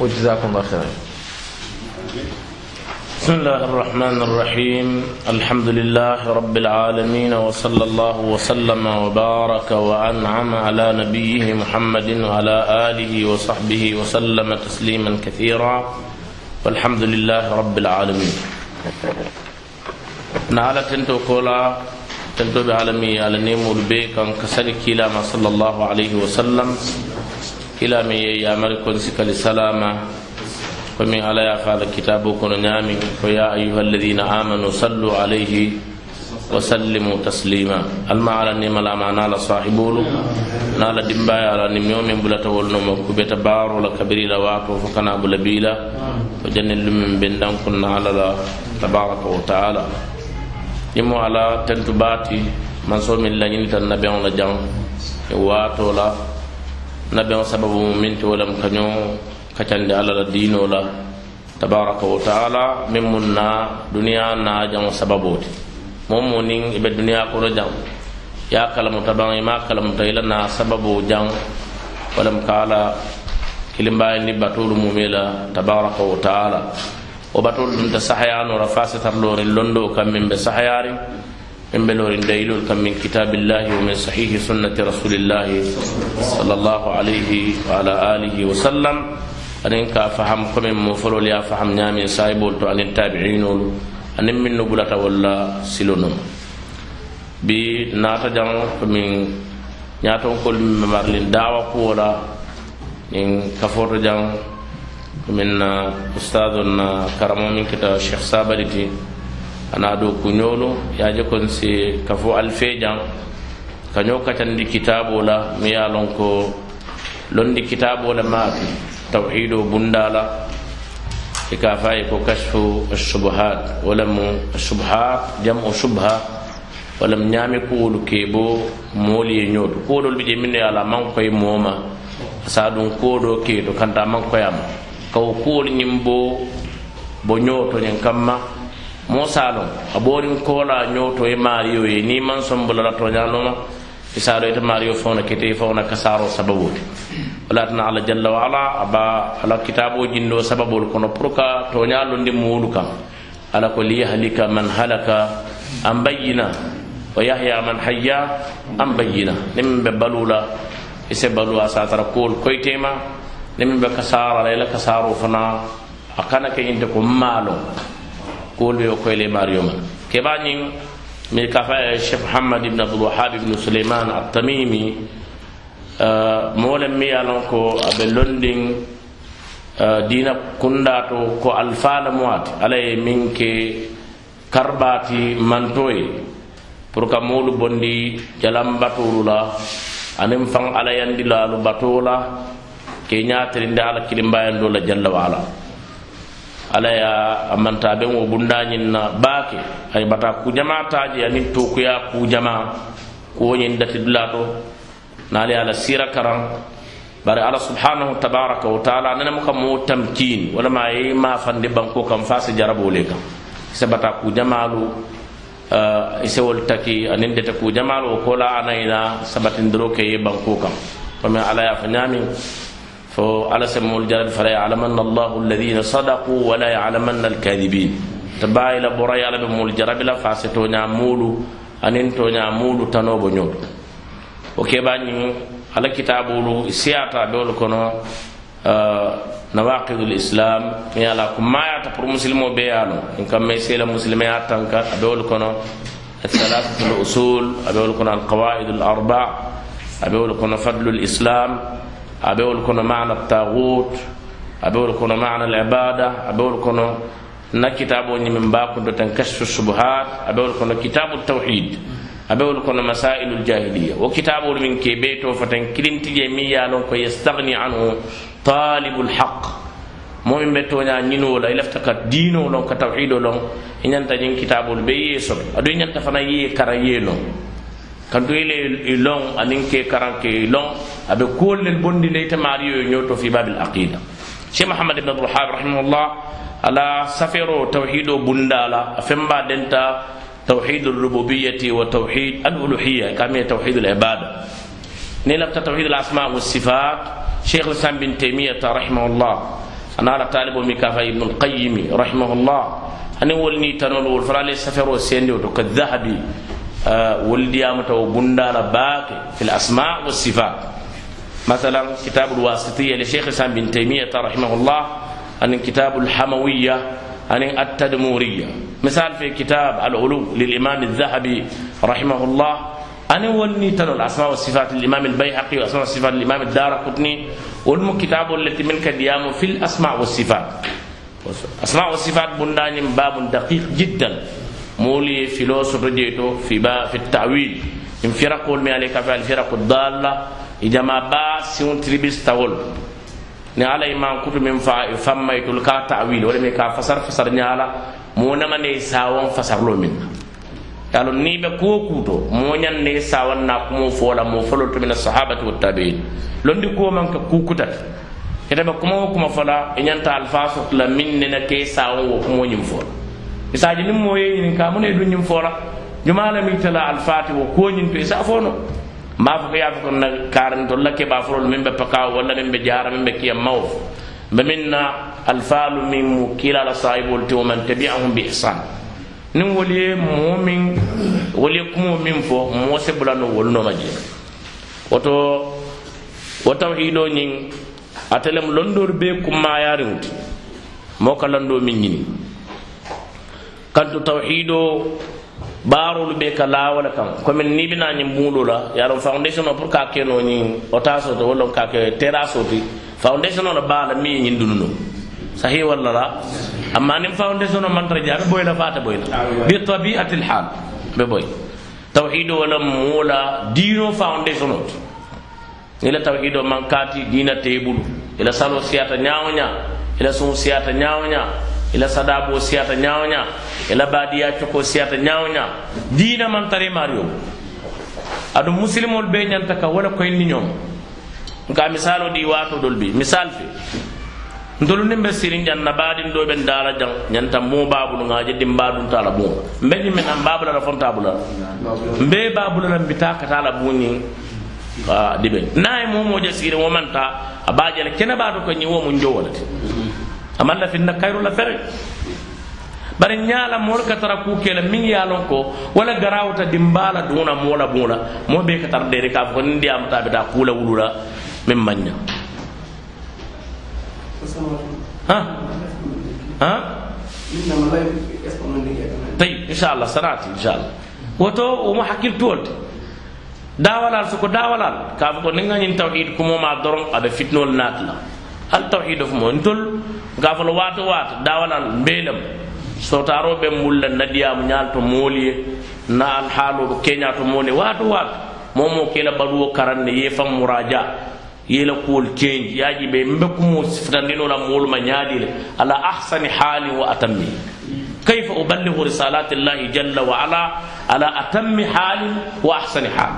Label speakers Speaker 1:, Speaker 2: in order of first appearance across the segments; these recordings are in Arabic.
Speaker 1: وجزاكم الله خيرا.
Speaker 2: بسم الله الرحمن الرحيم. الحمد لله رب العالمين وصلى الله وسلم وبارك وأنعم على نبيه محمد وعلى آله وصحبه وسلم تسليما كثيرا. والحمد لله رب العالمين. نعلى تنتو كولا تنتو بعالمي على نيمو البيك أن كسل كلاما صلى الله عليه وسلم. كلاما يا ملك سكال سلاما ومن على يفعل كتابه كن نامي ويا أيها الذين آمنوا صلوا عليه وسلموا تسليما الما على النعم لا معنى على صاحبه نال دمبايا على نميوم بلا تولنا مكوبة بار ولا كبير لا واتو فكنا بلا بيلا وجن من بندان كنا على الله تبارك وتعالى يمو على تنتباتي من صوم الله ينت النبي على nabeŋo sababu mu miŋ ti wo lemu kañoŋ kacandi alla la diinoo la tabaraka wa taala miŋ muŋ na duniyaa naa jaŋo sababoo ti moo moo niŋ i be duniyaa kono jaŋ ye a kalamuta baŋ i maŋ a kalamuta i la naa sababoo jaŋ wo lemu ka a la kilimbaye ni batoolu mume la tabaraka wa taala. Wo batoolu dunta sahayaanoo la faa sitarlooriŋ londoo kaŋ miŋ be sahayaariŋ. إن بلور دليل كم من كتاب الله ومن صحيح سنة رسول الله صلى الله عليه وعلى آله وسلم. ان فهم كم من مفر لي فهم نعم صاحب تو ان التابعين ان من نبلا تولى سلون بي ناتج من ياتون كل مبارلين دعوا قولا إن كفور جان من أستاذنا كرمه كتاب الشيخ صابر ana ɗo kuñolo yaje kon si ka fo alfejan kaño katandi kitabo la mi ye lon ko londi kitabo le maake tawhido bundala. E ka faye ko kashfu subhat walamu subha jamu subha walam ñaami kuwolu ke bo moolu ye ñootu kuwolol bi je minne ye ala maŋ koye moo ma sa ɗum kuwo do ke to kanta maŋ koyama kawo kuwolu ñiŋ bo bo ñooto ñiŋ kamma. Mo salon a ɓorin kola ñoto e mario ye ni man sombolala toñanoma isaɗo ita mario fawna kete fawna kasaro sababude walatana ala jalla wa ala aba ala kitabo jindo sababol kono pour ka toñalondi moolu kan ala ko liyahlika man halaka an bayyina wa yahya man hayya an bayyina ni min be balula ise balu a satara kool koytema ni min be kasara la ila kasaro fana. A kana ke inte ko maalo kuwol ɓe yo koyle mario ma keɓa ñin mi kafa chef hamad ibne abdoulwahab ibnu souleiman altamimi mowolen mi ye lon ko aɓe londin dina kunda to ko alfala muwati ala ye min ke karbati mantoye pour ka moolu bondi jalambatolu la aniŋ faŋ alayandi laalu batoo la ke ñaatirindi ala kilimbayando la jalla wa ala ala ya amanta ben wo bundañin na baake ay bata kujama taji anin tokuya kujama kuwoñin dati dulato naali ala sira karan. Bari ala subhanahu tabaraka wa taala nana muka mo tamkin wala ma yi ma fande banko kam fasi jarabo le kam se bata kujamalu uh, ise wol taki anin dete kujamalu ko la anayna sabatin dro ke banko kam. Ko ala ya fanyami على سمو الجلال فلا يعلمن الله الذين صدقوا ولا يعلمن الكاذبين. تبا إلى برا على بمو الجرب لا فاستو نامولو انين تو نامولو تنوبو نيو وكيباني على كتابولو سياتا بيول كونو آه نواقض الإسلام يالا كما ياتا بر مسلمو بيانو إن كم ميسيلا مسلمي اتانكا بيول كونو الثلاثه الاصول بيول كونو القواعد الاربع بيول كونو فضل الاسلام أبيول كنا معنى الطاغوت أبيول كنا معنى العبادة أبيول كنا نكتاب من باكم تنكشف الشبهات أبيول كنا كتاب التوحيد أبيول كنا مسائل الجاهلية وكتاب من كيبيتو فتنكلين تجميع لنك يستغني عنه طالب الحق. momin be toña ñino la ilafta ka diino lon ka tawhido lon i ñanta ñin kitabol be yeso adu ñanta fana ye kara yeno kanto ile long anin ke karanke long abe kollel bondi le tamari yo nyoto fi babil aqida. Cheikh muhammad ibn abdul wahhab rahimahullah ala safero tauhido bundala afemba denta توحيد الربوبية وتوحيد الألوهية كما توحيد العبادة نلقى توحيد الأسماء والصفات شيخ الإسلام بن تيمية رحمه الله أنا على طالب مكافة ابن القيم رحمه الله أنا ولني تنول والفرالي سفر وسيندي وكالذهبي آه ولدي أمتو بندار باك في الأسماء والصفات. مثلا كتاب الواسطية لشيخ سام بن تيمية رحمه الله أن كتاب الحموية أن التدمورية. مثال في كتاب العلو للإمام الذهبي رحمه الله أنا ولني تنو الأسماء والصفات للإمام البيهقي وأسماء والصفات للإمام الدار قطني والم كتاب التي منك ديام في الأسماء والصفات. أسماء والصفات بندان باب دقيق جدا. moolu ye filoo soto jee to fiba fi tawil. In firakol me ale kafe al firaku dalla i jama baa siŋo tiribis tawol ni ala ye mankutu min fa fammayitolu ka tawil walla me ka fasar fasar ñaala moo namane e sawon fasarlo min. E na yalo ni be kuwo kuuto moñan ne sawan na kumo fola mo folol to mina sahabati wa tabiin. Londi kuwo man ka kukutati ite be kuma wo kuma fola i ñanta alfa sotula min nena ke sawon wo kumo ñim fola isaji nin mo ye ñinin ka mun e ɗum ñin fora jumalami tala alfati wo koñin to isa fono. Mba fo ko yaafa kon na karani tol la keɓa forol min ɓe pakaw walla min ɓe jara min ɓe kiyam mawo ɓe min na alfalu min mu kilala sahibol te woman tabiahum bi ihsan. Nin woli ye moo min woli ye kumo min fo moo se bulano wolnoma je. Woto wo tawhido ñin atelem londoru be kummayariŋuti moo ka lando min ñini. Kantu tawhidoo baarolu bee ka laawo le kaŋ komi niŋ bi naa ñiŋ buŋolu la ye a loŋ foundation o pour ka kenoo ñiŋ otaasoo to walla ka ke terasoo ti foundation o la baa la miŋ ye ñiŋ dunu no sahi walla la amma nin foundation man tara jabe boy la fata boy bi tabi'ati al hal be boy tawhid wala mula dino foundation ila tawhid man kati dina tebulu ila salo siyata nyaawnya ila sun siyata nyaawnya ila sadabo siyata nyaawnya E ila badiya coko siyata ñawo ña diina man tare mario aɗum musilimol be ñanta ka wala koyndi ñoom. Nka misalo ɗi watodol bi. Misal fe ntolu nin be sirin jan na baadin do ben dala jan ñanta mu babulu nga je dim badun ta la bun mbe ni men am babula la fonta bula. Mbe babula la mbita ka ta la buni a dibe nay mu mo je sirin womanta a baaje le kene baadu ko ñi wo mun jowolati amalla finna kayru la fere. bari ñaala moolu ka tara kuu ke la miŋ ye a loŋ ko wo le garawuta dimbaa la duŋ na moo la buŋo la moo bee ka tara deeri ka a fo ko niŋ diyaamata a be taa kuu la wulu la miŋ maŋ ña tayi inchallah sanati inchallah woto womo hakkiltuwol te dawalal soko dawalal ka fo ko niŋ ŋa ñiŋ tawhid kumoma doroŋ a be fitinolu naati la al tawhid of mo ntol ga fo la waato waata dawalal mbeelem mbelam sotaroɓe mulla nadiyamu ñalto mooliye na alhaaloɓe keñato mone wato wato momo kela baɗuwo karanne ye fam mouradia yela kuwol change yaji ɓe mbekkumo sifitandinola mooluma ñaadile ala ahsani halin wa atammi kayfa uballigu risalati llahi jalla wa ala ala atammi halin wa ahsani hal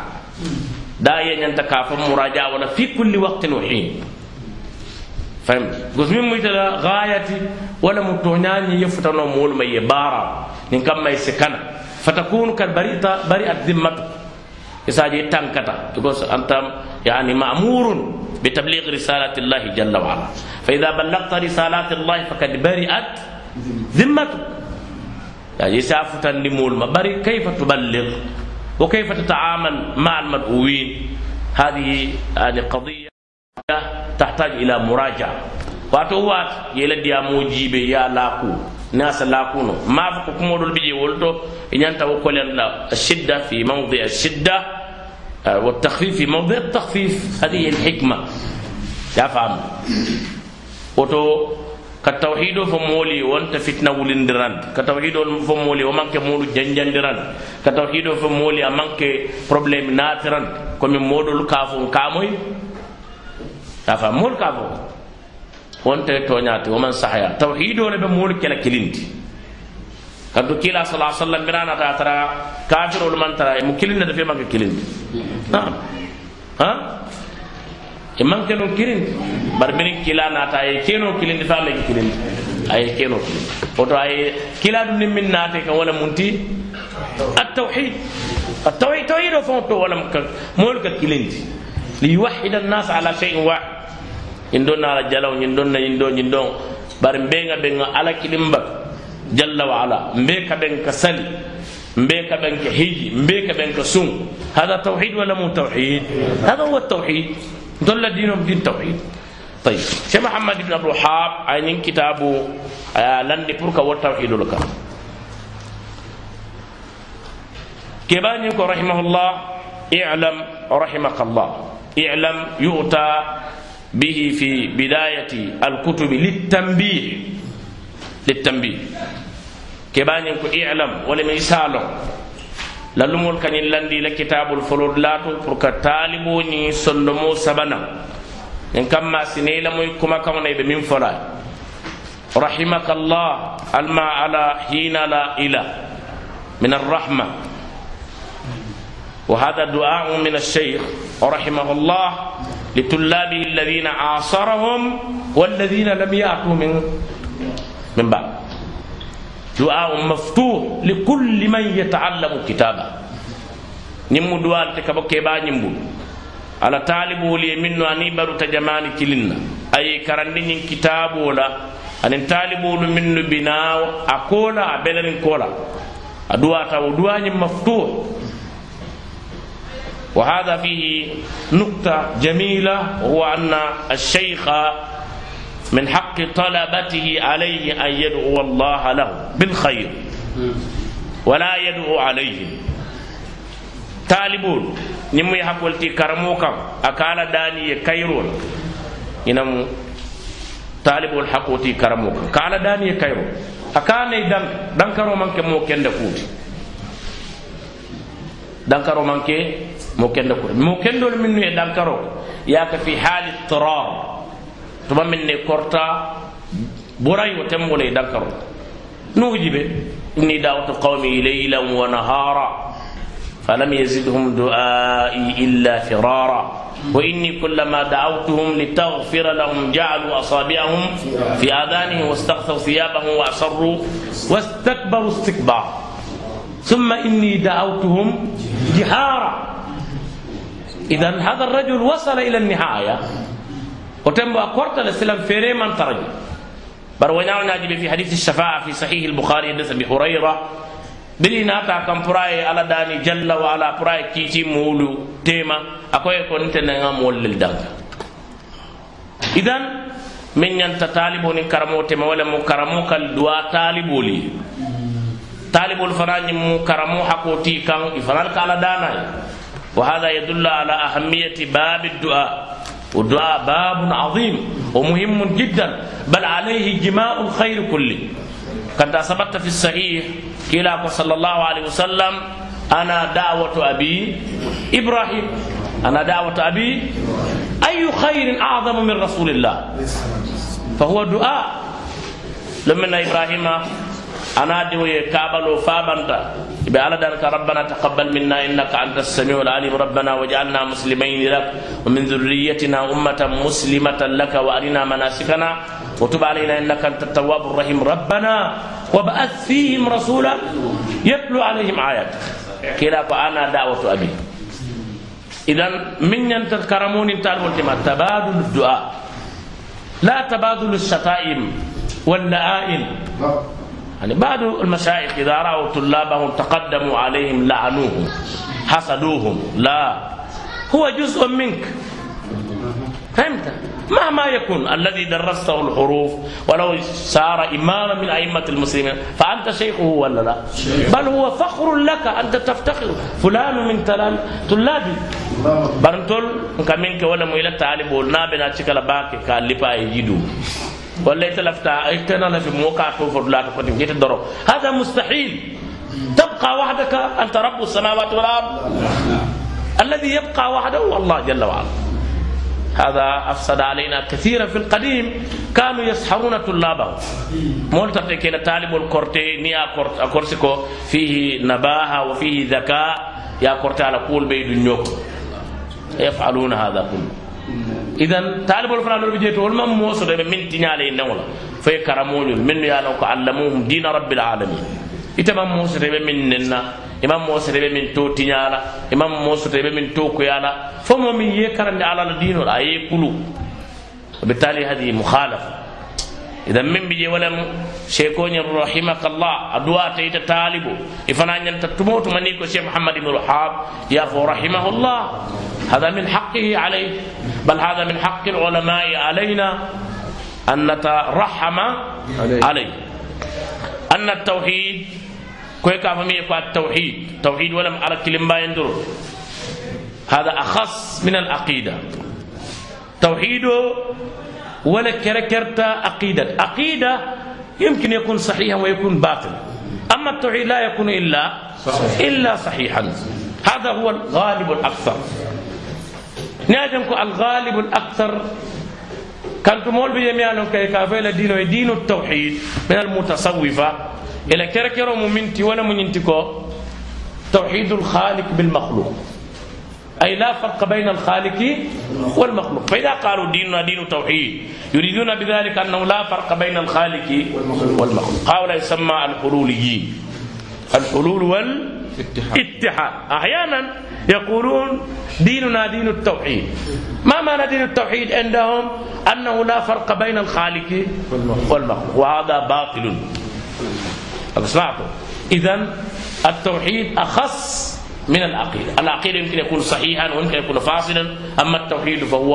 Speaker 2: da yeñanta ka fam mouradia wala fi فهم؟ قسم مثل غايتي. ولا متوهنان يفتن مول ما يبارا. إن ما يسكن فتكون كبريتا بريء الذمة إساجي تانكتا تقول أنت يعني مأمور بتبليغ رسالة الله جل وعلا. فإذا بلغت رسالات الله فقد برئت ذمتك يعني سافتا لمول ما. بري كيف تبلغ؟ وكيف تتعامل مع المدعوين؟ هذه يعني قضية تحتاج إلى مراجعة. واتوات يلدي موجيبي يا لاكو ناس لاكونو ما فكو كمودول بيجي ولتو إن أنت وكل الشدة في موضع الشدة والتخفيف في موضع التخفيف هذه الحكمة يا فهم وتو كتوحيد فمولي وانت فتنة ولندران كتوحيد فمولي ومانك مولو جنجندران كتوحيد فمولي امانك بروبليم ناتران كم مودول كافون كاموي يا فهم مول كافون وانت تونياتي ومن صحيا توحيد ولا بمول كلا كلينتي kanto kila sala sallam birana ta tara kafirol man tara mu kilinda da fe manke kilindi naam ha e manke non kilindi bar min kila na ta e keno kilindi fa me kilindi ay keno kilindi oto ay kila dum nim min nate kan wala munti at tauhid at tauhid tauhid fon to wala mol ka kilindi li yuwahhid an nas ala shay'in wahid ñin don ala jalaw ñin don na ñin do ñin don bari mbenga benga ala kilimba jalla wa ala mbe ka ben ka sali mbe ka ben ka hiji mbe ka ben ka sun hada tawhid wala mu tawhid hada huwa tawhid dolla dinum din tawhid طيب شيخ محمد بن عبد الوهاب عين كتابه لندي بركا والتوحيد لك كبانيك رحمه الله اعلم رحمك الله اعلم يؤتى به في بداية الكتب للتنبيه للتنبيه. كبانيك إعلم ولم يسالم للمول كان لندي لكتاب الفلود لاتو بركا طالبو ني سندمو سبنا. إن كما سنيلا موي كما كما من فلا. رحمك الله الماء على حين لا اله من الرحمة. وهذا دعاء من الشيخ رحمه الله. لطلابه الذين عاصرهم والذين لم يأتوا من من بعد دعاء مفتوح لكل من يتعلم كتابه نمو دعاء تكبو كيبا نمو على طالب ولي منو أني برو تجماني كلنا أي كرندين كتاب ولا أن طالب منو بناو أقولا أبلن كولا أدعاء تو دعاء مفتوح وهذا فيه نقطة جميلة وهو أن الشيخ من حق طلبته عليه أن يدعو الله له بالخير ولا يدعو عليهم. طالبون نمو يحقولتي كرموكا أكالا داني كيرون. إنم طالب الحقوتي كرموكا كالا داني كيرون. أكالا دان دانكرو منك مو كندكوتي دانكرو منك ممكن نقول ممكن دول من يدان كرو ياك في حال اضطرار. تما من كورتا براي وتم ولي دان كرو نوجب إني دعوت قومي ليلا ونهارا. فلم يزدهم دعائي إلا فرارا. وإني كلما دعوتهم لتغفر لهم جعلوا أصابعهم في آذانهم واستغشوا ثيابهم وأصروا واستكبروا استكبارا. ثم إني دعوتهم جهارا. إذا هذا الرجل وصل إلى النهاية. وتم أقرت الإسلام في من ترجم. برونا ناجب في حديث الشفاعة في صحيح البخاري أبي هريرة. بلي ناتا كم براي على داني جل وعلا براي كيتي مولو تيما. أكوي كنت نعم مول للدنك إذن من ينت طالبون كرمو تيما ولا مو كرمو كالدواء طالبولي طالب الفراني مو كرمو حقوتي كان إفران كالا داناي. وهذا يدل على أهمية باب الدعاء. والدعاء باب عظيم ومهم جدا بل عليه جماع الخير كله. قد ثبت في الصحيح كلا صلى الله عليه وسلم أنا دعوة أبي إبراهيم. أنا دعوة أبي أي خير أعظم من رسول الله؟ فهو دعاء. لمن إبراهيم أنا دعوة كابل فابنتا بألا دانك ربنا تقبل منا إنك أنت السميع العليم. ربنا وجعلنا مسلمين لك ومن ذريتنا أمة مسلمة لك وأرنا مناسكنا. وتب علينا إنك أنت التواب الرحيم. ربنا وبأث فيهم رسولا يتلو عليهم آياتك. كلا فأنا دعوة أبي. إذا من ينتظر كرمون تبادل الدعاء. لا تبادل الشتائم واللآئم يعني بعض المشايخ إذا رأوا طلابهم تقدموا عليهم لعنوهم حسدوهم لا. هو جزء منك. فهمت؟ مهما يكون الذي درسته الحروف ولو صار إماما من أئمة المسلمين فأنت شيخه ولا لا؟ بل هو فخر لك أنت تفتخر. فلان من طلابي برنتول كمينك ولا ميلا تعلم ولنا بنا تشكال باكي كاللبا يجدو ولا يتلفتا اجتنا في موقع توفر لا تفتن جيت الدرو. هذا مستحيل. تبقى وحدك أنت رب السماوات والأرض. الذي يبقى وحده الله جل وعلا. هذا أفسد علينا كثيرا في القديم. كانوا يسحرون طلابهم مولتا كلا طالب الكورتي نيا كورسيكو. فيه نباهة وفيه ذكاء. يا كورتي على قول بيد يفعلون هذا كله. إذا طالب الفران بيجي تقول ما موسى من تنيالي نولا في كرمون من يالوك علموهم دين رب العالمين. إتما موسى من ننا imam mo sere min to tiñala imam mo sere min to kuyala fo mo min ye karande ala la dino la ye kulu وبالتالي هذه مخالفة إذا من بيجي ولم شيكوني رحمك الله. أدواء تيت طالبو إفنا أن تتموت منيكو شيخ محمد بن الوهاب يا رحمه الله. هذا من حقه عليه. بل هذا من حق العلماء علينا أن نترحم عليه, عليه. أن التوحيد كوي كافمي التوحيد. توحيد ولم على كلمة يندر. هذا أخص من العقيدة. توحيد ولا كركرتا عقيدة عقيدة يمكن يكون صحيحا ويكون باطلا. أما التوحيد لا يكون إلا إلا صحيحا. هذا هو الغالب الأكثر. نادمك الغالب الأكثر. كان تمول بيميانو كي كافيلا دينو دين التوحيد من المتصوفة. إلى كركرو ممنتي ولا منتكو توحيد الخالق بالمخلوق. أي لا فرق بين الخالق والمخلوق. فإذا قالوا ديننا دين توحيد يريدون بذلك أنه لا فرق بين الخالق والمخلوق. هؤلاء يسمى الحلوليين. الحلول والاتحاد. أحيانا يقولون ديننا دين التوحيد. ما معنى دين التوحيد عندهم؟ أنه لا فرق بين الخالق والمخلوق. وهذا باطل. سمعتم إذا التوحيد أخص من العقيدة. العقيدة يمكن يكون صحيحا ويمكن يكون فاصلا أما التوحيد فهو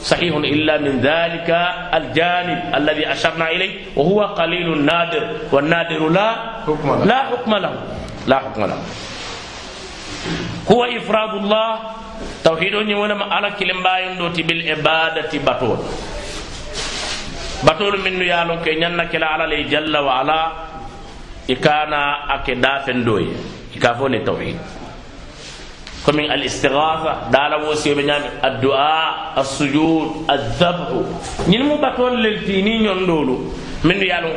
Speaker 2: صحيح إلا من ذلك الجانب الذي أشرنا إليه وهو قليل نادر والنادر لا حكم لا حكم له. لا حكم له. هو إفراد الله. توحيد ونما على كلمة يندوتي بالعبادة بطول. بطول من يالون كي كلا على جل وعلا. إكانا أكدافن دوي. إكافوني توحيد. كمن الاستغاثة دالا وسيو بنيام الدعاء السجود الذبح. نين مو باتون للتيني نيوندولو من يالو؟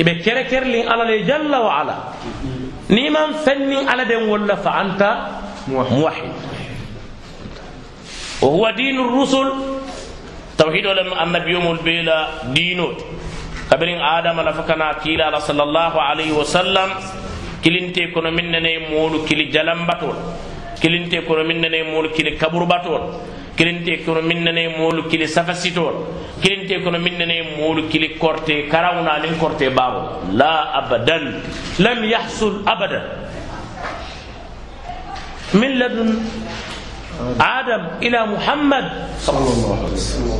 Speaker 2: إبه كره كره لين على جل وعلا. نيمان فنين على دين ولا فأنت موحد. وهو دين الرسل. توحيد ولم النبي يوم البيلا دينو كبرين آدم لفكنا كيلا صلى الله عليه وسلم. كلنتي كنا منني مولو كلي جلم باتول kilinte kono min nane moolu kili kaburubatol kilinte kono min nane moolu kili safasitol kilinte kono min nane moolu kili korte karawna nin korte baabo la abadan lam yahsul abadan من لدن آدم إلى محمد صلى الله عليه وسلم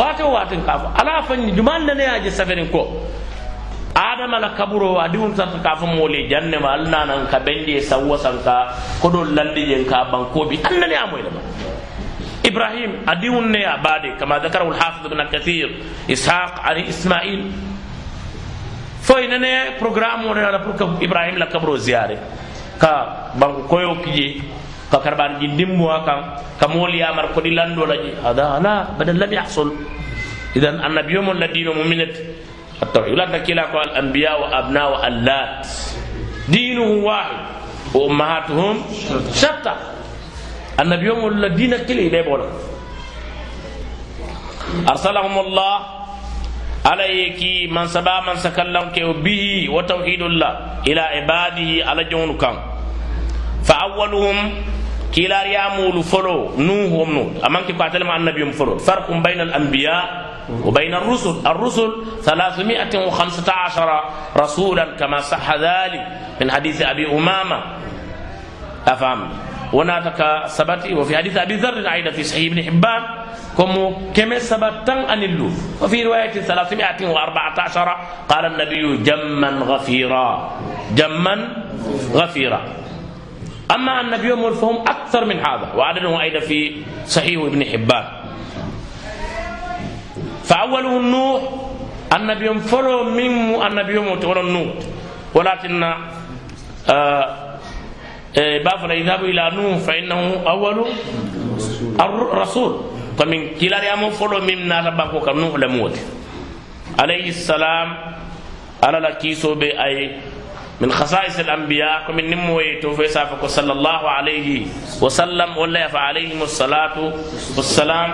Speaker 2: واتو واتن كافو ألا فني جمال نني سفرين كو adama la kaburo a diwun sarta ka fo moole janne ma alna nan ka bendi sawwa sanka ko do lalli jen ka banko bi annani amoy dama ibrahim a diwun ne ya bade kama ذكره الحافظ ابن كثير اسحاق علي اسماعيل foy nene programme wona la pour que ibrahim la kabro ziare ka banko koyo kiji ka karban ji dimmo kan ka moli yamar ko di lando la ji hada ala badal lam yahsul idan annabiyum alladina mu'minat التوحيد. لا تكلا الأنبياء وأبناء اللات دينه واحد. وأمهاتهم شتى النبي يوم الدين كله ليبولا أرسلهم الله عليك من سبا من سكلم به وتوحيد الله إلى عباده على جون كان. فأولهم كلا يامول فلو نوح ومنوح أمانك قاتل مع النبي فلو. فرق بين الأنبياء وبين الرسل الرسل ثلاثمائة وخمسة عشر رسولا كما صح ذلك من حديث أبي أمامة. أفهم؟ وناتك سبتي وفي حديث أبي ذر أيضا في صحيح ابن حبان كم كم سبتن أن اللو وفي رواية ثلاثمائة وأربعة عشر قال النبي جما غفيرا جما غفيرا. أما النبي فهم أكثر من هذا وعدده أيضا في صحيح ابن حبان. فأوله النوح النبي فلو من النبي ولا النوح ولكن آه بافنا يذهب إلى نوح فإنه أول الرسول. فمن كلا يوم فلو من نتبقى كنوح لموت. عليه السلام على لكيسو بأي من خصائص الأنبياء كمن نموي توفي سافك صلى الله عليه وسلم ولا فعليهم الصلاة والسلام.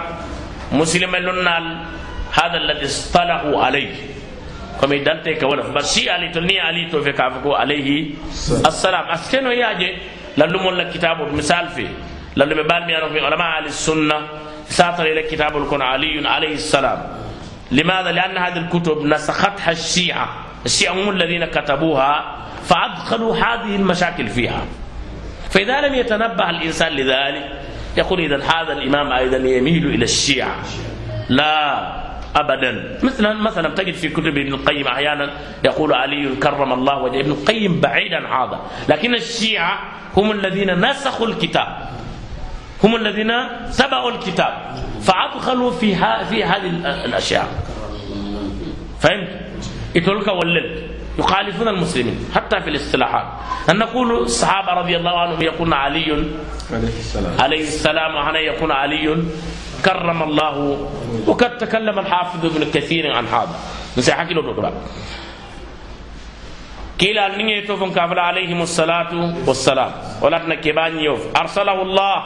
Speaker 2: مسلم لنال هذا الذي اصطلحوا عليه. كما يدلت كولا بس شيء علي تلني علي تو في كافكو عليه. السلام. اسكنو ياجي للم ولا كتاب مثال في للم بال مي في علماء أهل السنة. ساتر إلى كتاب الكون علي عليه السلام. لماذا؟ لأن هذه الكتب نسختها الشيعة. الشيعة هم الذين كتبوها فأدخلوا هذه المشاكل فيها. فإذا لم يتنبه الإنسان لذلك يقول إذا هذا الإمام أيضا يميل إلى الشيعة. لا. ابدا. مثلا مثلا تجد في كتب ابن القيم أحيانا يقول علي كرم الله وجهه ابن القيم بعيد عن هذا. لكن الشيعة هم الذين نسخوا الكتاب. هم الذين سبقوا الكتاب. فأدخلوا في في هذه الأشياء. فهمت؟ يتولك ولد يخالفون المسلمين. حتى في الاصطلاحات. أن نقول الصحابة رضي الله عنهم يقولون علي؟ عليه السلام. عليه السلام. وهنا يقول علي. كرم الله وقد تكلم الحافظ ابن كثير عن هذا. نسي حكي له دكتور كيلا نيجي توفن كافل عليهم الصلاة والسلام. ولكن كبان يوف. أرسله الله.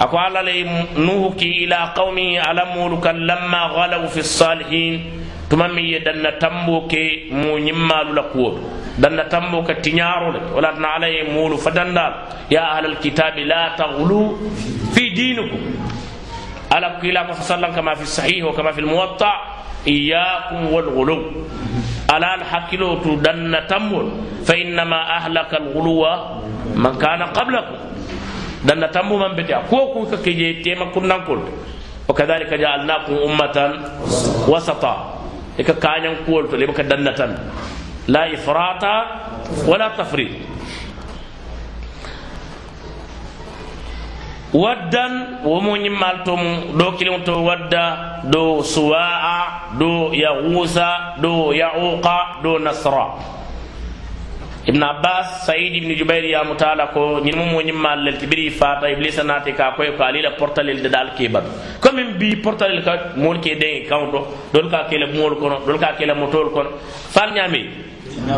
Speaker 2: أكو على نوح إلى قومه ألم لما غلوا في الصالحين. tuma min ye danna tambo ke mo ñimmalu la kuwo danna tambo ka tiñaro le wala tana ala ye moolu ya fi ألا قيل ما فصل كما في الصحيح وكما في الموطأ. إياكم والغلو. ألا الحق لو تدن تمر فإنما أهلك الغلو من كان قبلكم دن تمر من بدأ كوكو كجي تيما كنا نقول. وكذلك جعلناكم أمة وسطا. إكا كان ينقول لبك دن لا إفراط ولا تفريط. Waddan womo ñimmal tom ɗo kilim to wadda ɗo suwa'a ɗo yahusa ɗo yauqa ɗo nasra ibn abbas said ibn jubair ya mutala ko ñin mo ñimmal lel tibiri fata iblisa nati ka koy ko alila portalel de dal ke bat comme bi portalel ka mol ke de kawdo dol ka kele mol kono dol ka kele motol kono fal ñami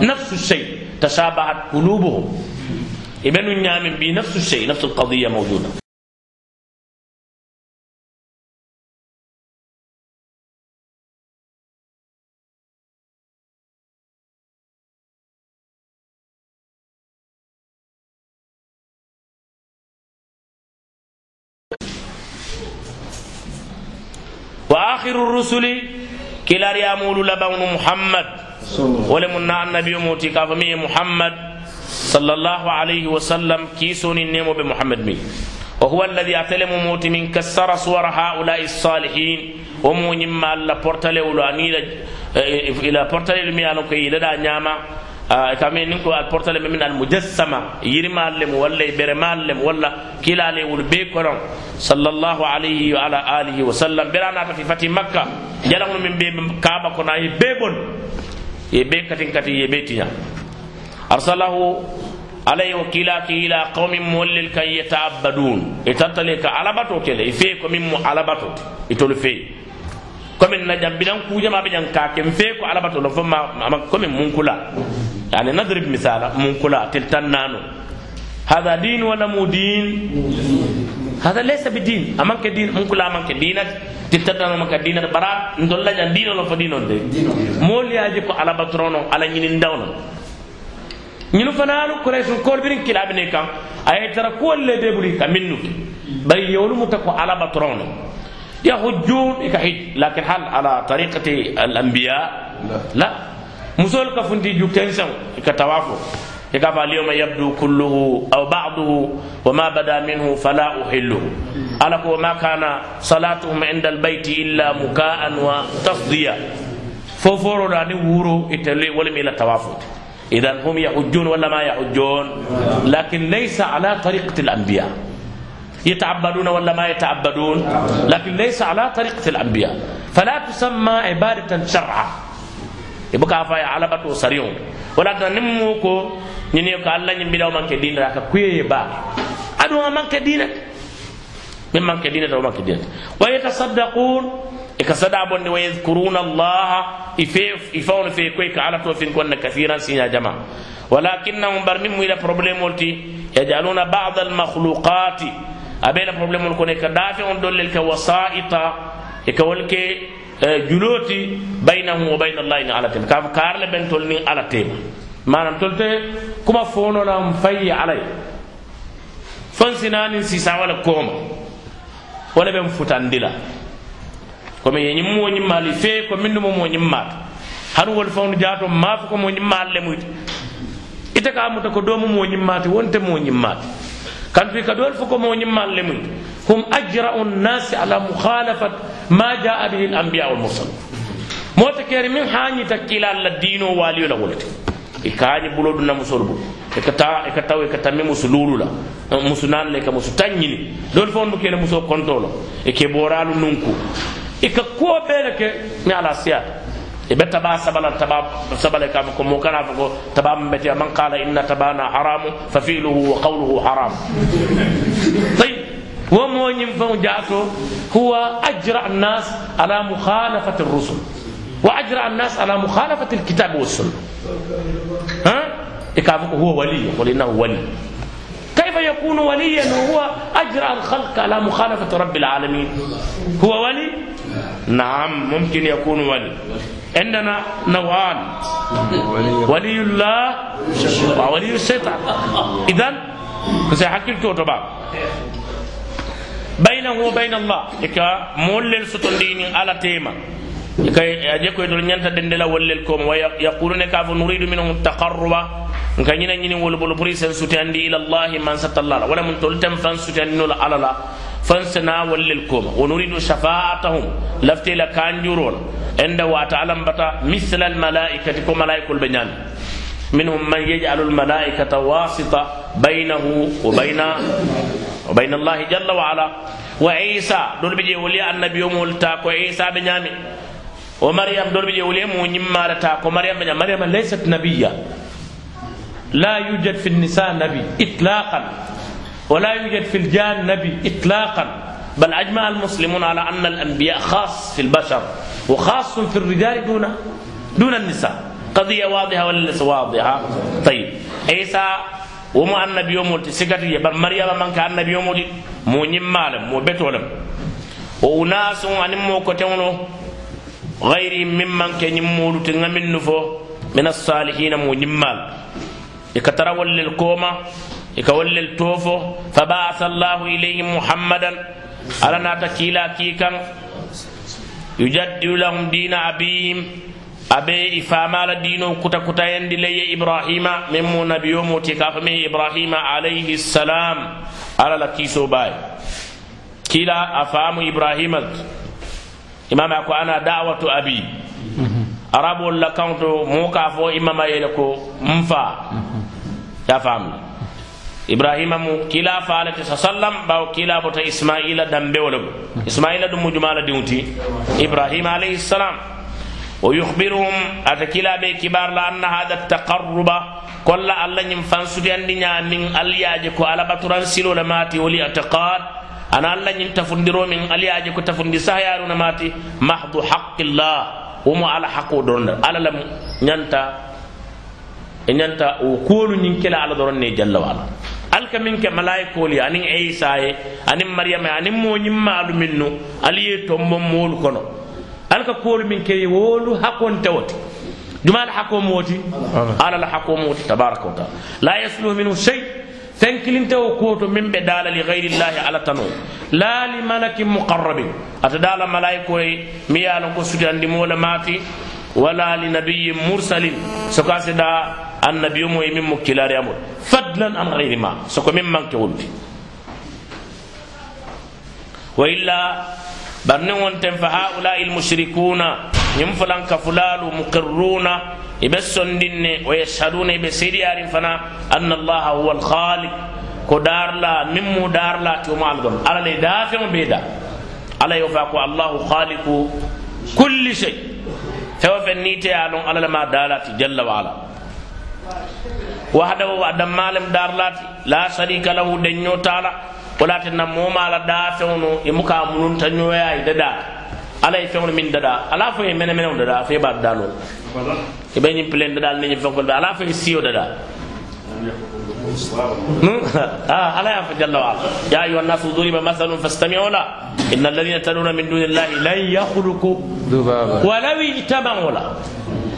Speaker 2: nafsu shay tashabahat qulubuhum ibenu ñami bi nafsu shay nafsu alqadiyya mawjuda وآخر الرسل كلا يامول لبون محمد. ولمنا النبي موتي كافمي محمد صلى الله عليه وسلم كيسون النيم بمحمد مي. وهو الذي أتلم موت من كسر صور هؤلاء الصالحين. ومو نما الله بورتالي ولا إلى بورتالي المي أنو كي لدى نياما. kame nin ko al portale me min al mujassama. Yirimal lem walla e beremal lem walla kilale wul be koron sallallahu alayhi wa ala alihi wa sallam. Berana ta fi fati makka. Jalango min be kaaba ko ye be bon. Ye be katin kati ye be tinya arsalahu alayhi wa kilaki ila qaumin mollel kan yata'abbadun e ka alabato kele e ife ko min mu alabato itolu e fe komin na jambilan kujama ɓe jan ka ken fe ko alabatolo fo ma komin munkula. Yani nadrib misala munkula tel tan nano hada din wala mu din hada laysa bi din amanke din munkula amanke dinat tel tan nano manka dinat bara ndolla jan dinolo fo dinon de moliyaji ko alabatrono ala ñinin dawno ñinu fanaalu kuraysun kool birin kilaabi ne kan. A ye tara kuwol le bee buri ka min nuke bari yewolu muta ko ala batoron يحجون يكحج لكن هل على طريقة الأنبياء؟ لا. مسؤول كفندي جو تنسو. كتوافو يقف اليوم يبدو كله أو بعضه وما بدا منه فلا أحله على وما كان صلاتهم عند البيت إلا مكاء وتصدية. ففورو راني وورو إتلي ولم إلى توافو إذا هم يحجون ولا ما يحجون لكن ليس على طريقة الأنبياء. يتعبدون ولا ما يتعبدون. لكن ليس على طريقة الأنبياء. فلا تسمى عبادة شرعا. يبقى فاي على بطو ولا تنموكو نينيوك الله نمبلاو منك دين راك كوي يبار أدوها منك دينك. من منك دينة أو منك دينة ويتصدقون. إكسد ويذكرون الله. يفون في كويك على توفين كون كثيرا سينا جماعة ولكنهم برنموا إلى بروبليم يجعلون بعض المخلوقات aɓela probléme ol kono e ka daafeŋol dollel ka wasaita e ka wol ke julooti baynahum wa bayna allahi ni ala tema kaa fo kaarle ɓen tol niŋ ala tema manam tol te kuma fonolam fayi alay. Fon sinaniŋ sisa wala kooma. Wo le ɓen futandi la komi ye ñiŋ moo ñiŋ maali fee ko minnu mo moo ñiŋ maata hani wolu faŋnu jaato maa fo ko moo ñiŋ maali le muyta ite ka muta ko doomu moo ñiŋ maati wonte moo ñiŋ maati kantu ka dool fo ko moo ñimmaan le muñ hum ajra'u nnasi ala mukhalafat ma jaa bihi l anbiya walmursalun moo te keeri min haañita kilaal la diinoo waaliyo la wolete i kaañi bulo dunna musolu bulu i ka taa i ka taw i ka tamme musu luulu la. Musu naan la i ka musu tan ñini dool fo mu kele musoo konto lo i ke booraalu nunku. I ka kuwo bee le ke ni ala siyaata e ɓe taba sabala taba sabale kam ko mo kana ko taba mbeti man qala inna tabana haramu fa طيب ومو ينفع جاتو هو أجرى الناس على مخالفة الرسل وأجرى الناس على مخالفة الكتاب والسنة. ها؟ هو ولي قل إنه ولي. كيف يكون وليا وهو أجرى الخلق على مخالفة رب العالمين؟ هو ولي؟ نعم ممكن يكون ولي. عندنا نوعان. ولي الله وولي الشيطان. إذن سيحكي طبعا بينه وبين الله. إكا مولل ستندين على تيما. إكا يجيكو يدل نيانتا دندلا ولل كوم. ويقولون كافو نريد منهم التقرب. nka ñina ñini wolu bolu pour sen sutiyandi ila llahi man satallala wala mun tol tem fan sutiyandi nola فانسنا وللكم ونريد شفاعتهم. لفت إلى كان يرون عند واتعلم بتا مثل الملائكة كما ملائكة البنيان. منهم من يجعل الملائكة واسطة بينه وبين وبين الله جل وعلا. وعيسى. دول بيجي ولي النبي يوم التاكو عيسى بنيامي. ومريم دول بيجي ولي مو نيمار تاكو. مريم بنيامي. مريم ليست نبية. لا يوجد في النساء نبي اطلاقا. ولا يوجد في الجان نبي إطلاقا. بل أجمع المسلمون على أن الأنبياء خاص في البشر وخاص في الرجال دون دون النساء. قضية واضحة ولا ليس واضحة؟ طيب. عيسى ومو النبي يوم سكتي بل مريم من كان النبي يوم مو نمالم مو بتولم وناس أن مو كتونو غير ممن كان يمولو تنمن نفو من الصالحين مو نمال wallel toofo يكول التوفو فباس الله إليه محمدا. على ناتكيلا كيكا. يجدد لهم دين أبيهم. أبي إفاما لدينه كتا كتا يندلي إبراهيم. ممو نبيو متكاف فمي إبراهيم عليه السلام. على لكيسو باي. كلا أفام إبراهيم. إمام أكو أنا دعوة أبي. أرابو لكانتو موكافو إمام يلكو مفا. فامي. Ibrahima mu kila faalete sa sallam bawo kila bota ismaila dambewole go ismaila ɗum mujumala diwti ibrahima alayhi salam wa yuhbiruhum ata kila ɓe kibar la anna hada taqarruba kolla allah ñim fansude andi ñamin alyaje ko alabaturan silole mati woli atiqad ana allah ñim tafundiro min alyaje ko tafundi sahyaruna mati mahdu haqqillah womo ala haqqo donda ala lam ñanta e ñanta o kuwolu ñiŋ kela alla doroŋ ne jalla wala al ka miŋ ke malayikoolu ye aniŋ isa ye aniŋ mariyama ye aniŋ moo ñiŋ maalu miŋ nu ali ye tombon moolu kono. Al ka kuwolu miŋ ke ye wolu hakonte wo ti. Juma ala hakomo wo ti ala la hakomo wo ti tabaraka wa taala. La yasluhu minhu shay fenkilinte wo kuwoto miŋ be daala li gayrillahi ala tano la li malakin muqarrabin. Ata daala malayiko ye miŋ ye a loŋ ko sutiyandi moo le maati wala li nabiyin mursalin. Soka si daa النبي موي من مكلار يامول فضلا عن غير ما. سكو من من كول وإلا بنون تن فهؤلاء المشركون. ينفلن كفلال مقرون يبسون دين ويشهدون بسيدي عرفنا أن الله هو الخالق. ko darla mimmu darla to malgon ala le dafe mo beda ala yofa ko allah khaliqu kulli shay tawfa nite alon ala ma dalati wahdahu adam malem darlati la sharika lahu denño tala wala tenna momala da fewno e muka mununta ñoya e dada. Ala e fewno min dada. Ala fo e mene menew dada fo e ɓaɗo dalol e ɓeñin plen dada alneñin fenkol ɓe ala fo e siyo dada. Hmm? Ah, ala ya fa jalla waala ya ayuha annasu duriba mathalun fastamiu la. Inna alladina taduna min duni illahi lan yakhluqu walaw ijtamau la.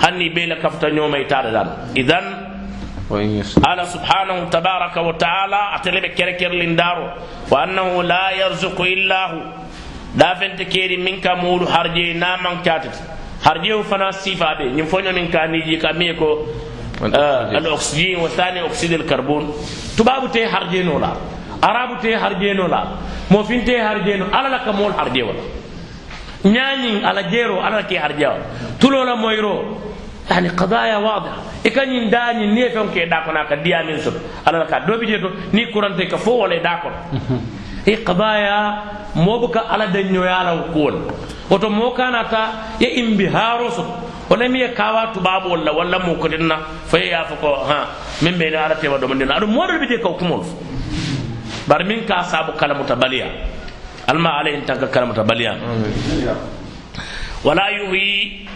Speaker 2: Hanni be la kafta ñooma ita dada idan ala subhanahu tabaraka wa taala atele be kerekerlindaro wa annahu la yarzuqu illa hu da fente keri min ka mulu harje na man katati harje fana sifa be nyim fonyo min ka ni ji ka mi ko al oxygen wa thani oxyde al carbon tubabu te harje no la arabu te harje no la mo fin te harje no ala la ka mol harje wala nyanyi ala jero ala ke harje wala tulola moyro يعني قضايا واضحه إكاني داني ني فهم كي داكونا كديا من سب على كا دو بيجي دو ني كورنت ولا داكون إيه قضايا موبك على دنيو يا لو وتو مو كان تا سب wala mi ye kawa tubabu walla walla mukotinna fo ye y'a fo ko ha min bene ala tewa domandina. Aɗum moɗol ɓe de kaw kumol bari min ka sabu kalamuta alma tanka wala yuhi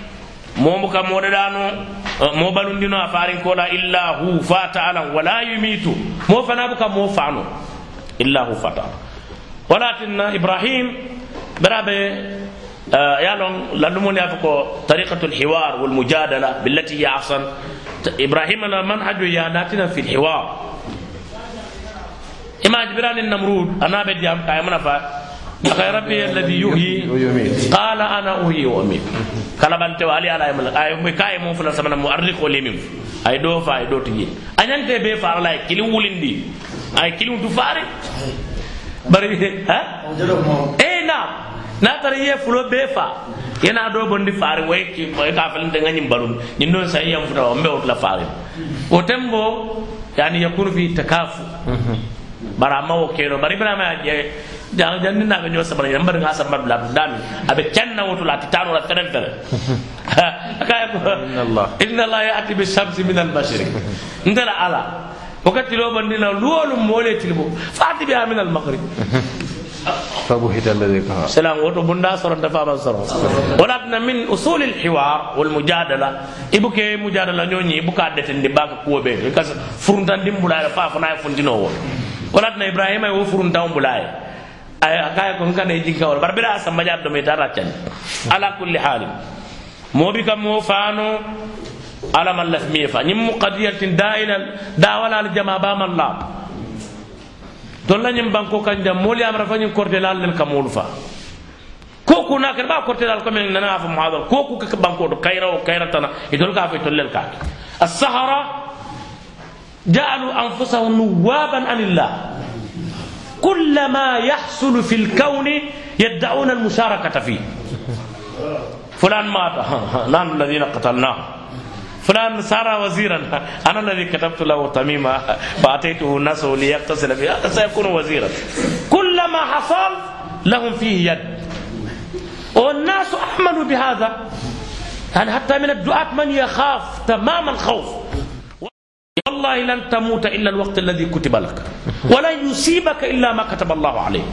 Speaker 2: momu ka مو eh, mo ɓalundino a farin kola illa hu fata alan wala مو mo fana مو mo fano illa hu fata. Walatinna ibrahim berabe آه يالون لالمون يافكو طريقة الحوار والمجادلة بالتي هي أحسن إبراهيم أنا من حج يا ناتنا في الحوار إما جبران النمرود أنا بدي أمك أنا فا أخي ربي الذي يحيي قال أنا أحيي وأميت kala bante wali ala yamala ay mo kay mo fula samana mu'arrikh wali mim ay do fa ay do tigi anyante be fa ala kili wulindi ay kili du faare bari ha e na na tar ye fulo be fa yana do bondi faare way ki moy ka fa linde nganyim balun ni non sa yam futa o mbe la faare o tembo yani yakunu fi takafu bara ma wo kero bari bana ma je jang janni na ga nyosa bari yambar nga sambar bla dami abe canna wotu la titano la tere tere kaya ko inna allah ya'ti bi shamsi min al mashriq ndala ala wakati lo bandina luwolu mole tilbo fati bi min al maghrib
Speaker 1: فبهت الذي كفر
Speaker 2: سلام وتو بندا سرون دفا سرون ولكن من اصول الحوار والمجادله ibuke mujadala nyonyi ibuka detende baka kuobe kasi furuntan dimbula fa fa na fundino wo wala na ibrahima wo furuntan bulay ay akaya ko ngane jinka wala barbira sa majad do metara tan ala kulli hal mobi kam mo fano ala man laf mi fa nyim qadiyatin da'ila da'wala al jamaa ba man la dolla nyim banko kanja moli amra fa nyim korte lal lel kamul fa koku na kan ba korte dal ko men nana fa muhadar koku ka banko do kayra o kayra tana idol ka fa tollel ka as-sahara أنفسهم نوابا عن الله كل ما يحصل في الكون يدعون المشاركة فيه. فلان مات. نحن الذين قتلناه. فلان صار وزيرا. أنا الذي كتبت له تميمه فأتيته الناس ليغتسل بها سيكون وزيرا. كلما حصل لهم فيه يد. والناس احملوا بهذا. يعني حتى من الدعاة من يخاف تمام الخوف. والله لن تموت إلا الوقت الذي كتب لك. ولن يصيبك إلا ما كتب الله عليك.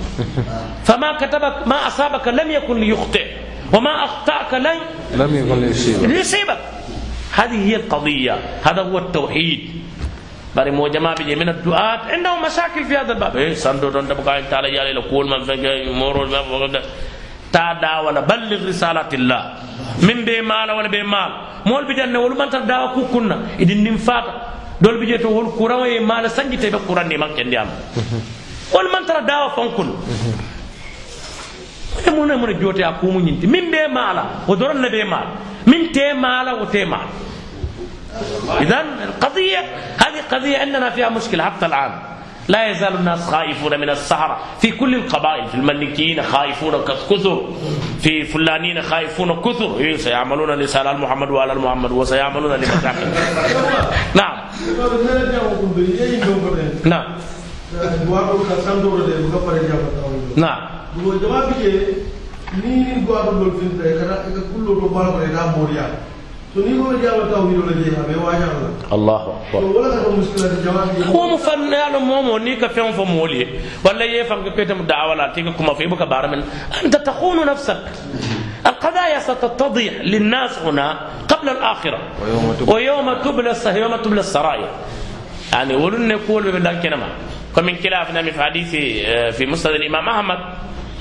Speaker 2: فما كتبك ما أصابك لم يكن ليخطئ. وما أخطأك لن
Speaker 1: لم يكن ليصيبك.
Speaker 2: ليصيبك. هذه هي القضية. هذا هو التوحيد. Bari mo jama bi min addu'at عندهم مشاكل في هذا الباب. إيه سندو دون دبقا تعالى يالي لكول من فنك مورو تا دا ولا بلغ رسالة الله. من بي مال ولا بي مال. مول بجنة ولو من تدعوا كوكونا إذن نمفاتا دول بيجي تو ول قران وي مال سانجي تي قران دي مان كندي ام ول من ترى داوا فانكول من من جوتي اكو مو نينتي. من بي مالا؟ ودورن بي مال. من تي مالا وتي مال. اذا القضية هذه قضية عندنا فيها مشكلة حتى الآن. لا يزال الناس خائفون من السحرة. في كل القبائل في الملكيين خائفون كثر في فلانين خائفون كثر. سيعملون لسال محمد وآل محمد وسيعملون لمساكن. نعم. نعم. نعم.
Speaker 3: ni kullo to moriya ko
Speaker 2: الله أكبر ko mu fan yalo momo ni ka fen fo moli wala ye fan ka petam da'wa la tiga kuma fi buka baramin anta takhunu nafsak القضايا ستتضح للناس هنا قبل الآخرة. ويوم تبلى. يوم تبلى السرائر يعني ولن نقول بلان كنما. ومن خلافنا في حديث آه، في مسند الإمام أحمد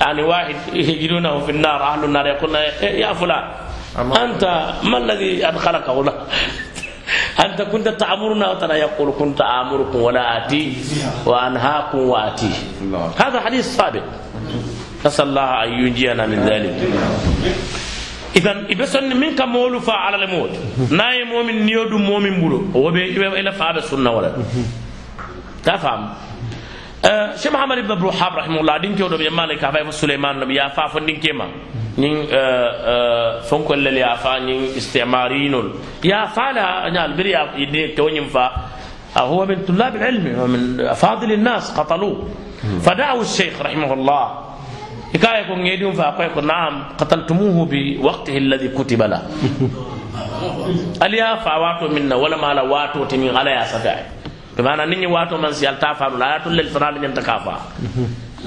Speaker 2: يعني واحد يجدونه في النار أهل النار يقولون يا فلان. أنت ما الذي أدخلك هنا أنت كنت تأمرنا وتنهانا يقول كنت أمركم ولا آتي وأنهاكم وآتي. هذا حديث ثابت نسأل الله أن ينجينا من ذلك. إذن إبسن منك مولفا فعلى الموت. ناي مؤمن نيود مؤمن بلو. هو بيجب إلى فعل السنة ولا. تفهم؟ أه، شيخ محمد بن ابو حاب رحمه الله دين كيو دو يمالك سليمان نبي يا فاف دين كيما ñing fonkol ya fa ñing istimarinol ya fa la ñal bir ya idin to ñim fa هو من طلاب العلم ومن أفاضل الناس قتلوه فدعوا الشيخ رحمه الله fa koy ko naam qataltumuhu bi waqtihi alladhi kutiba la aliya fa wato minna wala mala wato timi ala ya safa be mana ninni wato man si alta fa la yatul lil fanal nyanta kafa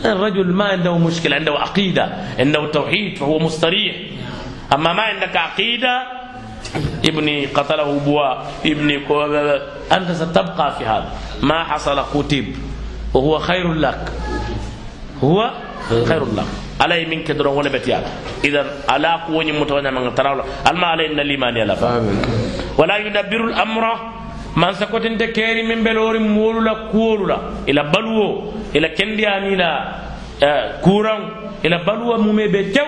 Speaker 2: الرجل ما عنده مشكلة عنده عقيدة عنده توحيد فهو مستريح. أما ما عندك عقيدة ابني قتله بوا ابني أنت ستبقى في هذا. ما حصل كتب وهو خير لك. هو خير الله علي من كدر ولا بتيال اذا على قوني متوانا من تراولا الما علينا الايمان يلا ولا يدبر الامر من سكوت انت كيري من بلور مولو لا كولو لا إلى بلو إلى كندياني لا كوران إلى بلو مومي بيتو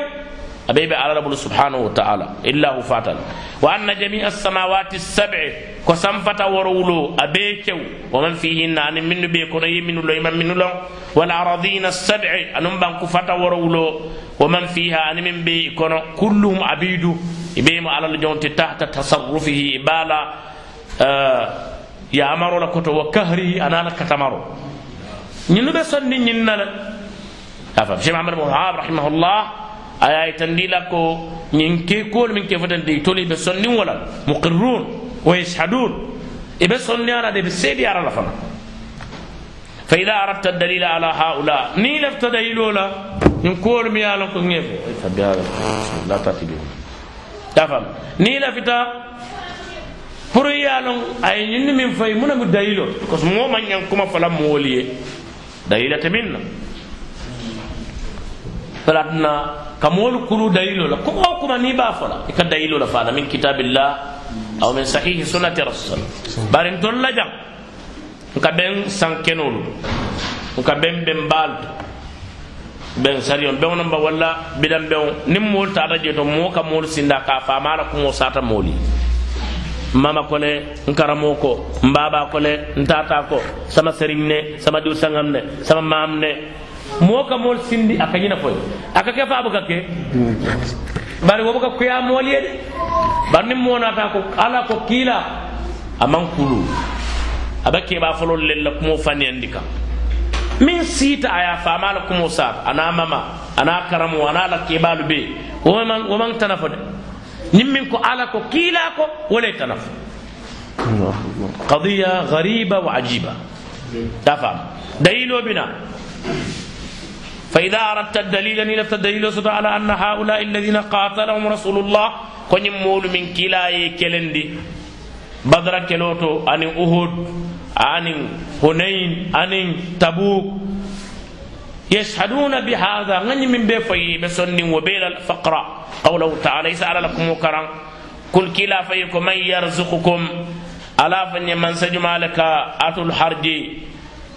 Speaker 2: أبيب على رب سبحانه وتعالى إلا هو فاتن وأن جميع السماوات السبع كسنفة ورولو أبيكو ومن فيهن أن من بيكون يمن لو يمن من لو والأراضين السبع أنم بان كفة ورولو ومن فيها أن من بيكون كلهم عبيد إبيم على الجون تصرفه إبالا آه يا أمر لكتو وكهري أنا لك تمرو نينو بسن نيننا أفهم شيخ محمد بن رحمه الله aya itandila ko ñin ke kool min ke fotande toli ɓe sonnin wala muqirrun wa yashhadun eɓe sonni ala de ɓe seedi ara la fana fa ida aradta dalila ala haula ni lefta dalilola ñin kool mi yalon ko ŋefe sabbi pour ye a loŋ a ye ñiŋ ni miŋ fayi mu na mu dayilo parce que moo maŋ ñaŋ kuma fala moolu ye dayila te miŋ na falatina ka moolu kuru dayilo la. Kuma o kuma niŋ i be a fo la i ka dayilo la faala miŋ kitabillah aw min sahihi sunnati rasul. Bari ntolu la jaŋ nka ben sankenolu nka ben ben baalu ben sariyon beŋo namba walla bidan beŋo niŋ moolu taata je to moo ka moolu sinda ka a faama la kuŋo saata moolu ye mama kole nkaramo ko mbaba kole ntata ko sama serigne ne sama diw sangam ne sama mam ne moo ka mool sindi a ka ñina foy. A ka ke fa buka ke? Bari wo buka kuya mool ye de. Bari ni moonata ko ala ko kiila a man kulu. A be keɓa folol lel la kumo faniyandi kan min siita a ye faama la kumo saata ana mama ana karamo ana la keɓalu be. Woman tana fo de. Ko kiila ko wole tanafo qadiya gariba wa ajiba ta faam dalilo bina فإذا أردت الدليل نلت الدليل على أن هؤلاء الذين قاتلهم رسول الله كن مول من كلا كلندي. بدر كلوتو أن أهود أن هنين أن تبوك. يشهدون بهذا. غني من بفي بسن وبيل الفقرة قوله تعالى يسأل لكم وكرم كل كلا فيكم من يرزقكم؟ ألا فني من سجم لك أتو الحرج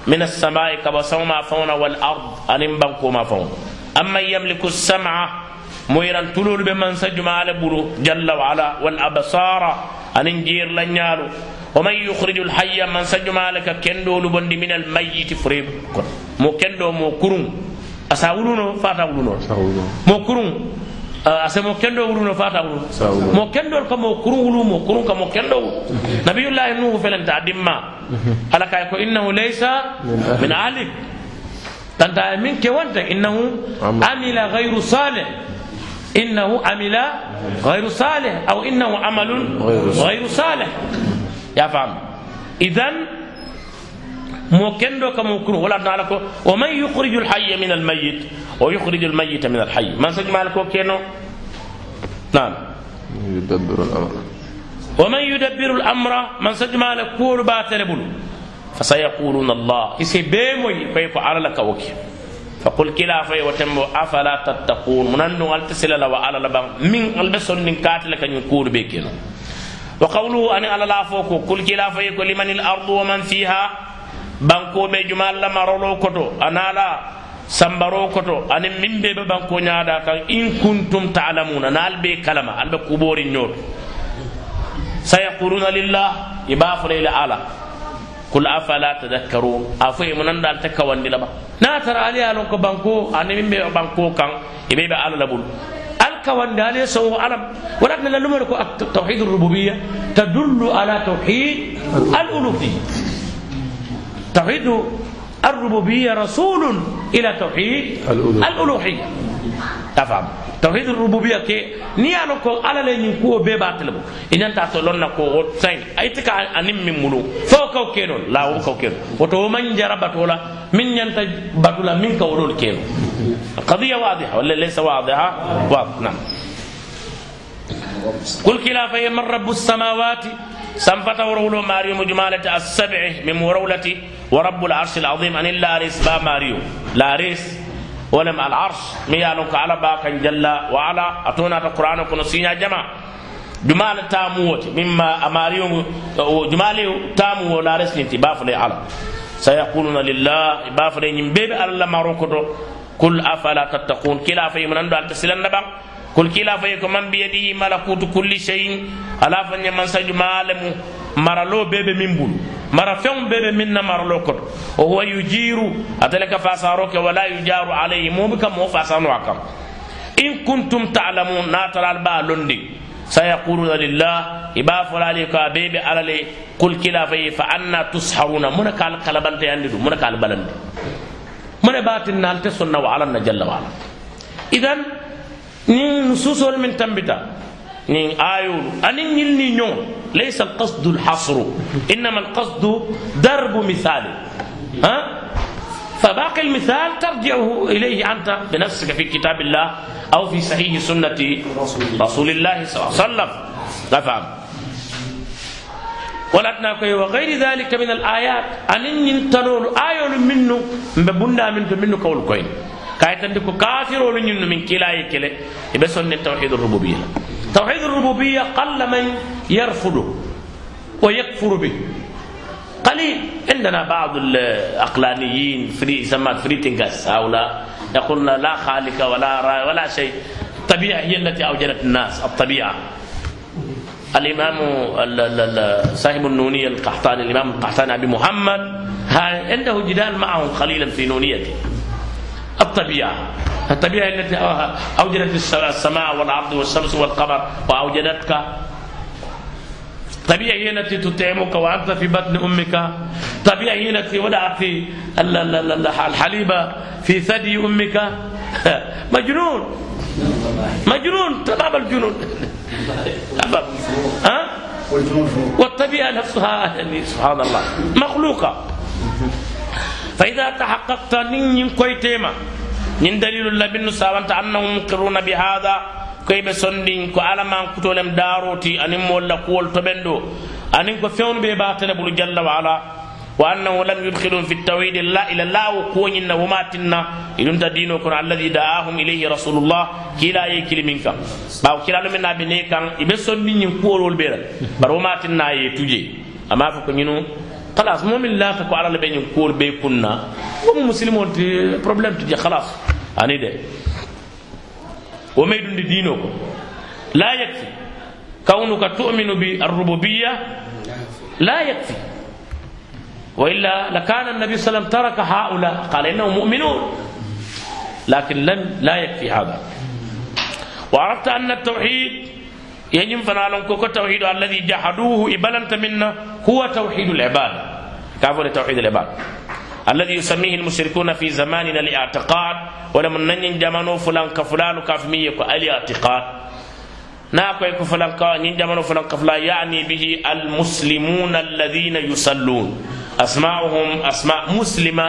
Speaker 2: من السماء كما سوما فون والأرض أن بنكو ما فون؟ أما يملك السمع مويران تلول بمن سجم على برو جل وعلا والأبصار أن جير لنيالو ومن يخرج الحي من سجم لك كندو لبند من الميت فريب. مو كندو مو كرون. أساولونو فاتا مو كرون. آه، أسا مو كندو ولونو فاتا مو كندو كما كرون مو كرون كما كندو. نبي الله نوح فلن تعدم. على كايكو إنه ليس من عليك تنتا من كونت إنه عمل غير صالح. إنه عمل غير صالح. أو إنه عمل غير صالح. Ya fam idan mo kendo ka mo kuru wala dala ko wa man yukhriju al hayya min al mayyit wa yukhriju al mayyita min al hayy man sajma ko keno نعم.
Speaker 1: يدبر الأمر.
Speaker 2: ومن يدبر الأمر من سجما لكور باتل بلو. فسيقولون الله إسي بيموي فيكو على لك وكي. فقل كلا في وتمو أفلا تتقون؟ من أنه التسل لو على لبا من البسون من كاتل wa qawluhu ani ala la fo ko kul kila fayi ko limanil ardu wa man fiha? Bankoɓe juma allah marolo koto anala sambaro koto anin min be be banko ñaada kan in kuntum talamuna. Na al be kalama al be kuɓori ñooto sayaquluna lillah? Iba fola ila ala. Kul afala tadakkarun? A fo emo nanda alta kawandi laba. Na tara ali alon ko banko ani min be banko kan. Iɓe ɓe ala labulu. الكون دالي سو علم ولكن لما توحيد الربوبية تدل على توحيد الألوهية. توحيد الربوبية رسول إلى توحيد
Speaker 1: الألوهية.
Speaker 2: تفهم. توحيد الربوبية كي نيانو كو على لين ينكو بيبا تلبو إن أنت أتولون كو سين. أي تكا أنم من ملو. فو كو كينو لا هو كو كينو وتو من جربت ولا من ينتج بدولا من كورول كينو. القضية واضحة ولا ليس واضحة؟ واضح. نعم. قل كلا فهي من رب السماوات. سنفت ورولو ماريو مجمالة السبع من ورولة ورب العرش العظيم. أن الله ريس با ماريو. لا ريس. ولم العرش. ميالك على باك جل وعلا. أتونا القرآن كن سينا جمع. جمال تاموت مما أماريو جمال تامو لا ريس نتي بافلي على. سيقولون لله. بافلي نبيب الله ماروكو قل أفلا تتقون. كلا في من نبang kul kila faye ko man biyadihi malakutu kulli cheyin ala fa ñaman sadio maalemu maralo bebe min bulu mara feŋ bebe min na maralo koto o huwa yujiru atele ka fasaro ke wala yujaru alayhi momi kam mo fasano a kam in kuntum talamun natalal ba londi sayaquluna lillah iba folali ko a bebe alale kul kila faye fa anna tusharuna muna kal kalabante yandi du muna kal balandi mune batin nalte sonna wa alanna jalla wa ala idan ni nususol min tambita ni ayolu ani ñilni ñoŋ laysa alqasdu alhasru innama alqasdu darbu misali ها؟ فباقي المثال ترجعه إليه أنت بنفسك في كتاب الله أو في صحيح سنة رسول الله صلى الله عليه وسلم. نفهم ولكن وغير ذلك من الآيات. أن ينتنول آيول منه ببندا منه منه كول كوين. kayitandi ko kafirolu ñinnu min kilaye kele ibe sonne rububiyya qalla man yarfudu wa yakfuru bih قليل. عندنا بعض العقلانيين فري يسمى فري هؤلاء. يقولون لا خالق ولا را ولا شيء. الطبيعة هي التي أوجدت الناس الطبيعة. الإمام ال- ال- ال- صاحب النونية القحطاني الإمام القحطاني أبي محمد عنده جدال معهم قليلا في نونيته. الطبيعة. الطبيعة التي أوجدت السماء والأرض والشمس والقمر وأوجدتك. طبيعة هي التي تطعمك وأنت في بطن أمك. طبيعة هي التي وضعت ال- ال- ال- الحليب في ثدي أمك. مجنون. مجنون. تمام الجنون. ها؟ والطبيعة نفسها يعني سبحان الله مخلوقة. فإذا تحققت نين كويتيما. نين دليل الله بن ساوانت أنهم مقرون بهذا. كي بسندين كو على ما كتولم داروتي. أنم ولا كول تبندو. أنم كو فيون بباتل بلو جل وعلا. وأنه لم يدخلون في التوحيد الله إلى الله وكون إن وماتنا. إذن تدينو كن الذي دعاهم إليه رسول الله. كلا يكل منك. باو كلا من أبني كان يبسندين كول والبيرا بر وماتنا يتوجي. أما فكو نينو خلاص مؤمن لا تكو على لبين كول بي كنا هم مسلمون تي بروبليم تجي خلاص. اني ده وما يدون دينه. لا يكفي. كونك تؤمن بالربوبية لا يكفي. وإلا لكان النبي صلى الله عليه وسلم ترك هؤلاء. قال إنهم مؤمنون. لكن لن لا يكفي هذا. وعرفت أن التوحيد يجب فنالون كوكو توحيد الذي جحدوه إبلنت منا هو توحيد العباد. كافر توحيد العباد؟ الذي يسميه المشركون في زماننا الاعتقاد ولم ننين جمانو فلان كفلان كافمية الاعتقاد ناكو يكو فلان كا نين جمانو فلان كفلا يعني به المسلمون الذين يصلون. أسماؤهم أسماء مسلمة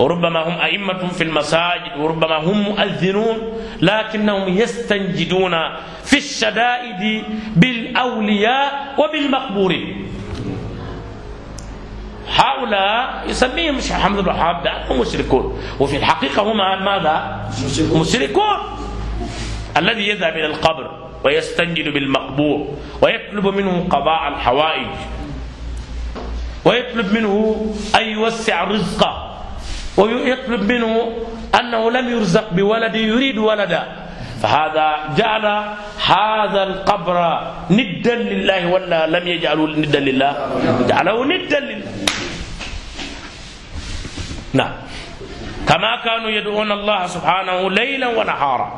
Speaker 2: وربما هم أئمة في المساجد وربما هم مؤذنون لكنهم يستنجدون في الشدائد بالأولياء وبالمقبورين. هؤلاء يسميهم الشيخ محمد بن الوهاب هم مشركون. وفي الحقيقة هم ماذا؟ مشركون. الذي يذهب إلى القبر ويستنجد بالمقبور ويطلب منه قضاء الحوائج ويطلب منه أن يوسع رزقه. ويطلب منه أنه لم يرزق بولد يريد ولدا. فهذا جعل هذا القبر ندا لله ولا لم يجعله ندا لله. جعله ندا لله. نعم. كما كانوا يدعون الله سبحانه ليلا ونهارا.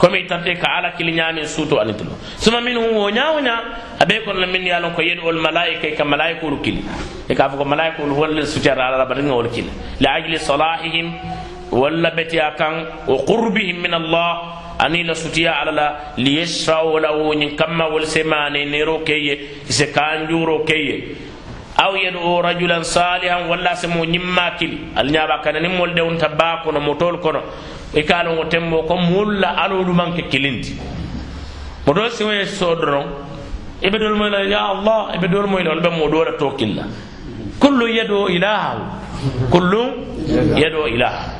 Speaker 2: Komi tarte ka ala kili ñamin suuto anitilo suma min hu wo ña wo ña abe kon la min yalon ko yedol malaika ka malaikolu kili e ka ko malaikolu walla sutara ala batin ngol kili li ajli salahihim walla betiya kan wa qurbihim min allah ani la sutiya ala la li yashfa'u lahu nyin kamma wal semane nero keye se kanjuro keye aw yad'u rajulan salihan walla semo nyimma kili al nyaba kana nim mol dewun tabako no motol kono E i ka lon wo tembo ko moolu la aloolu maŋ ke kilinti moto siŋo ye soo doroŋ i be doolu moyi la ya allah i be doolu moyi la wolu be moo doola too kil la kullu yedo ilahahu kullum yedo ilahahu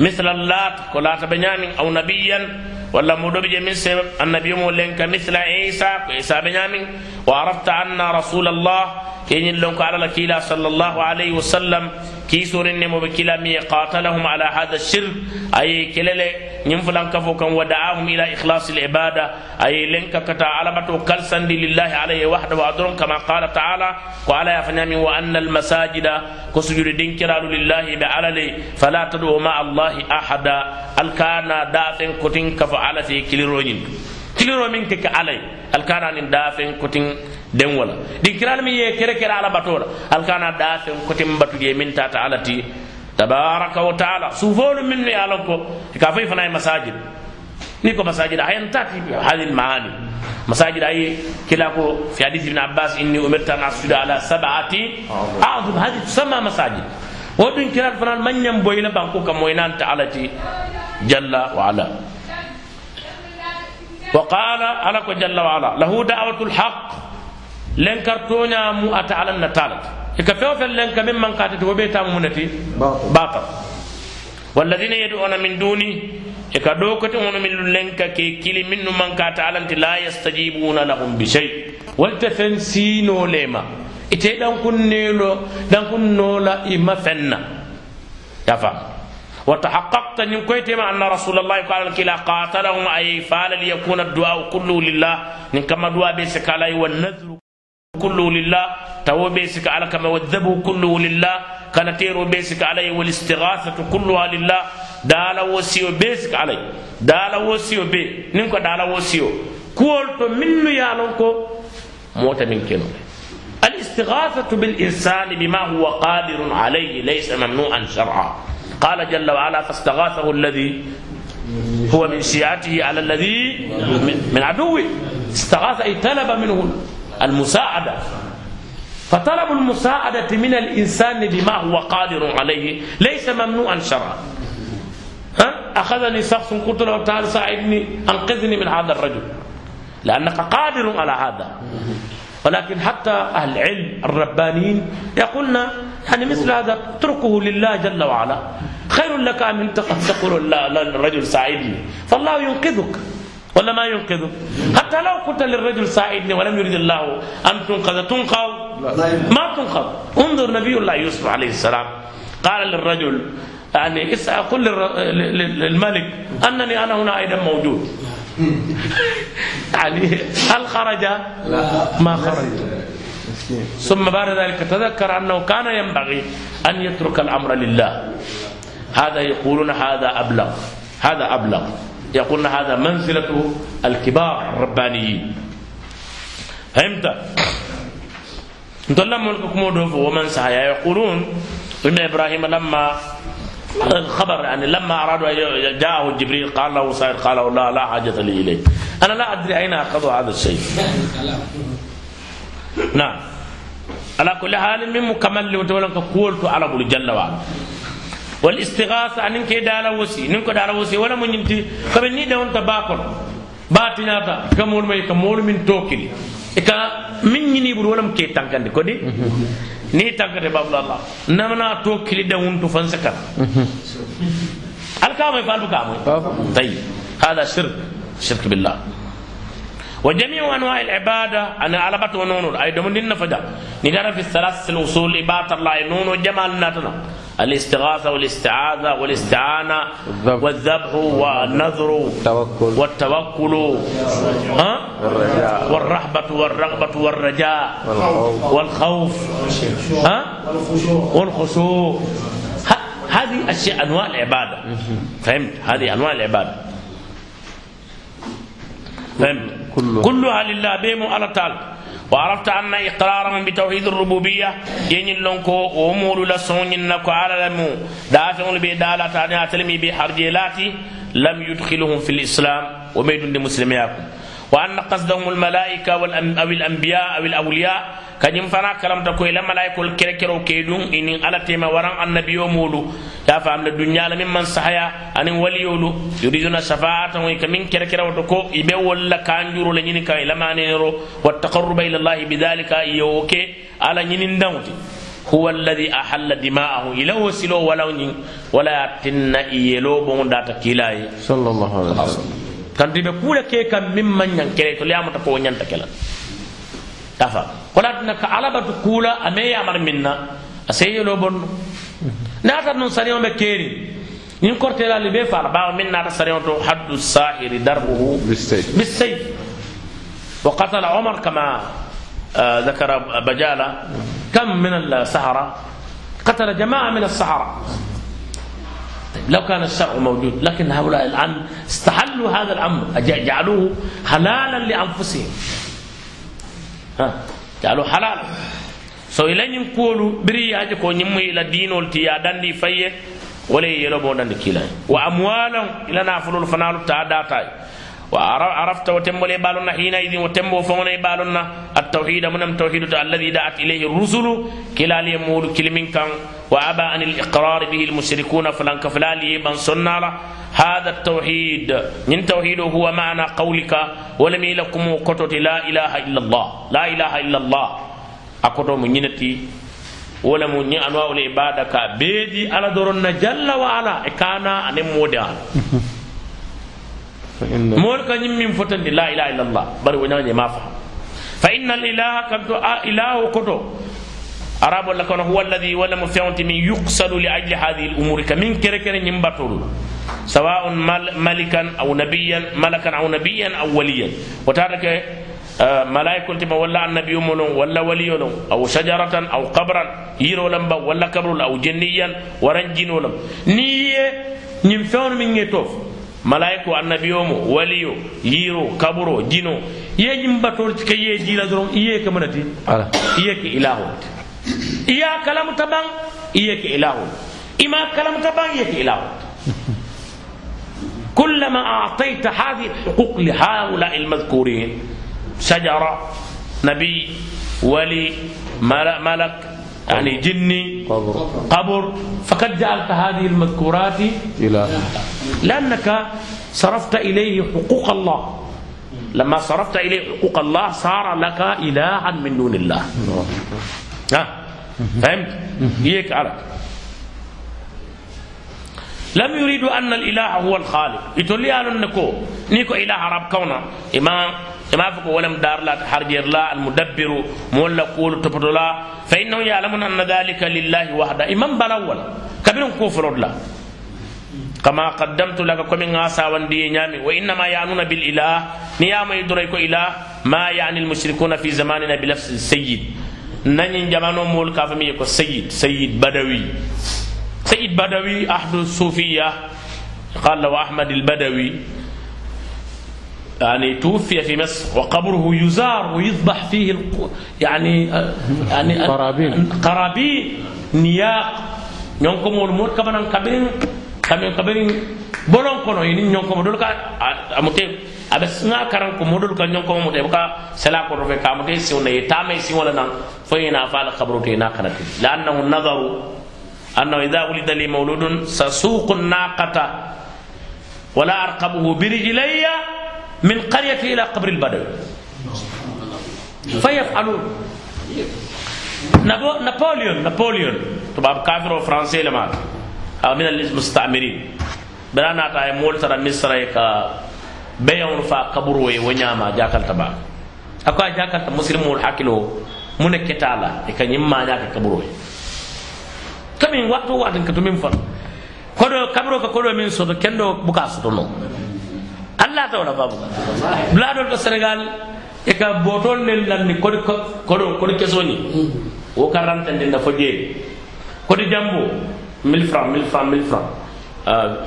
Speaker 2: misla laat ko laata be ñaamiŋ aw nabiyan ولا مدوب من سبب النبي مولنك مثل عيسى عيسى بنيامين وعرفت أن رسول الله كين لونك على كيلا صلى الله عليه وسلم. كي سورن نمو بكلا مي قاتلهم على هذا الشرك اي كلله نيمفلان كفو كان ودعاهم إلى اخلاص العباده اي لنك كتا على بتو كلسن لله عليه وحده وادرون كما قال تعالى قال يا فنامي وان المساجد كسجود دينكرال لله بعلل فلا تدعوا مع الله احدا الكانا دافن كوتين كفو على في كليروين كليرو من كك علي الكانا دافن كوتين den wala din kiral mi ye kere kere ala batola al kana da fe ko tim batu ye min tata ala ti tabaraka wa taala sufolu min ni ala ko ka fay fana masajid ni ko masajid ayan tati hadil maani masajid ay kila ko fi hadith ibn abbas inni umirtu an asjuda ala sab'ati a'zum hadith sama masajid wo din kiral fana manyam boyna banko kam moynan ta ala ti jalla wa ala وقال على جل وعلا له دعوة الحق lenkar toña mu ata alan na talat e ka fewo fel lenka min man katati wo ɓe tamu munati batal walladina yaduna min duni e ka ɗo kote hono min lenka ke kili min nu man kata alanti la yastajibuna lahum bi shay walte fen sino lema ite ɗankunnelo ɗankunnola ima fenna yafa وتحققت ان كويتما ان رسول الله قال كلا قاتلهم اي فعل ليكون الدعاء كله لله ان كما دعاء بيسك علي والنذر كله لله. تو بيسك على كما والذبح كله لله. كان تيرو بيسك علي والاستغاثة كلها لله. دالا وسيو بيسك علي دالا وسيو بي. نينكو دالا وسيو. كولتو منو يالونكو موتا من كنو الاستغاثة بالإنسان بما هو قادر عليه ليس ممنوعا شرعا. قال جل وعلا فاستغاثه الذي هو من شيعته على الذي من عدوه. استغاث أي طلب منه. المساعدة. فطلب المساعدة من الإنسان بما هو قادر عليه. ليس ممنوعا شرعا. ها؟ أخذني شخص قلت له تعال ساعدني أنقذني من هذا الرجل. لأنك قادر على هذا. ولكن حتى أهل العلم الربانيين يقولون يعني مثل هذا اتركه لله جل وعلا. خير لك أن تقول للرجل ساعدني. فالله ينقذك. ولا ما ينقذك حتى لو قلت للرجل ساعدني ولم يريد الله أن تنقذ تنقذ. ما تنقذ. انظر نبي الله يوسف عليه السلام. قال للرجل يعني اسأل قل للملك أنني أنا هنا أيضا موجود. يعني هل خرج؟ ما خرج. ثم بعد ذلك تذكر أنه كان ينبغي أن يترك الأمر لله. هذا يقولون هذا أبلغ. هذا أبلغ. يقولون هذا منزلة الكبار الربانيين. فهمت؟ نتولى ملككم ومن سعيا يقولون إن إبراهيم لما الخبر يعني لما أرادوا جاءه جبريل قال له سائر قال له لا لا حاجة لي إليه أنا لا أدري أين أخذوا هذا الشيء. نعم. على كل حال من مكمل وتولى قولت على جل وعلا. والاستغاثة أن كي دالا وسي نمكو دالا وسي ولا من يمتي. كمن ني دون تباكل باتي ناتا كمول مي كمول من توكل إكا من يني بر ولا مكي كودي؟ ni tankate babla allah namana to kili da wuntu fan sakar alkama fa alkama tayyib hada shirk shirk billah وجميع أنواع العبادة أنا على بات ونون أي دم دين فجا نجرى في الثلاث الاصول عباده الله نون جمال ناتنا. الاستغاثة والاستعاذة والاستعانة
Speaker 1: الذبح.
Speaker 2: والذبح والنذر
Speaker 1: التوكل.
Speaker 2: والتوكل. ها؟
Speaker 1: الرجاء
Speaker 2: والرهبه والرغبة والرجاء.
Speaker 1: والخوف.
Speaker 2: ها؟ والخشوع. هذه أشياء أنواع العبادة. فهمت؟ هذه أنواع العبادة. فهمت؟
Speaker 1: كلها.
Speaker 2: لله بيمو على تعالى وعرفت أن إقرارهم بتوحيد الربوبية ينين لنكو ومولو لسون ينكو على لمو. دافعون بدالة تاني أتلمي بحرجيلاتي لم يدخلهم في الإسلام وميدون لمسلمياكم. وأن قصدهم الملائكة أو الأنبياء أو الأولياء. كنيم فنا كلام تكو إلى ملائكة الكركرو كيدون إن على تيما وران النبي مولو يا فهم الدنيا لمن من صحيا. أن وليولو. يريدون شفاعة ويكمن كركرو تكو إبه ولا كانجورو لنين كان إلى ما نيرو. والتقرب إلى الله بذلك. يوكي على نين داوتي. هو الذي أحل دماءه. إلى وسلو ولا ولا تن يلو بون داتا كيلاي.
Speaker 1: صلى الله عليه وسلم.
Speaker 2: Kanti be kula ke kam mimman nyan kere to liamata ko nyanta kela tafa kola na ka alabatu kula ame ya mar minna aseye lo bon nata non sari on be keri nin korte la libe fa ba min nata sari on to haddu sahiri darbuhu
Speaker 1: بالسيف
Speaker 2: بالسيف وقتل عمر كما آه، ذكر بجالة كم من السحرة قتل جماعة من السحرة طيب لو كان الشرع موجود لكن هؤلاء الآن استحلوا هذا الأمر جعلوه حلالا لأنفسهم ها جعلوه حلالا so ila ñin kuolu biri yaje ko ñimmu ila diinol ti ya dandi fayye wala yelo bo dandi kila wa amwalan ila nafulul fanalu ta datay wa ara- arafta wa tembole balonna hina idin wa tembo fongona balonna at tawhid munam tawhid alladhi da'at وأبى عن الإقرار به المشركون فلان كفلالي من سنة هذا التوحيد. من توحيده هو معنى قولك ولم يلكم قطت لا إله إلا الله. لا إله إلا الله. اقطو منينتي ولم ني أنواع العباده كبيدي على
Speaker 1: دورنا
Speaker 2: جل وعلى كان ان مودان مولك من فتن. لا إله إلا الله. بري ونا ما فهم. فإن الإله كنت آه، إله كتو. Arabo la kono huwa alladhi wala mu fewti min yuqsalu li ajli hadhihi al umuri ka min kere kere ñim batulu sawa'un mal malikan aw nabiyyan malakan aw nabiyyan aw waliyan wotata ke malaikol tima walla annabiyo mo non walla waliyo non aw shajaratan aw qabran yirolam ba walla kabrol aw jenniyan waran jinolam ni ye ñim fewno min ŋe tof malaiko annabiyo mo waliyo yiro kaburo jino ye ñim batol ke ye jila doron iye
Speaker 1: على
Speaker 2: iye ke iya kalam tabang iye ke ilahu ima kalam tabang iye ke ilahu كلما أعطيت هذه الحقوق لهؤلاء المذكورين شجرة نبي ولي مل- ملك يعني جني
Speaker 1: قبر
Speaker 2: قبر فقد جعلت هذه المذكورات
Speaker 1: إلى
Speaker 2: لأنك صرفت إليه حقوق الله. لما صرفت إليه حقوق الله صار لك إلها من دون الله. ها؟ فهمت؟ هيك على. لم يريدوا أن الإله هو الخالق. يتولي على النكو نيكو إله رب كونا. إما إما فكو ولم دار لا تحرجر لا المدبر مولا قول تبدو لا. فإنهم يعلمون أن ذلك لله وحده. إمام بلاول كبير كفر الله كما قدمت لك كم غاسا وندي نيامي وإنما يعنون بالإله. نيام يدريكو إله. ما يعني المشركون في زماننا بلفظ السيد نني جمانو مول كافمي يكو سيد سيد بدوي سيد بدوي احد الصوفيه قال له احمد البدوي يعني توفي في مصر وقبره يزار ويذبح فيه الق... يعني يعني
Speaker 1: قرابين.
Speaker 2: قرابين نياق ñonko mol mol kabanan kabirin kamin kabirin bolon kono ini ñonko mo dol ka amute abe nga karan ko modol ka ñonko mo te ka sala ko rofe ka amute si wona yeta me si wala nan fo ina fa la qabru te na kanati la annahu nadaru annahu idha ulida li mawludun sasuqu naqata ولا أرقبه برجلي من قرية إلى قبر البدوي فيفعلون نبو نابليون نابليون تباب كافر وفرنسي لما أو من المستعمرين بلا ناتا مول ترى مصر كا beyaŋolu fa kaburo ye wo ñaama jakalta ba. A ko a jakalta musilimolu hakkilo mu ne keta la e ka ñiŋ maaña ke kaburo ye kamin waato waatin ka tumin fan fana kodo kaburo ka kodo min soto kendo buka soto no alla ta wala babu bladol to senegal e ka botol nen lanni kodi kodo kodi kesoni wo ka rantande fo jeeri. Kodi jambo 1000 francs 1000 francs 1000 francs. Uh,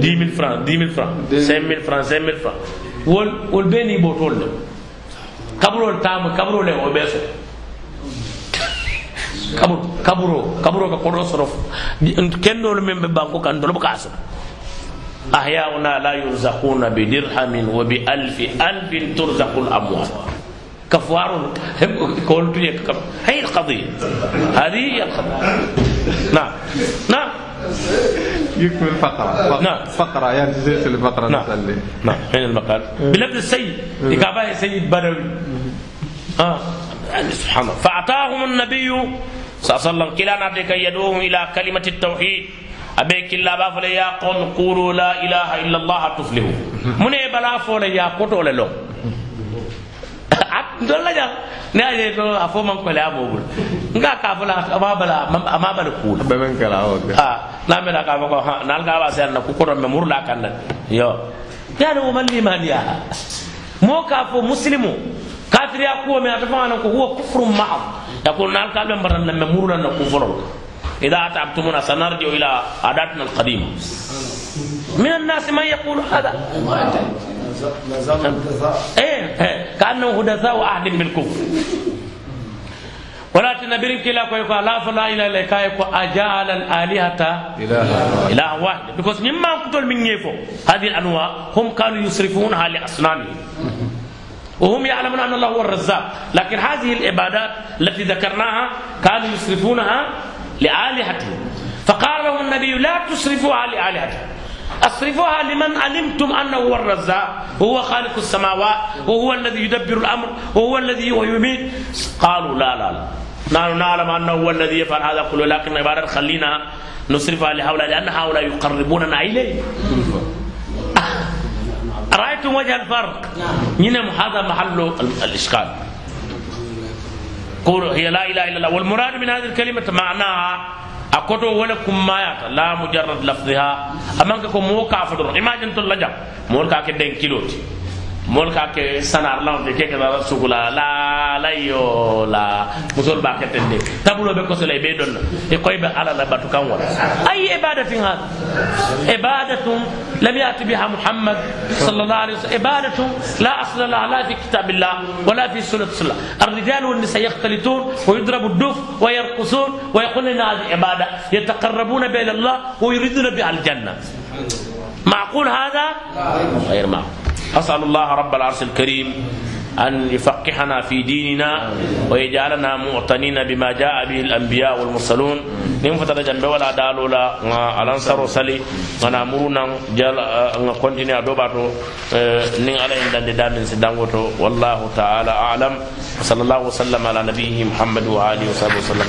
Speaker 2: 10 000 francs 10 000 francs 5 000 francs 5 000 francs wol wol be ni botol le kaburol tamu kaburol le o beso kaburo kaburo kaburo ka kodo soro kendo men be banko kan do ka so ahyauna la yurzaquna bi dirhamin wa bi alfi alfin turzaqul amwal كفار قلت يكفر هي القضية هذه هي القضية نعم نعم
Speaker 4: يكمل فقرة
Speaker 2: نعم.
Speaker 4: فقرة يعني زي الفقرة
Speaker 2: نعم.
Speaker 4: نسأل
Speaker 2: نعم. أين المقال؟ بلفظ السيد. إكابة سيد بدوي. آه. سبحان الله. فأعطاهم النبي صلى الله عليه وسلم كلا نعطيك يدوهم إلى كلمة التوحيد. أبي كلا بافل يا قوم قولوا لا إله إلا الله تفلحوا. من بلا فول يا قطو لهم dol la jang ne aje to a fo man ko la mo bul nga ka fula ama bala ama bala kul
Speaker 4: بمن كلا أوكي
Speaker 2: ah na me ka ko ha nal ga ba sen na ku ko me murla kan yo yani o man liman ya mo ka fo muslimu kafir ya ko me ata fa ko huwa kufrun ma'a yakul nal ka be mbaran na me murla na ku folo إذا أتعبتمونا سنرجع إلى عاداتنا القديمة من الناس من يقول هذا إيه إيه. كأنه حدثاء عهد بالكفر ولكن نبرين كلا كوي لا فلا إله إلا كاي كو أجعل الآلهة
Speaker 4: إله
Speaker 2: إله واحد. Because مما كتول من يفو. هذه الأنواع هم كانوا يصرفونها لأصنامهم. وهم يعلمون أن الله هو الرزاق. لكن هذه العبادات التي ذكرناها كانوا يصرفونها لآلهتهم. فقال لهم النبي لا تصرفوها لآلهتهم أصرفوها لمن علمتم أنه هو الرزاق وهو خالق السماوات وهو الذي يدبر الأمر وهو الذي يميت. قالوا لا لا لا. نحن نعلم أنه هو الذي يفعل هذا كله لكن عبادة خلينا نصرفها لهؤلاء لأن هؤلاء يقربوننا إليه. رأيتم وجه الفرق؟ نعم هذا محل الإشكال. قول هي لا إله إلا الله والمراد من هذه الكلمة معناها a koto wole kummayata la mujarrad lafdiha amanke ko moo ka fo doron imagine tolla jam. Mool ka ke den kiloti كاك دين كيلوتي مول كاك سنار لون دي كيك دارا سوكولا لا لا يو لا مسول باك تندي تابلو بكو سلي بي دون e koy be ala la batu kan wala ay ibadatin hada ibadatun lam yati biha muhammad sallallahu alaihi wasallam ibadatun la asla la fi kitabillah wala fi sunnah rasulullah الرجال والنساء يختلطون ويضربوا الدف ويرقصون ان هذه عبادة يتقربون الله ويريدون بها الجنة۔ معقول هذا؟ غير معقول۔ أسأل الله رب العرش الكريم أن يفقهنا في ديننا ويجعلنا معتنين بما جاء به الأنبياء والمرسلون. نيم فتر جنب ولا دالو لا. الانصار سلي انا مرنا جل ان كونتيني ادوباتو نين على ان دان دان سدانغوتو. والله تعالى أعلم. وصلى الله وسلم على نبيه محمد وآله وصحبه وسلم.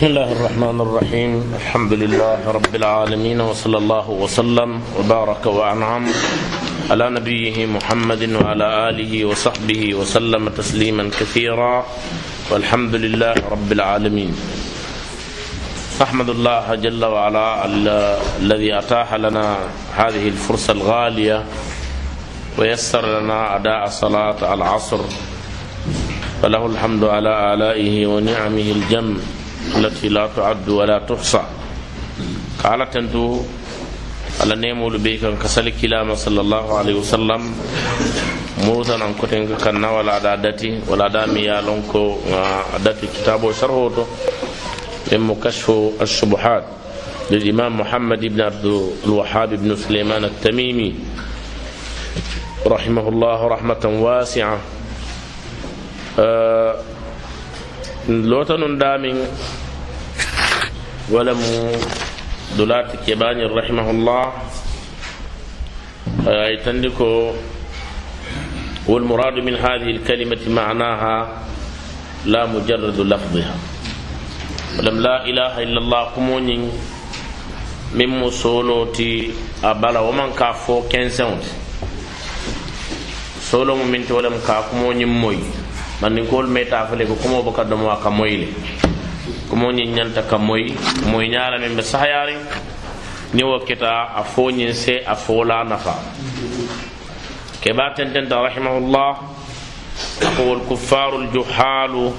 Speaker 2: بسم الله الرحمن الرحيم. الحمد لله رب العالمين وصلى الله وسلم وبارك وأنعم على نبيه محمد وعلى آله وصحبه وسلم تسليما كثيرا. والحمد لله رب العالمين. أحمد الله جل وعلا ال- الذي أتاح لنا هذه الفرصة الغالية ويسر لنا أداء صلاة العصر. فله الحمد على آلائه ونعمه الجمة. التي لا تعد ولا تحصى. قال تنتو على نيمو بيك كسل كلام صلى الله عليه وسلم. موتا ان كوتين كان ولا دادتي ولا دامي يا لونكو داتي كتابو شرحه من كشف الشبهات للإمام محمد بن عبد الوهاب بن سليمان التميمي. رحمه الله رحمة واسعة. أه لوتن دامين ولم دولات كباني رحمه الله أي تندكو والمراد من هذه الكلمة معناها لا مجرد لفظها. ولم لا إله إلا الله كمونين من مسولوتي أبلا ومن كافو كنسونت. solo mu minti wala ka ni kol meta fale ko kumo baka do mo ka moyle kumo nyi nyanta ka moy moy nyaala min be sahayari ni wo kita a fo nyin se a fo la nafa ke ba ten ten rahimahullah aqul kuffarul juhalu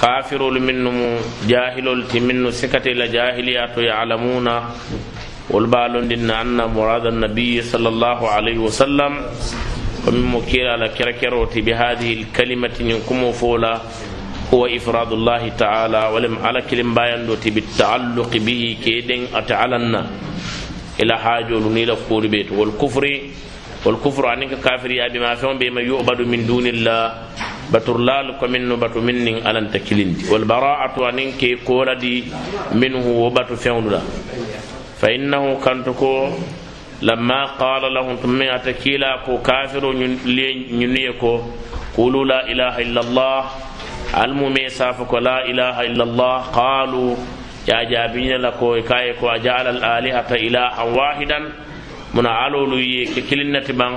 Speaker 2: kafirul minnum jahilul ti minnu sikati la jahiliyatu ya'lamuna wal balun dinna anna murad an-nabiy sallallahu alayhi wa sallam ومن مكير على كركروت بهذه الكلمة ينكم فولا هو إفراد الله تعالى ولم على كلم باين بالتعلق به كيدن أتعلنا إلى حاجة نيل بيت. والكفر والكفر عنك كافر يا بما فهم بما يؤبد من دون الله. بترلال كمن بت من على تكلين والبراءة عنك قول دي منه وبت فهم فإنه كنتكو لما قال لهم ثم أتكيلا كو كافر ينيكو قولوا لا إله إلا الله. الممي سافك لا إله إلا الله. قالوا يا جابين لكو كايكو أجعل الآلهة إلها واحدا. من علول ككلنة بان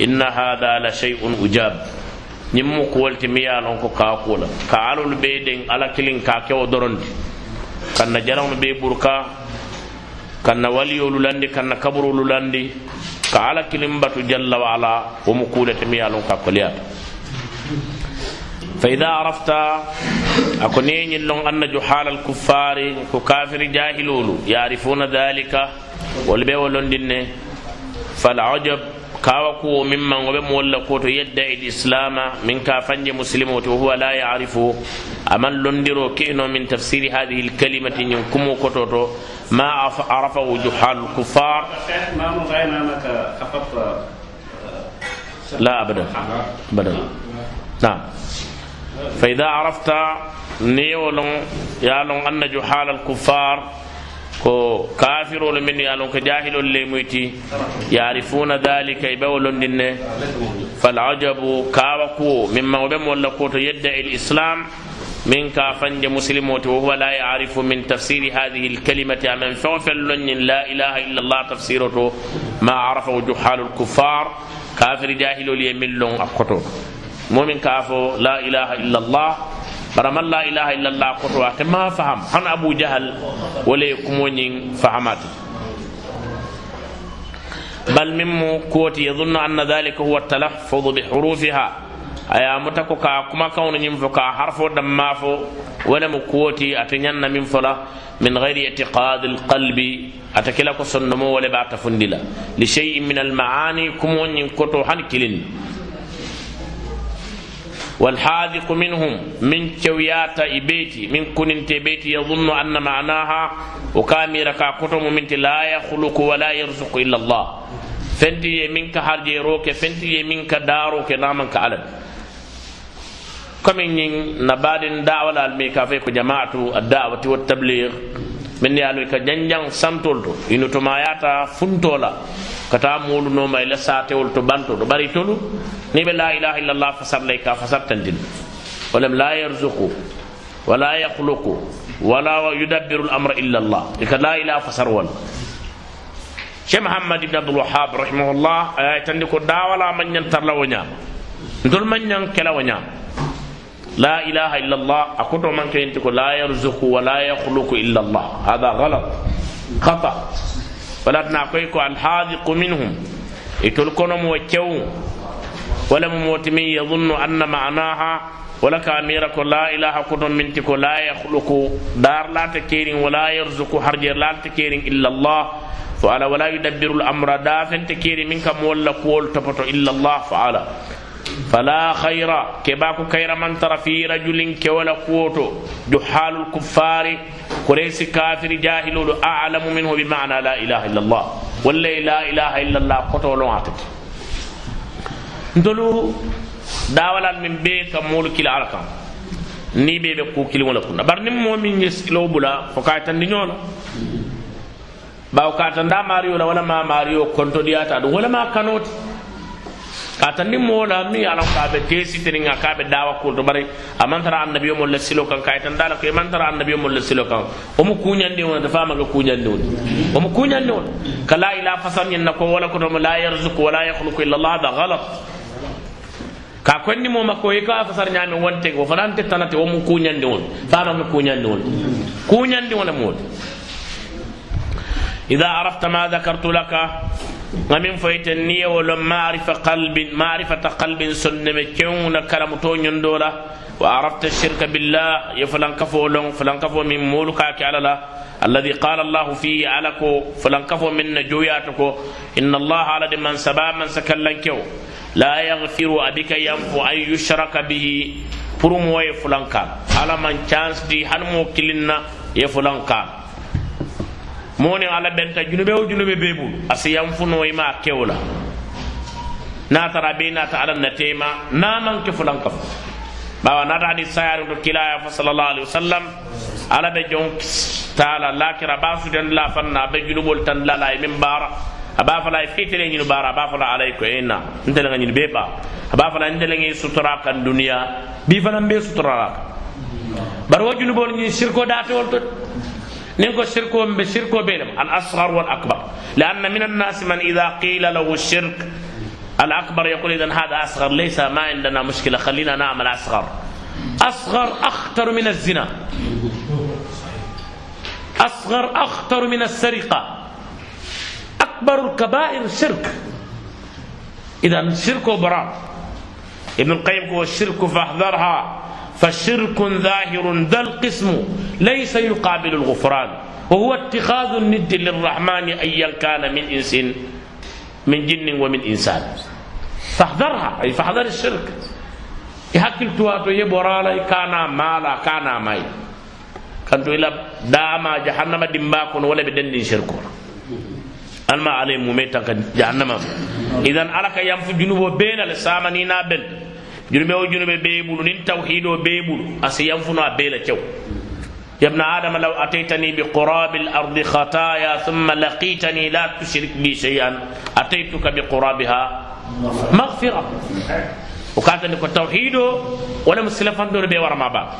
Speaker 2: إن هذا لشيء أجاب. ñimmu kuwolti mi ye lon ko kaakula ka alolu be den ala kilin ka kewo dorondi kanna jalaŋolu be burka kanna waliyolu landi kanna kaburolu landi ka ala kilimbatu jalla wa ala wo mu kulete mi yalon ka koliyata fa ida arafta ako ne ñillon anna juhala alkuffari ko kafiri jahilolu yarifuna dhalika wol be wolondin ne falajab كاوكو ممن غبم ولا كوتو يدعي الإسلام من كافنج مسلم وهو لا يعرف أمن لندرو كين من تفسير هذه الكلمة ينكم كوتو ما عرفه جحال الكفار. لا ابدا. ابدا. نعم. فإذا عرفت نيولون يالون أن جحال الكفار ko kafirolu min ye lon ko jahilol le muyti yarifuna dhalika ibe wolondinne falajabu kawa kuwo mimma wo ɓe molla ko to yedda il islam من كافن مسلموت وهو لا يعرف من تفسير هذه الكلمة من فوفل لا إله إلا الله تفسيرته ما عرفه جحال الكفار كافر جاهل ليملون أقطو مؤمن كافو لا إله بارم لا اله الا الله قطوا ما فهم حنا ابو جهل وليكم كمونين فهمات بل مم كوت يظن ان ذلك هو التلفظ بحروفها ايا متكو كا كما كون نيم فكا حرف دم مافو ولا مكوتي اتنن من فلا من غير اعتقاد القلب اتكلا كو سنمو ولا بعت لشيء من المعاني كمون كوتو هنكلين والحاذق منهم من كويات إبيتي من كننت بيتي يظن أن معناها وكامير كاكتم من لا يخلق ولا يرزق إلا الله. فنتي منك هرجي روك فنتي منك داروك نامك علم كمين نباد دعوة المي كافي جماعة الدعوة والتبليغ. من يالو كجنجان سانتولتو إنو تماياتا فنتولا. كتا مولو نوما إلا ساتي ولتو بانتو باري تولو نيبي لا إله إلا الله فسر ليكا فسر تنجل ولم لا يرزقو ولا يخلقو ولا يدبر الأمر إلا الله إذا لا إله فسر ولا شيخ محمد بن عبد الوهاب رحمه الله آية تندكو دا ولا من ينتر لا ونيام ندول من ينكلا ونيام لا إله إلا الله أكون من كينتكو لا يرزق ولا يخلق إلا الله هذا غلط خطأ ولا نقولك الحاذق منهم يتلقون موكيو ولا موتمي يظن أن معناها ولا كاميرا لا إله كن من تكو لا يخلق دار لا تكيرين ولا يرزق حرجر لا تكيرين إلا الله فعلا ولا يدبر الأمر دافن تكيري منك مولا قول تفتو إلا الله فعلا فلا fala hayra keɓa ko kayraman tara fi rajulin kewala kuwoto. Juhalul kuffari koresi kafiri jahiloɗo alamu minhu bi mana la ilaha illallah. Walla la ilaha illallah kotolon atati ntolu dawalal min be kam molu kila ala kam ni be ɓe ku kiliŋola kunna. Bari ni mo min ye silo bula fo ka tandi ñola bawo ka tanda mario la wala ma mario kontodiyata ɗum wala ma kanoti. Ka tandi moo la mi alan ka be tesitiriŋa ka be dawa kulto bari a mantara annabiyo mol le silo kan ka tanda la ko e mantara annabiyo mol le silo kan o mu kuñandiŋo le dafa maga kuñandiŋo le o mu kuñandiŋo le ka la ila fasan ñin na ko wala kotomo la yarzuku wala yakhluku illa allah hada galat ka konni mo makko e ka fasar ñaami wonte o fanante tanate wo mu kuñandi won fama mu kuñandi won kuñandi wona moodi ida arafta ma dhakartu laka ngamin foyten niye wolo marifa qalbin marifata qalbin sonneme kewna kalamu to ñondola wa arafta shirka billah ye falankafo lon falankafo min molu kake alala الذي قال الله فيه علكو فلنكفو من جوياتكو إن الله على من سبا من سكلنكو la yaghfiru abika yanfu an yushraka bihi pour mo ye fulanka ala man chance di han mo kilinna ye fulanka moni ala benta junube o junube bebu asi yanfu no ima kewla na tara be na ta ala na man ke fulanka bawa na tadi sayar to kilaya fa sallallahu alaihi wasallam ala be jon taala lakira basu den la fanna be junubol tan la la min bara aba fala fitele ñinu bara aba fala alay ko enna ndele nga be ba aba fala ndele ngi sutura kan dunya bi fana be sutura bar wajunu bol ñi shirko date wol to be lam al asghar wal akbar لأن من الناس من إذا قيل له الشرك الأكبر يقول إذا هذا أصغر ليس ما عندنا مشكلة خلينا نعمل أصغر. أصغر أخطر من الزنا. أصغر أخطر من السرقة. أكبر الكبائر الشرك إذا الشرك براء ابن القيم هو الشرك فاحذرها. فشرك ظاهر ذا القسم ليس يقابل الغفران وهو اتخاذ الند للرحمن أيا كان من إنس من جن ومن إنسان فاحذرها أي فاحذر الشرك يحكي تواتو يبورالا كان مالا كان ماي كنتو إلى داما جهنم دمباكون ولا بدن شركون alma ale mume tanka jahannama idan ala ka yamfu junubo bena le samani na bel junube o junube be bulu nin tawhido be bulu asi yamfu no bela cew يا ابن آدم لو أتيتني بقراب الأرض خطايا ثم لقيتني لا تشرك بي شيئا أتيتك بقرابها مغفرة وكانت لك التوحيد ولا مسلفا دون بي ورما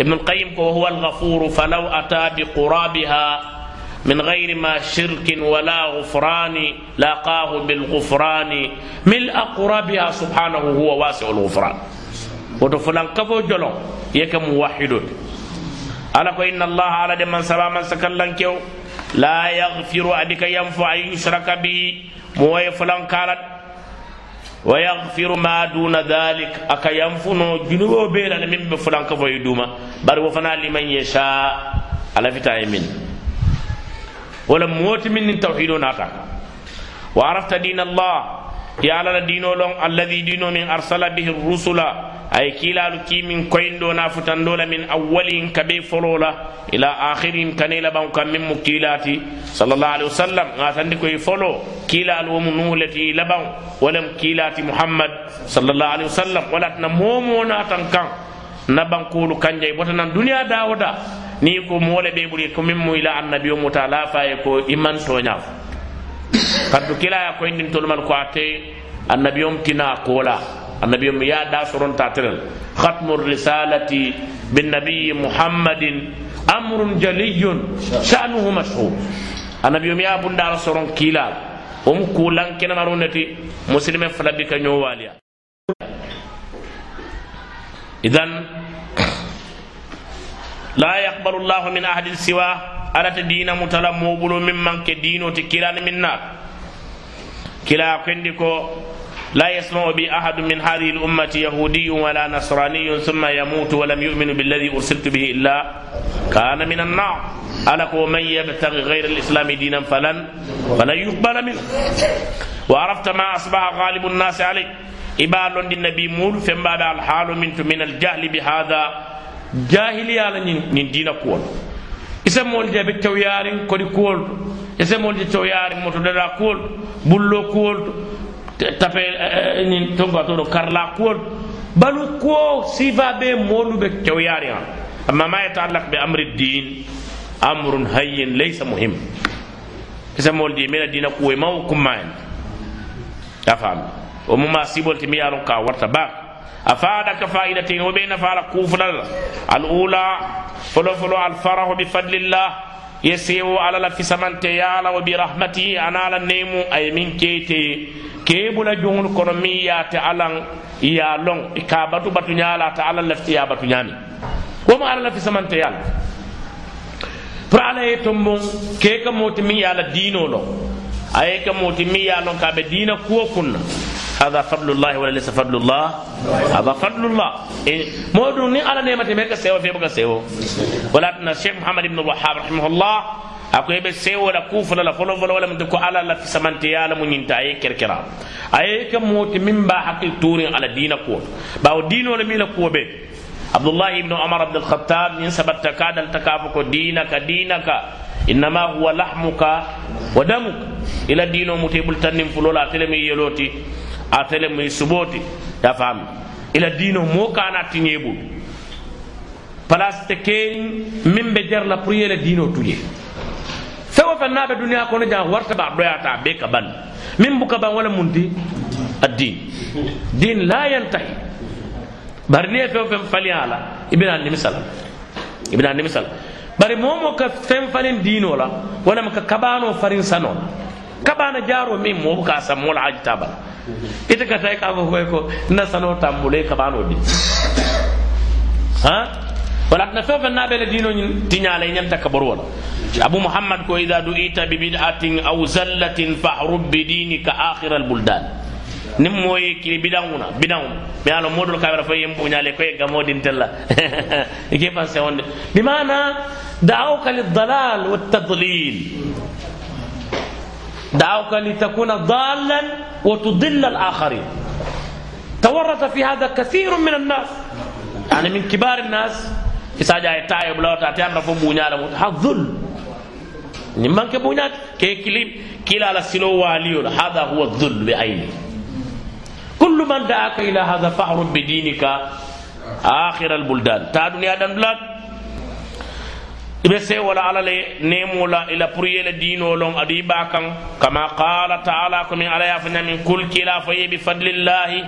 Speaker 2: ابن القيم وهو الغفور فلو أتى بقرابها من غير ما شرك ولا غفران لاقاه بالغفران ملء قرابها سبحانه هو واسع الغفران. وتفلان كفو جلو يك موحد على إن الله على من سبا من سكلن لا يغفر أبك ينفع أن يشرك به موي فلان كالت ويغفر ما دون ذلك أكا ينفنو جنوب بين من بفلان كفو يدوما بل وفنا لمن يشاء على فتاة منه ولا موت من توحيد ناتا وعرفت دين الله. يا على دين لون الذي دين من أرسل به الرسل. أي كيلا كي من كوين دونا فتندولا من أولين كبي فلولا. إلى آخرين كنيلا بان كم من مكيلاتي. صلى الله عليه وسلم. غاتندي كوي فلو كيلا الوم نولتي لبان. ولم كيلاتي محمد. صلى الله عليه وسلم. ولا نمومو ناتن كان. نبان كولو كانجاي بوتنا دنيا داودا. ni ko moole ɓe ɓuri ko min muyla annabi o muta la faye ko iman toña kaddu kilaya koyndin tolumal ko ate annabi om tina kola annabi om ya da soronta terel. Khatmu risalati bin nabiyyi muhammadin amrun jaliyun sha'nuhu mashhur. Annabi om ya bundara soron kilala omu kulan kenamaro marunati muslime falabi ka ɲo idan la yaqbalu allah min ahadin siwa alata dina mutala mobulu min manke dino ti kilani minna kila kendi ko لا يسمع بي أحد من هذه الأمة يهودي ولا نصراني ثم يموت ولم يؤمن بالذي أرسلت به إلا كان من النار. ألك ومن يبتغي غير الإسلام دينا فلن فلن يقبل منه. وعرفت ما أصبح غالب الناس عليه. إبال النبي مول فما الحال من من الجهل بهذا jahiliya la ñin ñin diina kuwol. E isa moolu je be tewyaariŋ kodi kuwol e to isa moolu je tewyaariŋ moto dada kuwol to bullo kuwol to tape eh, eh, ñin tonkatoɗo karla kuwol. To balu kuwo sifa be moolu be tewyaariŋ a amma ma yataallak e be amri din amrun hayyin laysa muhim. Isa moolu je mena diina kuwo mawo kummayen a faami o muma sibol ti mi ye a lon ka warta baake afadaka fa'idatin wa bayna fa'ala kuflal al-ula فلو فلو الفرح بفضل الله يسيو على لا في سمانتي يالا وبرحمته انا على النيمو اي من كيتي كيبولا جون كونومي يا تعالى يا لون كاباتو باتو نيالا تعالى لفتي يا باتو نيامي وما على لا في سمانتي يالا فرعلا يتمون كيكا موتي مي يالا دينو لو ايكا موتي مي يالا كابي دينا كو كنا هذا فضل الله ولا ليس فضل الله هذا فضل الله مودو ني على نعمه ميك سيو في بك سيو ولكن الشيخ محمد بن الوهاب رحمه الله ako ɓe sewola kufula la folo folo wala mte ko ala la fisamante yala mu ñinta aye kerkera aye ka moti min ba hakkil turin ala dina kuwo bawo dinola mi la kuwo ɓe abdoullahi ibnu omar abd alkhatab min sabatta kadal takafo ko dinaka dinaka innama huwa lahmuka wa damuka ila dino mu tebul tannin fulola atele mi yeloti atele mu suboti ya fami. Ila dino mo kana tinyebu place te ken min be jarla pour yele dino tuje. Fewo fe naɓe duniya kono jang warta ba ɗoyata be ka ban min buka ban wala munti addin. Din la yantahi. Bari ni ye fewo fen faliya la i bena nimisala i bena nimisala bari momo ka fen falin dino la walama ka kabano farin sano kabana jaro min mo buka sammola ajitaba la ite ka tay ka ko ko na sano tambule kabano di ha wala na fewo fen naɓe le dino tiñala ñanta kabaru wala أبو محمد كو إذا دعيت ببدعة أو زلة فاحرب بدينك آخر البلدان nimmoyi kili bidawuna bidawuna mi ala modol kamera fo yem buñale koye gamodin tella ike fanse wonde bimana da'awka lildalal والتضليل دعوك لتكون ضالا وتضل الآخرين. تورط في هذا كثير من الناس. يعني من كبار الناس. إذا جاء تايب لو تاتيان رفو بونيالا هذا ظلم. نمان كبونيات كي كليم كلا على سلو واليو. هذا هو الظل بعينه كل من دعاك إلى هذا فاحرب بدينك آخر البلدان. تا دنيا دندلات ibe se wala ala le nemo la ila pour dino lon adi bakan kama qala ta'ala ko min ala yafna min kul kila fa bi fadlillahi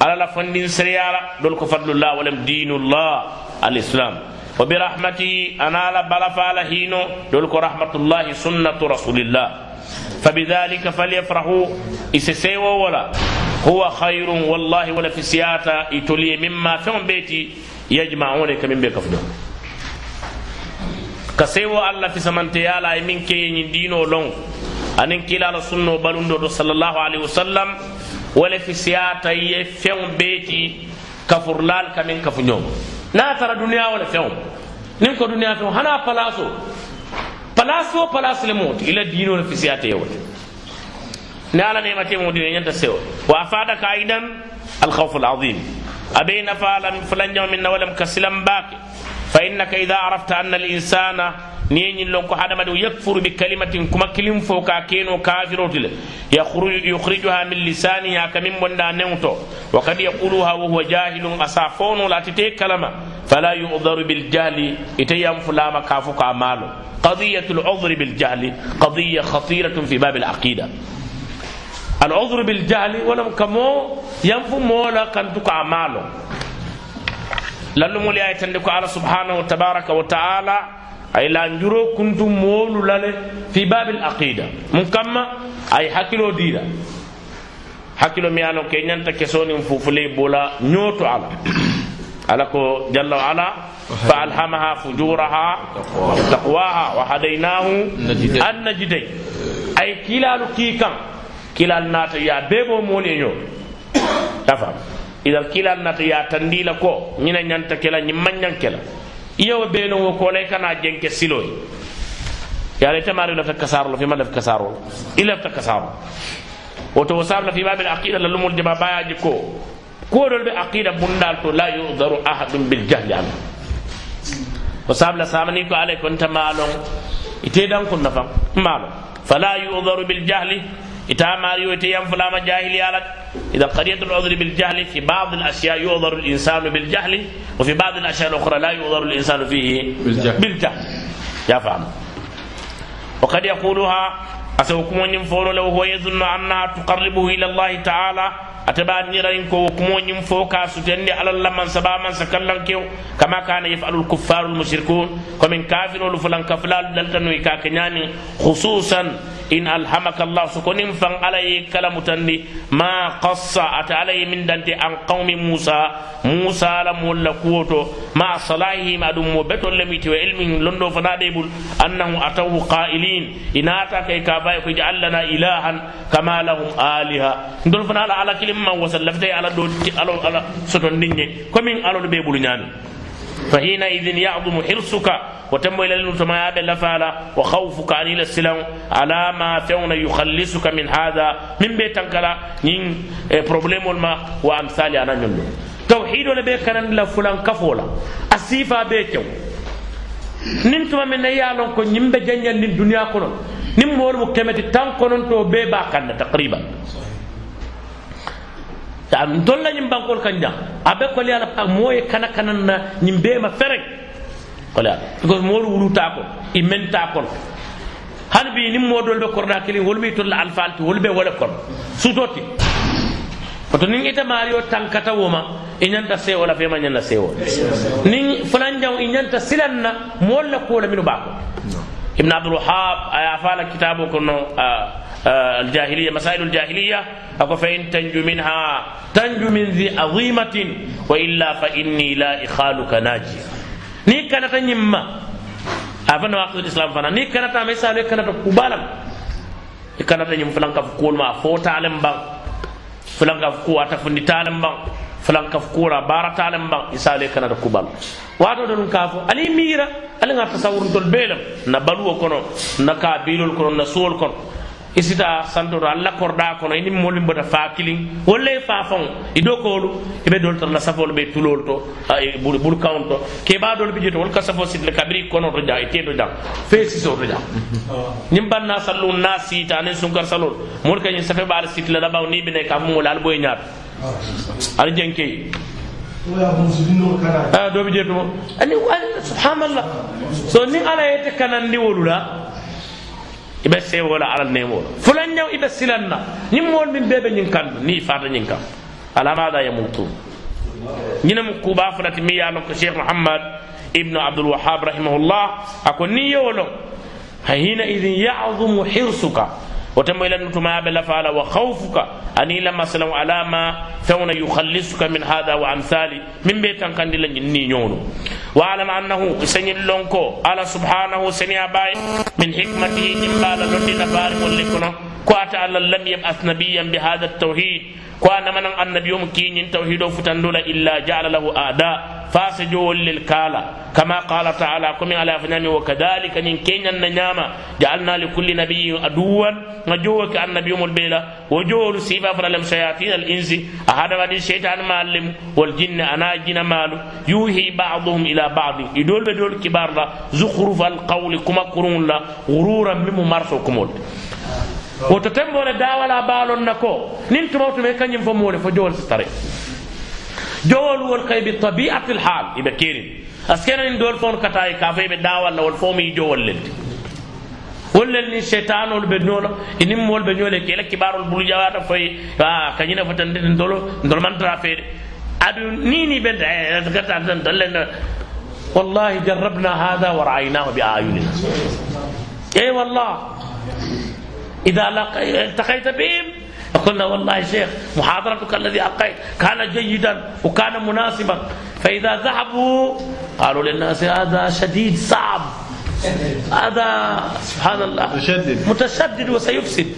Speaker 2: ala la fandin siriyala dol ko fadlullah walam dinullah al-islam wa bi rahmatihi ana la bala fa la hino dol ko rahmatullahi sunnatu rasulillah فبذلك فليفرحوا إسسيوا ولا هو خير والله ولا في سياتا يتولي مما فهم بيتي يجمعون كمن بيك فدو كسيوا الله في سمنتي يالا من كي دينو لون أن كلا رسولنا بلوندو صلى الله عليه وسلم ولا في سياتا يفهم بيتي كفر لال كمن كفنيوم نا ترى دنيا ولا فهم نينكو دنيا فهم هنا فلاسو place o place le moti ila dino le fisiyate yote ne ala ne mate mo dino nyanta sewo. Wa afada kaidan al khawf al azim. Abayna falam falan jaw min walam kasilam baki. فإنك إذا عرفت أن الإنسان نيني لونكو هادما يكفر بكلمة كما كلم فوكا كينو كافر يخرج يخرجها من لسانها كمن بندا نوتو وقد يقولها وهو جاهل أسافون لا تتي كلمة. فلا يؤذر بالجهل. إتيام فلام كافوكا مالو قضية العذر بالجهل. قضية خطيرة في باب العقيدة. العذر بالجهل ولم كمو ينفو مولا كنتك أعماله كنتك أعماله لأنه مولي آية تندك على سبحانه وتبارك وتعالى ay la njuro kuntu moolu lale fi babil aqida mun kamma ay hakkilo diida hakkilo mi yalon ke ñanta kesonin fufule bola ñooto ala ala ko jalla wa ala fa alhamaha fujuraha wa taqwaha wa hadaynahu an najday ay kilalu ki kan kilal nata ya bebo mole ñoo tafam idal kilal nata ya tandila ko ñina ñanta kela ñi mañan kela iyo be no wo ko lay kana jenke siloy lay tamari la kasaro fi man la kasaro ila ta kasaro woto wasabla fi babil aqida la lumul jaba bayaji ko kuwoɗol ɓe aqida bundal to la yudaru ahadum bil jahli an o sabla samani ko alay kon ta maalon iteɗan kon nafam maalon fala yudaru bil jahli mario ite yam fulama jahili alat إذا قضية العذر بالجهل في بعض الأشياء يعذر الإنسان بالجهل وفي بعض الأشياء الأخرى لا يعذر الإنسان فيه
Speaker 4: بالجهل.
Speaker 2: بالجهل. يا فهم. وقد يقولها أسوكم ينفون لو هو يظن أنها تقربه إلى الله تعالى. أتبع نيرين كو كمو ينفوكا ستندي على الله من سبا من سكلن كيو. كما كان يفعل الكفار المشركون. ومن كافر ولفلان كفلال دلتنو كاكنياني خصوصا إن ألهمك الله سكون فان علي كلام تندي ما قص أتى علي من دنتي عن قوم موسى. موسى لم ولا كوتو مع صلاحه ما دم بتو لميتي وعلمه لندو فناديبل أنه أتوه قائلين. إن أتى كي كافاي كي جعل لنا إلها كما لهم آلهة. ندول فنا على كلمة وسلفتي على دول على على سطن ديني. كمين على بيبول نياني فحينئذ يعظم حرصك وتم إلى المتما يابي لفالا وخوفك عن إلى السلام. على ما فون يخلصك من هذا؟ من بيتك لا. نين بروبليم ما وأمثال أنا نمو توحيد ولا بيك كان لا فلان كفولا. أسيفا بيكو nin tuma min na yaalon ko ñimbe janjal nin duniya kono nin moolu mu kemeti be ntolla ñiŋ bankolu kaŋ jaŋ a be kole ala moo ye kana kanaŋ na ñiŋ bee ma fereŋ kole ala because moolu wulutaa ko i mentaa kono hani bi niŋ moo doolu be korodaa kiliŋ wolu be i tolla alifaali ti wolu be wo le kono suutoo ti woto niŋ ite maario tankata wo ma i ñanta seewo la feema ñanta seewo niŋ fulanjaŋo i ñanta silaŋ na moolu la kuwo la minnu baa ko ibnu abdulwahab a ye a faa la kitaaboo kono uh, الجاهلية مسائل الجاهلية أكو فإن تنجو منها تنجو من ذي عظيمة وإلا فإني لا إخالك ناجي ني كانت أفن وقت الإسلام فانا ني كانت مثال كانت كوبالا كانت نيم فلان كف كول ما فوت علم بان. فلان كف كو أتفندي تعلم بان. فلان كف كورا بارا تعلم بان. إسالة كانت كوبال واتو دون كافو. ألي ميرا ألي نغا تصور دول بيلم. نبلو كونو. نكابيلو كونو. نسول كونو. isita santoto alla korda kono ini molim bota fa kilin. Walla e fa faŋo i do koolu i be dolu tarla safolu be tulolu to bulu kaŋolu to. Keba dolu bi jeto wolu ka safo sitile kabiri kono to jaŋ i te to jaŋ fee sisoo to jaŋ ñiŋ banna sallu na siita aniŋ sunkar salolu moolu ka ñiŋ safe be ala sitile labaŋo niŋ i bene ka fo moolu ali boye ñaato ali jenkeyi a doo bi ah, jeetumo ani subhanallah. So niŋ ala yete kanandi wolu la ni wolula ibe sewola alal nemola fulan ñaw ibe silanna ñim mool min bebe ñin kandu ni fata ñin kam ala mada yamutun ñina mu kuba fulati mi yalon ko cheikh muhammad ibnu abdul wahhab rahimahullah ako ni yowlo hina idin ya'zumu hirsuka وتم إلى نتما بلفعل وخوفك أني لما سلم على ما يخلصك من هذا وأمثالي من بيت كان دي لني واعلم أنه سني لونكو على سبحانه سني أباي من حكمته جمال لندي كوات على لم يبعث نبيا بهذا التوحيد. كوانا من النبي يوم كين توحيد فتندول إلا جعل له أعداء فاسجوا للكالا كما قال تعالى كم على فنان وكذلك إن كين النيامة جعلنا لكل نبي عدوا. نجوك النبي يوم البيلة. وجول سيفا فرلم شياطين الإنس. أحد بعد الشيطان معلم. والجن أنا جن مال يوحي بعضهم إلى بعض. يدول بدول كبار. زخرف القول كما كرون غرورا مرسو كمول woto tembole dawala balon nako nin tumawtu me kanyim fo mole fo jowol sitare jowol wol kay bi tabi'ati alhal ibe kirin askena nin dol fon katay ka fe be dawal wol fo mi jowol lelti wollel ni shaitanol be nono inim mol be nyole kela kibarol bulu jawata foy ah kanyina fo tan den dolo dol man tra fe adu nini be gata tan dalle والله جربنا هذا ورأيناه بأعيننا اي والله إذا التقيت بهم قلنا والله يا شيخ محاضرتك الذي ألقيت كان جيدا وكان مناسبا. فإذا ذهبوا قالوا للناس هذا شديد صعب. هذا سبحان الله.
Speaker 4: متشدد.
Speaker 2: متشدد وسيفسد.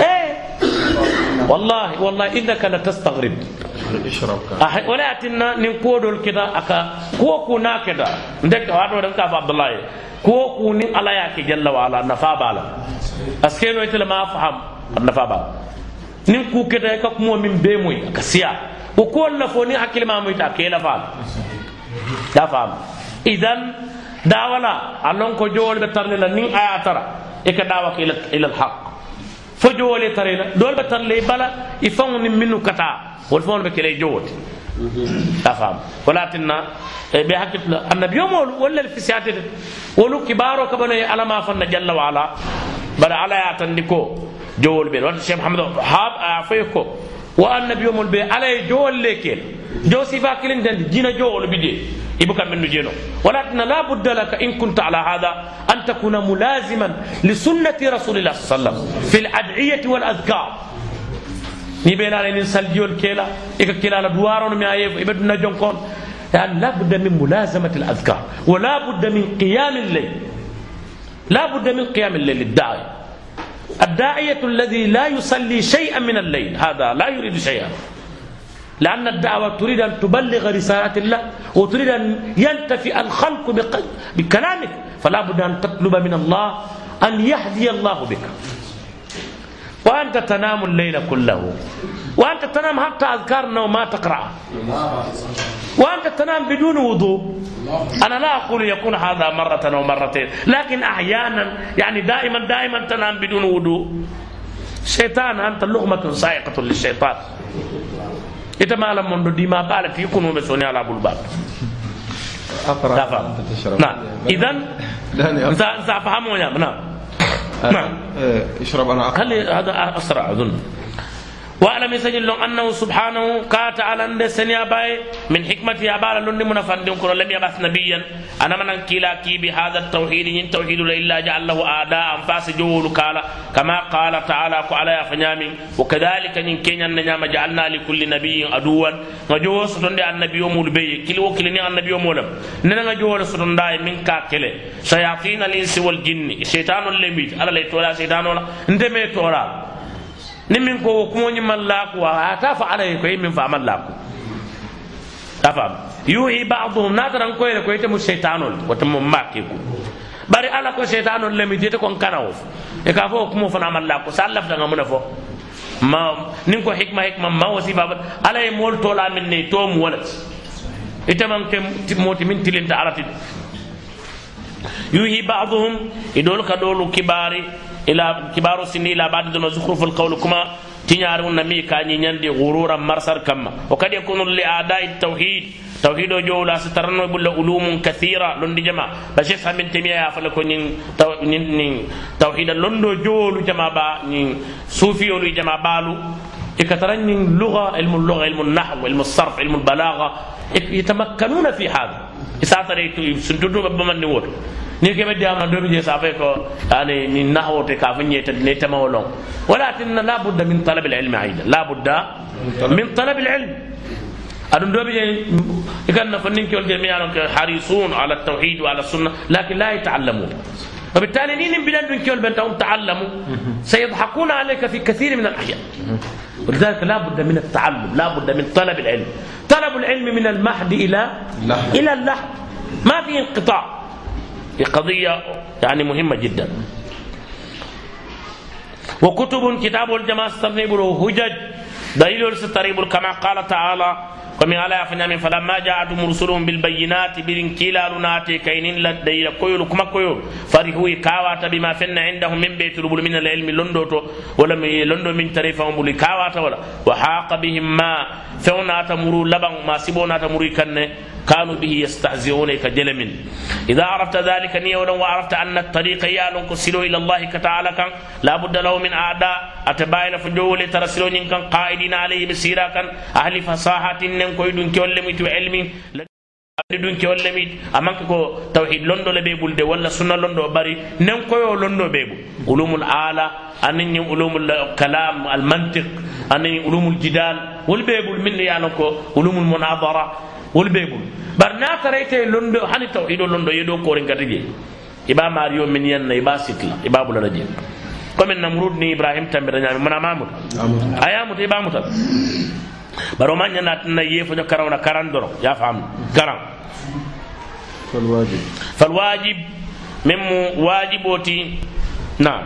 Speaker 2: إيه. والله والله إنك لتستغرب.
Speaker 4: اشرب كان
Speaker 2: Ah, wala tinna nin kuwodol kita aka kuwo ku na keda ndek wato dan ka fa abdullahi kuwo ku nin ala ya ke jalla wa ala nafa bala aske no itela ma faham nafa bala nin ku keda ka kuma min be moy ka siya ko ko la fo ni hakil ma moy ta ke la fa da fam idan dawala alon ko jowol be tarne la nin aya tara e ka dawa ila ila al haqq fo jowole tarela dol be tarle bala i faŋo ni minnu kata wol faŋo be kele jowote e wolu kibaro kabano ye alama fanna jalla wa ala bara ala ya tandi ko jowol ɓe wata cheikh mahamad hab a foye ko wo annabiyomol ɓe ala ye jowol le kel jow sifa kilintandi jina jowol bide ibuka min jeno ولكن لا بد لك إن كنت على هذا أن تكون ملازما لسنة رسول الله صلى الله عليه وسلم في الأدعية والأذكار ni ɓe laala nin saljiol keela eka kilala duwarono mi aye ɓe duna jonkon يعني لا بد من ملازمة الأذكار ولا بد من قيام الليل لا بد من قيام الليل الداعي الداعية الذي لا يصلي شيئا من الليل هذا لا يريد شيئا لأن الدعوة تريد أن تبلغ رسالة الله وتريد أن ينتفي الخلق بكلامك فلا بد أن تطلب من الله أن يهدي الله بك وأنت تنام الليل كله. وأنت تنام حتى أذكار النوم ما تقرأ. وأنت تنام بدون وضوء. أنا لا أقول يكون هذا مرة أو مرتين لكن أحيانا يعني دائما دائما تنام بدون وضوء. شيطان أنت لغمة سائقة للشيطان. إذا ما لم من دي ما بالت يكونوا مسوني على أبو الباب.
Speaker 4: تشرب.
Speaker 2: نعم. إذا فهموا يا نعم. نعم.
Speaker 4: إيه، اشرب أنا أقرأ.
Speaker 2: هل هذا أسرع أظن واعلم يسجل لهم أنه سبحانه كات على أن سنيا باي من حكمته أبال لن من فندم كن لم يبعث نبيا. أنا من كلا كي بهذا التوحيد ين توحيد إلا جعل له أعداء أنفاس جول كالا كما قال تعالى على فنيام وكذلك إن كين نعم جعلنا لكل نبي عدوا. نجو ستون النبي يوم البي كل وكل النبي يوم ولم ننا نجو ستون داي من كاكله شياطين الإنس والجن. شيطان اللي على لا تولا شيطان ولا. ندمي تولا ni min ko wo kumoñi man laaku a ata fa ala ye koye min fa man laaku a faam yuhi baduhum nataran koyele ko itemu seytanol wotemo maki ku bari ala ko seytanol lemi jete kon kanawo e ka fo kumo fana man laaku sa laftanga muna fo. Ma nin ko hikma hikma ma wasi baba ala e mol tola min ne to mu wala ite man ke moti min tilinta alati yuhi ba'dhum idol ka dolu kibari ila kibaru sinni ila ba'd dun zukhruf alqawl kuma tinyaaru nami ka ni nyande ghurura marsar kamma wa kad yakunu li a'da'i tawhid tawhid o jowla sitarno bulla ulumun kathira londi jama ba sheikh hamin temiya ya fala ko nin nin tawhid londo jowlu jama ba nin sufi olu jama balu ikataran nin lugha ilmu lugha ilmu nahw ilmu sarf ilmu balagha يتمكنون في هذا isatare suntutu be bamandi woto ni kebe diama do bi je safe ko yani ni nahwo te ka fanye te ne tama wolon walakin la budda min talab al ilm aida la budda min talab al ilm adun do bi je ikan na fannin kol je mi yaron ke harisun ala tawhid wa ala sunnah lakin la yata'allamun وبالتالي نين بلاد من كيول بنتهم تعلموا سيضحكون عليك في كثير من الاحيان ولذلك لا بد من التعلم لا بد من طلب العلم طلب العلم من المهد
Speaker 4: إلى.
Speaker 2: إلى اللحد ما في انقطاع هي قضية يعني مهمة جدا. وكتب كتاب الجماعة استرنب هجج دليل ستريب كما قال تعالى ومن على فنام فلما جاءتهم رسلهم بالبينات بلن كلا لناتي كينين لدي كويل كما كويل فرحوا كاواتا بما فن عندهم من بيت ربل من العلم لندوتو ولم لندو من تريفهم بلي كاواتا ولا. وحاق بهم ما فونا تمرو لبن ما سيبونا تمرو كن كانوا به يستهزئون كجلم إذا عرفت ذلك نيولا وعرفت أن الطريق يالون كسلو إلى الله كتعالى كان لا بد له من أعداء. أتباين فجول ترسلون كان قائدين عليه بسيرا كان. أهل فصاحة ننكويدون كولم علمي. dun ke walla mi amanka ko tawhid londo le be bulde walla sunna londo bari nen koyo londo be bu ulumul ala anin ulumul kalam al mantiq anin ulumul jidal wal be bul min ya ko ulumul wolu bee bulu bari naŋ a tara ite londo hani tawhido londo ye doo kooriŋ kati jee i be a maario miŋ yeŋ na i be a sikila i be a bula la jee comme namrud ni ibrahim tambita ñaami mana ma muta a ye muta i be a muta bari wo maŋ ñana tinna yeefo ño karaŋo na karaŋ doroŋ ye a faamu karaŋ falwajib min mu waajiboo ti naam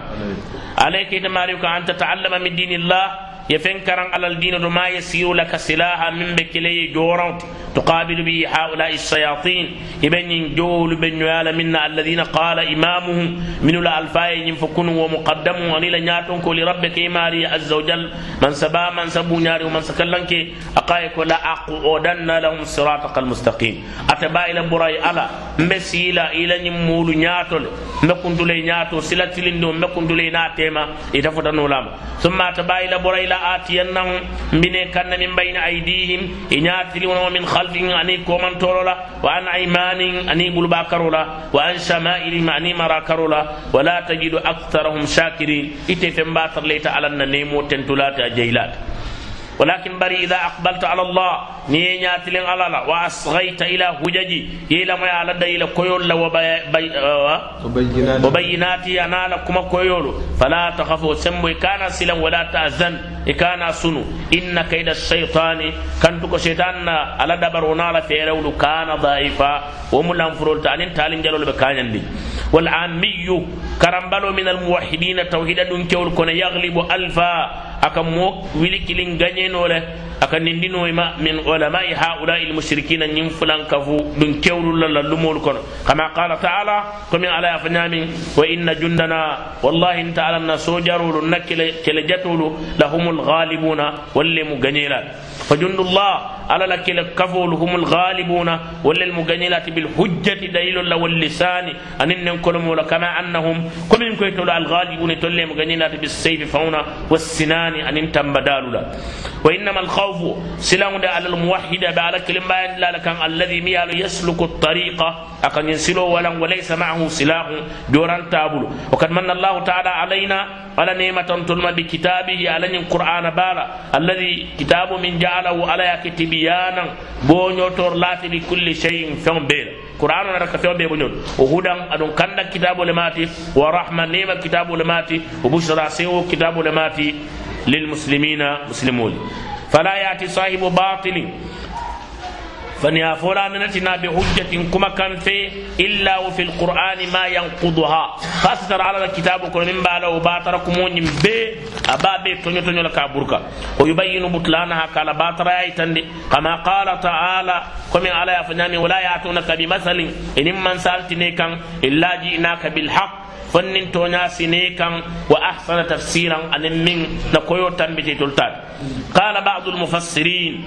Speaker 2: alayka ite maario ko an tatallama min dinillah ño karawna karan doro ya fam garan
Speaker 4: فالواجب
Speaker 2: فالواجب من واجبوتي نعم عليك إذا ماريك أن تتعلم من دين الله يفنكرن على الدين ما يسير لك سلاحا من بكلي جورنت تقابل به هؤلاء الشياطين. يبن جول بن يال منا الذين قال إمامهم من الألفاء ينفكون ومقدم ونيل نياتون كل ربك إماري عز وجل. من سبا من سبو ناري ومن سكلنك. أقايك لا أقعدن لهم صراطك المستقيم. أتبا إلى براي ألا. مسيلا إلى نمول نياتول. مكنت لي نياتو سلة لندو مكنت لي ناتيما إذا فتنوا لام ثم أتبا إلى براي لا آتينهم من كان من بين أيديهم إناتلون ومن خلفهم أني كومن تورولا وعن أيمان أني بلبا كرولا وعن شمائلهم أني مرا كرولا ولا تجد أكثرهم ولكن بري إذا أقبلت على الله نينيات لين على الله وأصغيت إلى هججي إلى ما على إلى كيول
Speaker 4: وبينات
Speaker 2: وبينات أنا لكم كيول فلا تخافوا سموا كان سلا ولا تأذن إكان سنو. إن كيد الشيطان كان تكو شيطان على دبر ونالا فيرول كان ضعيفا. وملان فرول تالين تالين جلول بكان دي. والعامي كرمبلو من الموحدين توحيدا دون كيول كون يغلب ألفا. أكا موك ويلي كيلين غنينو aka nindino ma min ulamai haulai almushrikina nyim fulan kafu dun kewlu lalla lumol kono kama qala ta'ala ko min ala yafanyami wa inna jundana wallahi ta'ala na sojarulu nakile kele jatulu lahumul ghalibuna walle mu ganila فجند الله على لك كفول هم الغالبون ولا المجنلات بالحجة دليل الله واللسان. أن ننكلم كما أنهم كم يمكن الغالبون تولي مجنلات بالسيف فهنا والسنان. أن أنتم بدالنا وإنما الخوف سلام على الموحد على كلمة لا لكان الذي ميال يسلك الطريق. أكن ينسلو ولا وليس معه سلاح جوران تابلو وقد من الله تعالى علينا على نعمة تلم بكتابه على القرآن بالا الذي كتاب من جعله على كتبيانا بونيو تورلات لكل شيء فهم بيل. قرآن نرك فهم بيل بونيو وهدى أدون كان كتاب لماتي ورحمة نعمة كتاب لماتي وبشرى سيو كتاب لماتي للمسلمين مسلمون. فلا يأتي صاحب باطل فنيا فلان نتنا بحجة كما كان في إلا وفي القرآن ما ينقضها. فاستر على الكتاب كل من بالا وباتركم ونم بي أبا بي تنيو تنيو لك أبورك. ويبين بطلانها قال باتر آيتن كما قال تعالى كما على يفناني ولا يأتونك بمثل. إن من سألتني كان إلا جئناك بالحق. fannin tonya sine kan wa ahsana tafsiran anin min na koyo tambiti tultat qala ba'd al mufassirin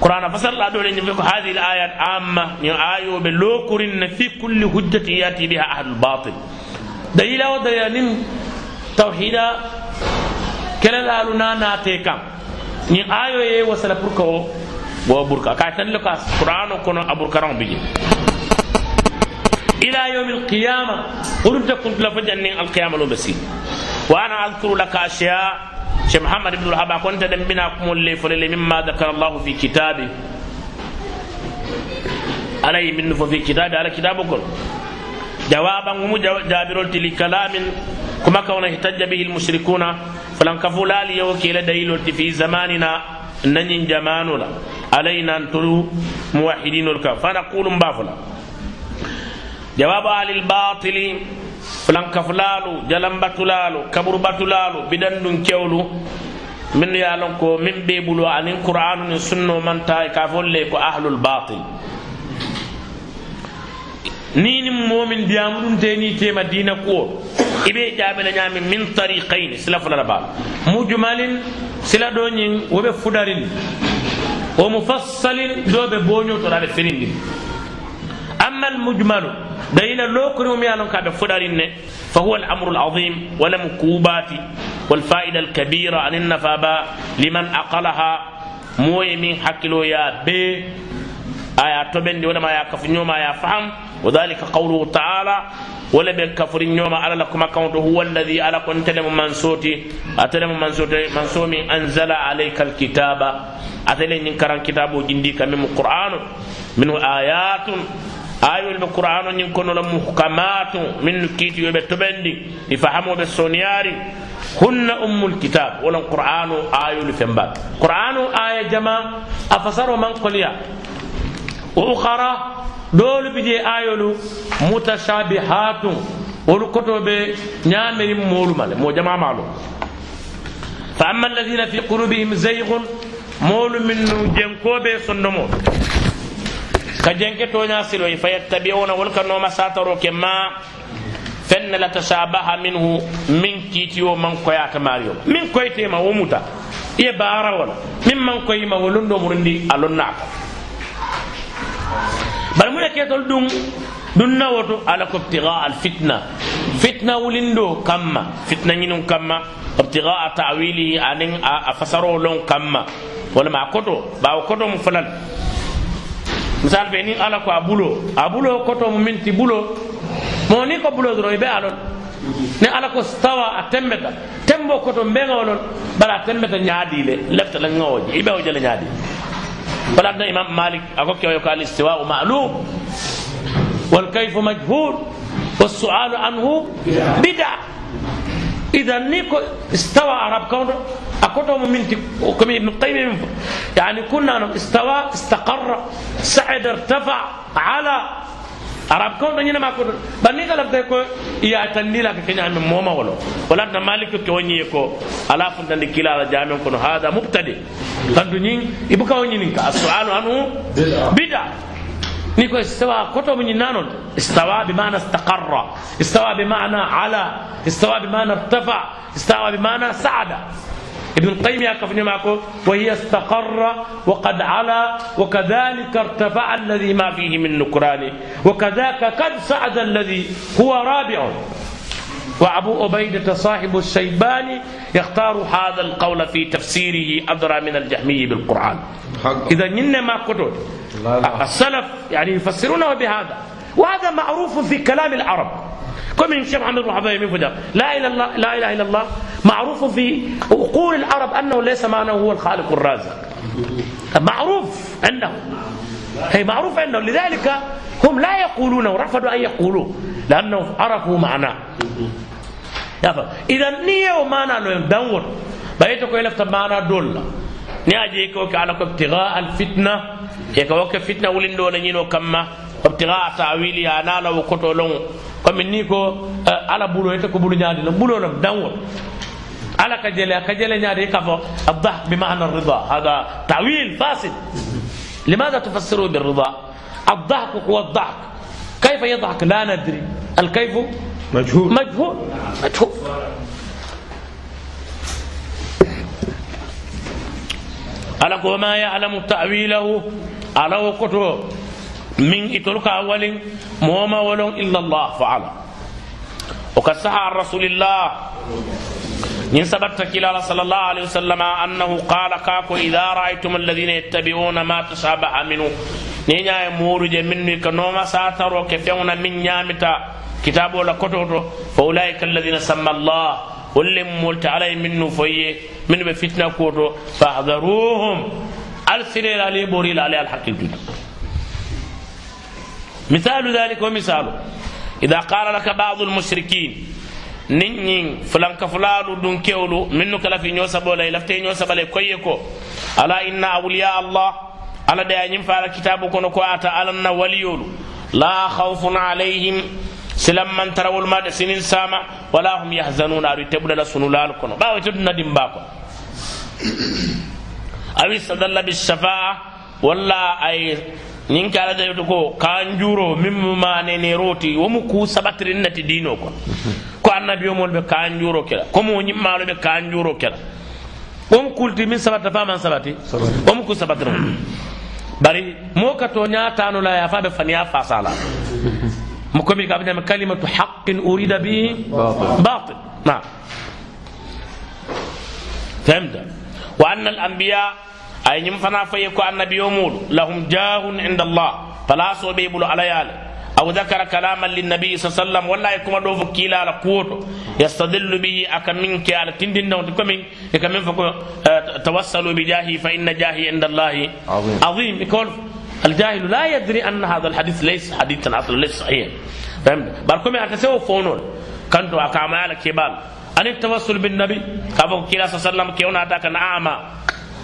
Speaker 2: قرآن فصل الله دولين في هذه الآيات عامة. من آيو بلوكرين في كل حجة يأتي بها أهل الباطل. دليل ودليل توحيدا كلا لالنا ناتيكا من آيو يي وصل بركو وبركا كايتن لك قرآن كنا أبركران بيجي. إلى يوم القيامة. قلت كنت لفجأن القيامة لو بسي وأنا أذكر لك أشياء شيخ محمد بن الوهاب كنت دم بنا اللي فلل مما ذكر الله في كتابه علي من في كتابه على كتابكم جوابا جابر لكلام كما كون احتج به المشركون فلن كفوا لي وكيل دليل في زماننا نن جماننا علينا ان موحدين الكفر فنقول بافلا جواب أهل الباطل fulankafulaalu jalambatulaalu kaburubatulaalu bidandun kewlu. Minnu ye a lon ko min be bulu aniŋ qur'anu niŋ sunno manta e ka fo le ko ahlul batil ni niŋ moo miŋ diyamudunte ni tema diina kuwo i be jaabe la ñaami min tariqain sila fula la baa mujumalin sila do ñiŋ wo be fudarin. Wo mufassalin do be boño tora be firindin أما المجمل دليل لو كنوا ميالون كابي فدارين فهو الأمر العظيم ولم كوباتي والفائدة الكبيرة عن النفابة لمن أقلها موي من حكلو يا بي آية تبندي ولما يا كفنيوما يا فهم. وذلك قوله تعالى ولا بكفر نيوما على لكم كونت هو الذي على كنت لم منسوتي أتلم منسوتي منسومي أنزل عليك الكتاب. أتلم ينكرن كتابه جنديك من القرآن منه آيات ayol ɓe qur'ano ñin kono la muhkamatu min kiitiyoɓe toɓendi ɗi fahamoɓe soniyari hunna ummul kitab wolon qur'anu ayolu fembat qur'anu aya jama a fasaro man koliya wa ukhara dolu bije ayolu mutashabihatun wolu kotoɓe ñamerin molumale mo jama malo fa amma alladina fi qulubihim zaygun molu min jenkoɓe sondomo ka jenke toña siloy fa yattabiuna wol ka noma sataro ke ma fenne la tashabaha minhu min kiitiyo man koyata mario min koytema wo muta. Iye baara wala. Min man koyima wo londo murundi a lonnaka bari mu ne ketol ɗum ɗum nawoto ala ko ibtiga al fitna. Fitna wulindo kamma. Fitna ñinin kamma. Ibtigaa tawilihi anin a fasaro lon kamma. Walama a koto ɓawo koto mu falal. misal ɓe ni ala ko a bulo a bulo koto mu minti bulo mo ni ko bulo doro ɓe alon ni ala ko stawa a tembeta tembo koto mbeŋolon bara a tembeta ñaadile lefta la ŋawoje iɓe o jele ñaadi wala adna imam malik ako kewoyo ko al istiwau malum والكيف مجهول والسؤال عنه بدع إذا نيكو استوى عرب كون اكوتو من كم ابن القيم يعني كنا استوى استقر سعد ارتفع على عرب كون دنينا ما كون بني قال لك يا تندي لك كنا من موما ولو. ولا ان مالك كوني كو على فندن كلا على جامع كون هذا مبتدئ. تندني يبقى وني السؤال عنه بدع نيكو استوى كتب من نانون استوى بمعنى استقر. استوى بمعنى على. استوى بمعنى ارتفع. استوى بمعنى سعد. ابن القيم يقف معكم. وهي استقر وقد علا وكذلك ارتفع الذي ما فيه من نكران. وكذاك قد سعد الذي هو رابع. وأبو عبيدة صاحب الشيباني يختار هذا القول في تفسيره أدرى من الجهمي بالقرآن. إذا نن ما كتب. السلف يعني يفسرونه بهذا. وهذا معروف في كلام العرب. كم من الشيخ محمد بن حبيب لا إله إلا الله لا إله إلا الله. معروف في عقول العرب أنه ليس معناه هو الخالق الرازق. معروف عندهم هي معروف عندهم لذلك هم لا يقولونه رفضوا أن يقولوه لأنه عرفوا معناه. إذا نية ومعنى دور. بيتك لفت معنى دول ni aje ko ka ala ko ibtigha al fitna e ko ke fitna wulin do la nyino kamma ibtigha ta'wili ana la ko to lon ko min ni ko ala bulo ete ko bulu nyaadi la bulo lam danwo ala ka jele ka jele nyaadi ka fo الضحك بمعنى الرضا هذا تعويل فاسد لماذا تفسره بالرضا الضحك هو الضحك كيف يضحك لا ندري الكيف
Speaker 1: مجهول
Speaker 2: مجهول مجهول ala ko ma ya'lamu ta'wilahu ala wo koto min itolu ka walin moma wolon illa allah fa'ala o ka saha rasulillah ñin sabatta kilala sallallahu alaihi wasallam annahu qala kako idha ra'aytum alladhina yattabi'una ma tashabaha minhu ni ñaye moruje minnu ka noma sataro ke fewna min ñamita kitabo la kototo fa ulaika alladhina samma allah wollem molta alay minnu foye من بفتنة كورو فاحذروهم. السرير علي بوريل علي الحق الدنيا مثال ذلك ومثال. إذا قال لك بعض المشركين نين فلان كفلان دون كيولو منك لا في نيوسا بولاي لفتي نيوسا بولاي ألا إن أولياء الله ألا دي أن ينفع كتابك نكواتا ألا نواليولو لا خوف عليهم silam mantarawol maɗe sinin sama wala hum yahzanuna aɗu teɓuɗala sunulal kono. Ɓawa e teɗuna dimba kono. Awi sadalla bishafa'a walla ay ñin ke ala dayto ko kan juro min manene roti womu ku sabatirin nati dino kono. Ko annabiyomol ɓe kan juro kela. Comme o ñimmalo ɓe kan juro kela. Wom kulti min sabata fa man sabati wom ku sabatira bari mo ka to ñatanula ya fa ɓe faniya fasala mo komi ka bina kalimatu haqqin urida bi batil na فهمت؟ وأن الأنبياء أي نمفنا فيكو النبي يومول لهم جاه عند الله. فلا صبيب على يال. أو ذكر كلاما للنبي صلى الله عليه وسلم ولا يكون دو فكيلا على قوته يستدل به أكمنك على تندن دون تكمن. يكمن فكو توسلوا بجاهي فإن جاهي عند الله
Speaker 1: عظيم.
Speaker 2: عظيم. يقول الجاهل لا يدري أن هذا الحديث ليس حديثا أصلا ليس صحيح. فهمت؟ باركم أتسوى فونون. كنتوا أكامل كبال. أن التوسل بالنبي. كابو كلا صلى الله عليه وسلم كيونا أتاك أعمى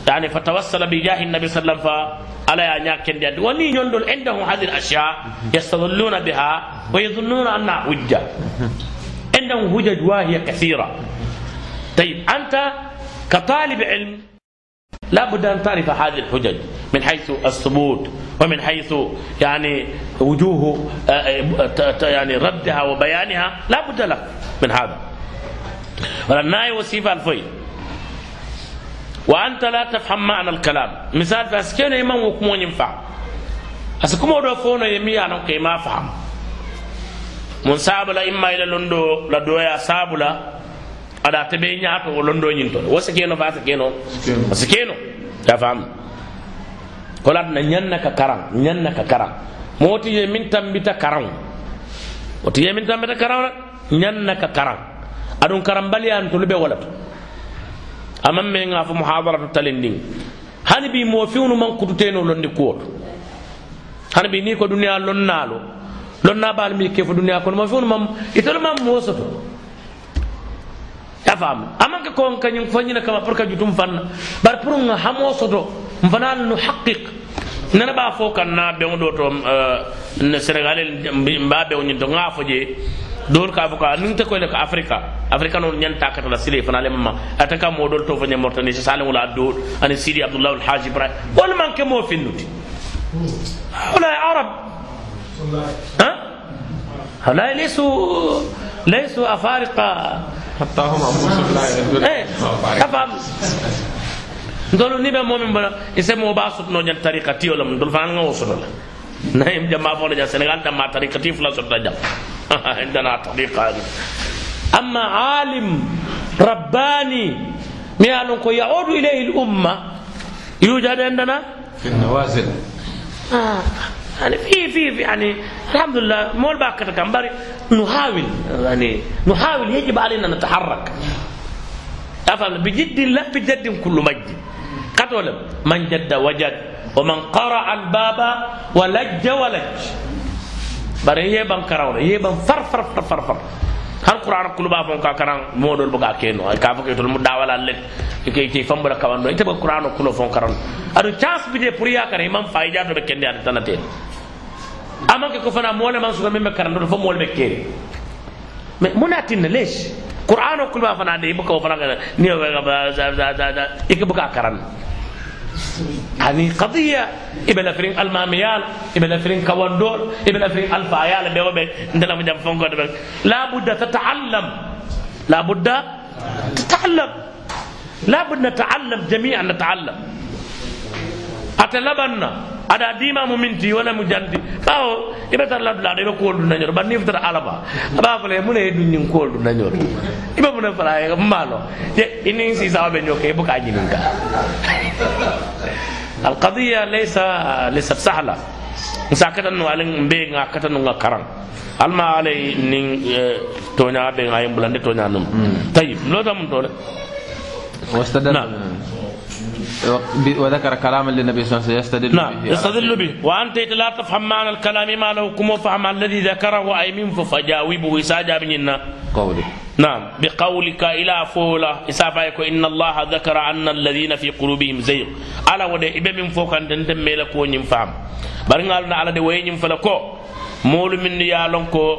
Speaker 2: يعني فتوسل بجاه النبي صلى الله عليه وسلم فعلى أن يكن وني يندل عندهم هذه الأشياء يستظلون بها ويظنون أنها حجة. عندهم حجج واهية كثيرة. طيب أنت كطالب علم لا بد أن تعرف هذه الحجج من حيث الثبوت. ومن حيث يعني وجوه آه، آه، يعني ردها وبيانها لا بد لك من هذا. وللناي وصيفة الفي وأنت لا تفهم معنى الكلام. مثال فاسكين إمام وكمون ينفع. أسكمو دو فونا يمي أنا كي ما فهم. من سابلا إما إلى لندو لدويا سابلا ada tebe ñaato o londo ñin to wo sikeno holatna ñanna ka karaŋ ñanna ka karaŋ mowoti ye min tambita karaŋo woti ye min tambita karaŋo la ñanna ka karaŋ aduŋ karambaliyantolu be wo le to amaŋ meŋ ŋa fo muhadaratu talindiŋ hani bi moo fiŋnu maŋ kututeenoo londi kuwo to hani bi niŋ ko duniyaa lonnaa lo lonnaa baalu miŋ ke fo duniyaa kono moo fiŋnu maŋ itolu maŋ moo soto. Ya faamu amaŋ ke koŋ ka ñiŋ fo ñina kama pour ka jutum fanna. Bari pour ŋa hamoo soto. Mfanal no haqiq nana ba fo kan na be do to ne senegal mba be woni to nga fo je dol ka fo ka nin te ko le ka afrika afrika non nyanta ka la sile fanale mamma ataka mo dol to fanya mortani sa salim wala do ani sidi abdullah al haji ibrahim wal man ke mo finnuti wala arab ها هؤلاء ليسوا ليسوا افارقه
Speaker 1: حتى هم أنفسهم لا
Speaker 2: eh afam ndolu ni be momin bala ise mo ba sut no nyan tariqa ti wala ndol fan nga wosodo la na im jama fo la senegal da ma tariqa ti fula sut da jam indana tariqa amma alim rabbani mi alon ko yaudu ilayhi al umma yujad عندنا
Speaker 1: في النوازل
Speaker 2: آه. يعني في في يعني الحمد لله مول باكر كان بري نحاول يعني نحاول يجب علينا نتحرك افهم بجد لا بجد كل مجد katolem man jadda wajad wa man qara al baba wa lajja wa lajj bare yeban karawla yeban far far far far far har qur'an kuluba fon ka karan modol buga keno ka fa ke tol mu dawala len ke ke fambara kawan do ite ba qur'an kulo fon karan adu chance bi de pour ya kare imam faida to be kende adu tanate amake ko fana mole man suka meme karan do fo mole be kere mais munatin lesh qur'an kulu ba fana de ibuka fana ga ni ike buga karan. يعني قضية إبن أفرين الماميال إبن أفرين كواندور إبن أفرين الفايال بيو بي عندنا من جنفون قد لا بد تتعلم لا بد تتعلم لا بد نتعلم جميعا نتعلم أتلبنا ada dima mu minti wala mu janti bawo ibe tar ladu ladu ibe kool du nañor ban ni futara alaba. Aba fale mu ne e du ñing kool du nañor ibe mu ne fala e ye mbalo ye inin si sa be ñoke bu ka ñinin ka. Al qadiya laysa lisat sahla. Musakatan no alen be nga katan nga karan alma alay nin e, toña be nga yembulande toña num. Hmm. Tayyib lo
Speaker 1: dam
Speaker 2: tole.
Speaker 1: Wastadal. وذكر كلاما للنبي صلى الله عليه وسلم يستدل
Speaker 2: نعم
Speaker 1: به
Speaker 2: يستدل به. وأنت لا تفهم معنى الكلام ما له كم فهم الذي ذكره اي من فجاوبه ساجا بنا
Speaker 1: قوله.
Speaker 2: نعم بقولك إلى فولا. إسافايكو إن الله ذكر أن الذين في قلوبهم زيغ. على ودي إبه من فوق أن تنتم ميلك ونين فهم. بارنا على دي وين فلكو مول من يالونكو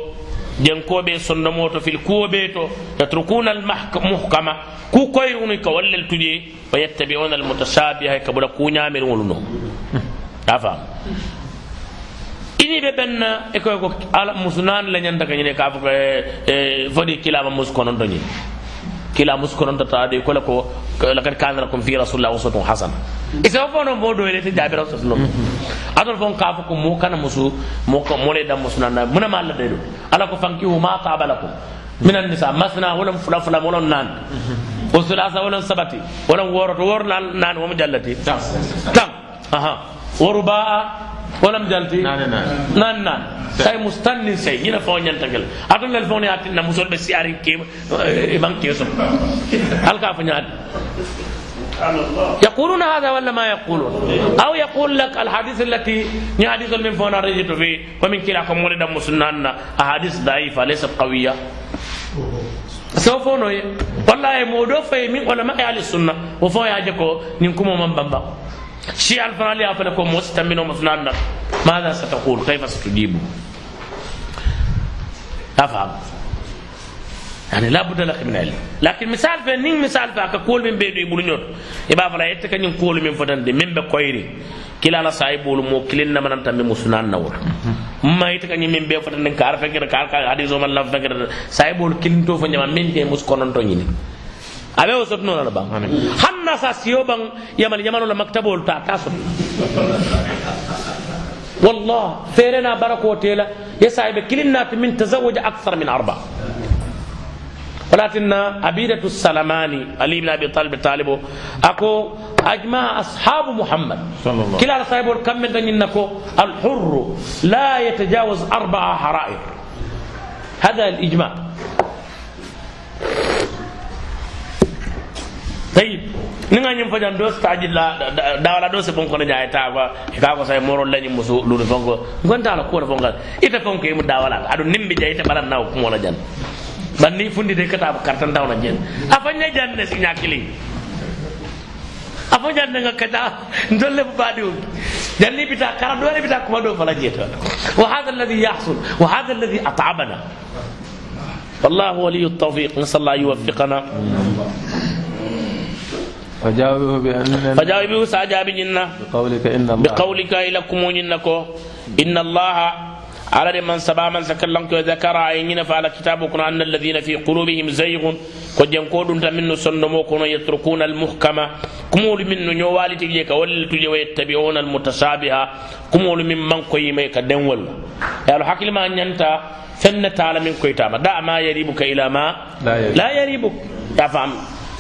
Speaker 2: jenko be sonno moto fil kuwo be to yatrukuna al muhkama ku koy uni ko wallel tuje wa yattabi'una al mutashabiha ka bula kunya mer woluno afa ini be benna e ko ko ala musunan la kanyene ka fa e fodi kilama mus kono do nyi kila muskonon ta de ko la ko laqad kana lakum fi rasulillahi uswatun hasana isa fo no bodo ele te jabi rasul sallallahu adol fon ka ko mo kana musu mo ko mo le dam musna na muna ma Allah de do ala ko fanki ma qabalakum min an-nisa masna wala fula fula wala nan o sulasa wala sabati wala woro to wor nan nan wo jallati tam aha ورباء ولم جلتي
Speaker 1: نان نان.
Speaker 2: نان نان ساي مستنن سي ينا فو نيانتاغل اتون لل فوني اتنا مسول بي سياري كيم بان كيسو هل كاف نياد يقولون هذا ولا ما يقولون أو يقول لك الحديث التي ني حديث من فونا رجت في ومن كلاكم ولد مسنان احاديث ضعيفه ليست قويه سوف نوي والله مودو في من علماء أهل السنة وفو يا جكو نكم من بامبا شيء الفنال يا فلكم مستمن ومفنان ماذا ستقول كيف ستجيب أفهم يعني لا بد لك من علم لكن مثال في نين مثال في أكقول من بيدو يقول نيوت يبقى فلا يتكن يقول من فتن دي من بكويري كلا لا سايبول مو كلنا من أنت من مسنان نور ما يتكن من بيدو فتن دي كار فكر كار كار حديث ومن لا فكر سايبول كلن تو فنجما من دي مسكونن تو يني abe wo sotno hanna sa siyo bang yamal yamal la maktabol ta ta sot والله فيرنا بركة وتيلا. يسعى كلنا من تزوج أكثر من أربعة ولكن أبيدة السلماني علي بن أبي طالب طالب أكو أجمع أصحاب محمد.
Speaker 1: صلى الله.
Speaker 2: كلا صاحب كم من إنكو الحر لا يتجاوز أربعة حرائر. هذا الإجماع. طيب ninga ñim fajan do staji la dawala do se bon ko jaay ta ba ka ko say moro lañu musu lu do fonko gonta la ko do fonko ita fonko mu dawala adu nimbi jaay ta balan naw ko la jan ban ni fundi de kata kartan daw na jen afa nya jan ne si nyakili afa jan nga kata ndolle bu badiu janni bita kara do bita ko do fala jeta wa hada alladhi yahsul wa hada alladhi at'abana والله ولي التوفيق نسال الله يوفقنا
Speaker 1: فجاوبه بأن
Speaker 2: فجاوبه سأجاب جنة
Speaker 1: بقولك إن الله
Speaker 2: بقولك إلكم وننكو إن الله على من سبا من سكلنك ذكر عيننا فعلى كتابكم أن الذين في قلوبهم زيغ قد ينقود من سنموكم يتركون المحكمة كمول من نيوالي تجيك ولتجي ويتبعون المتشابهة كمول من من قيميك دنول يا الحكي ما أن ينتا فن تعالى من كويتاما دع ما يريبك إلى ما
Speaker 1: لا يريبك.
Speaker 2: لا يريبك. يا فهم.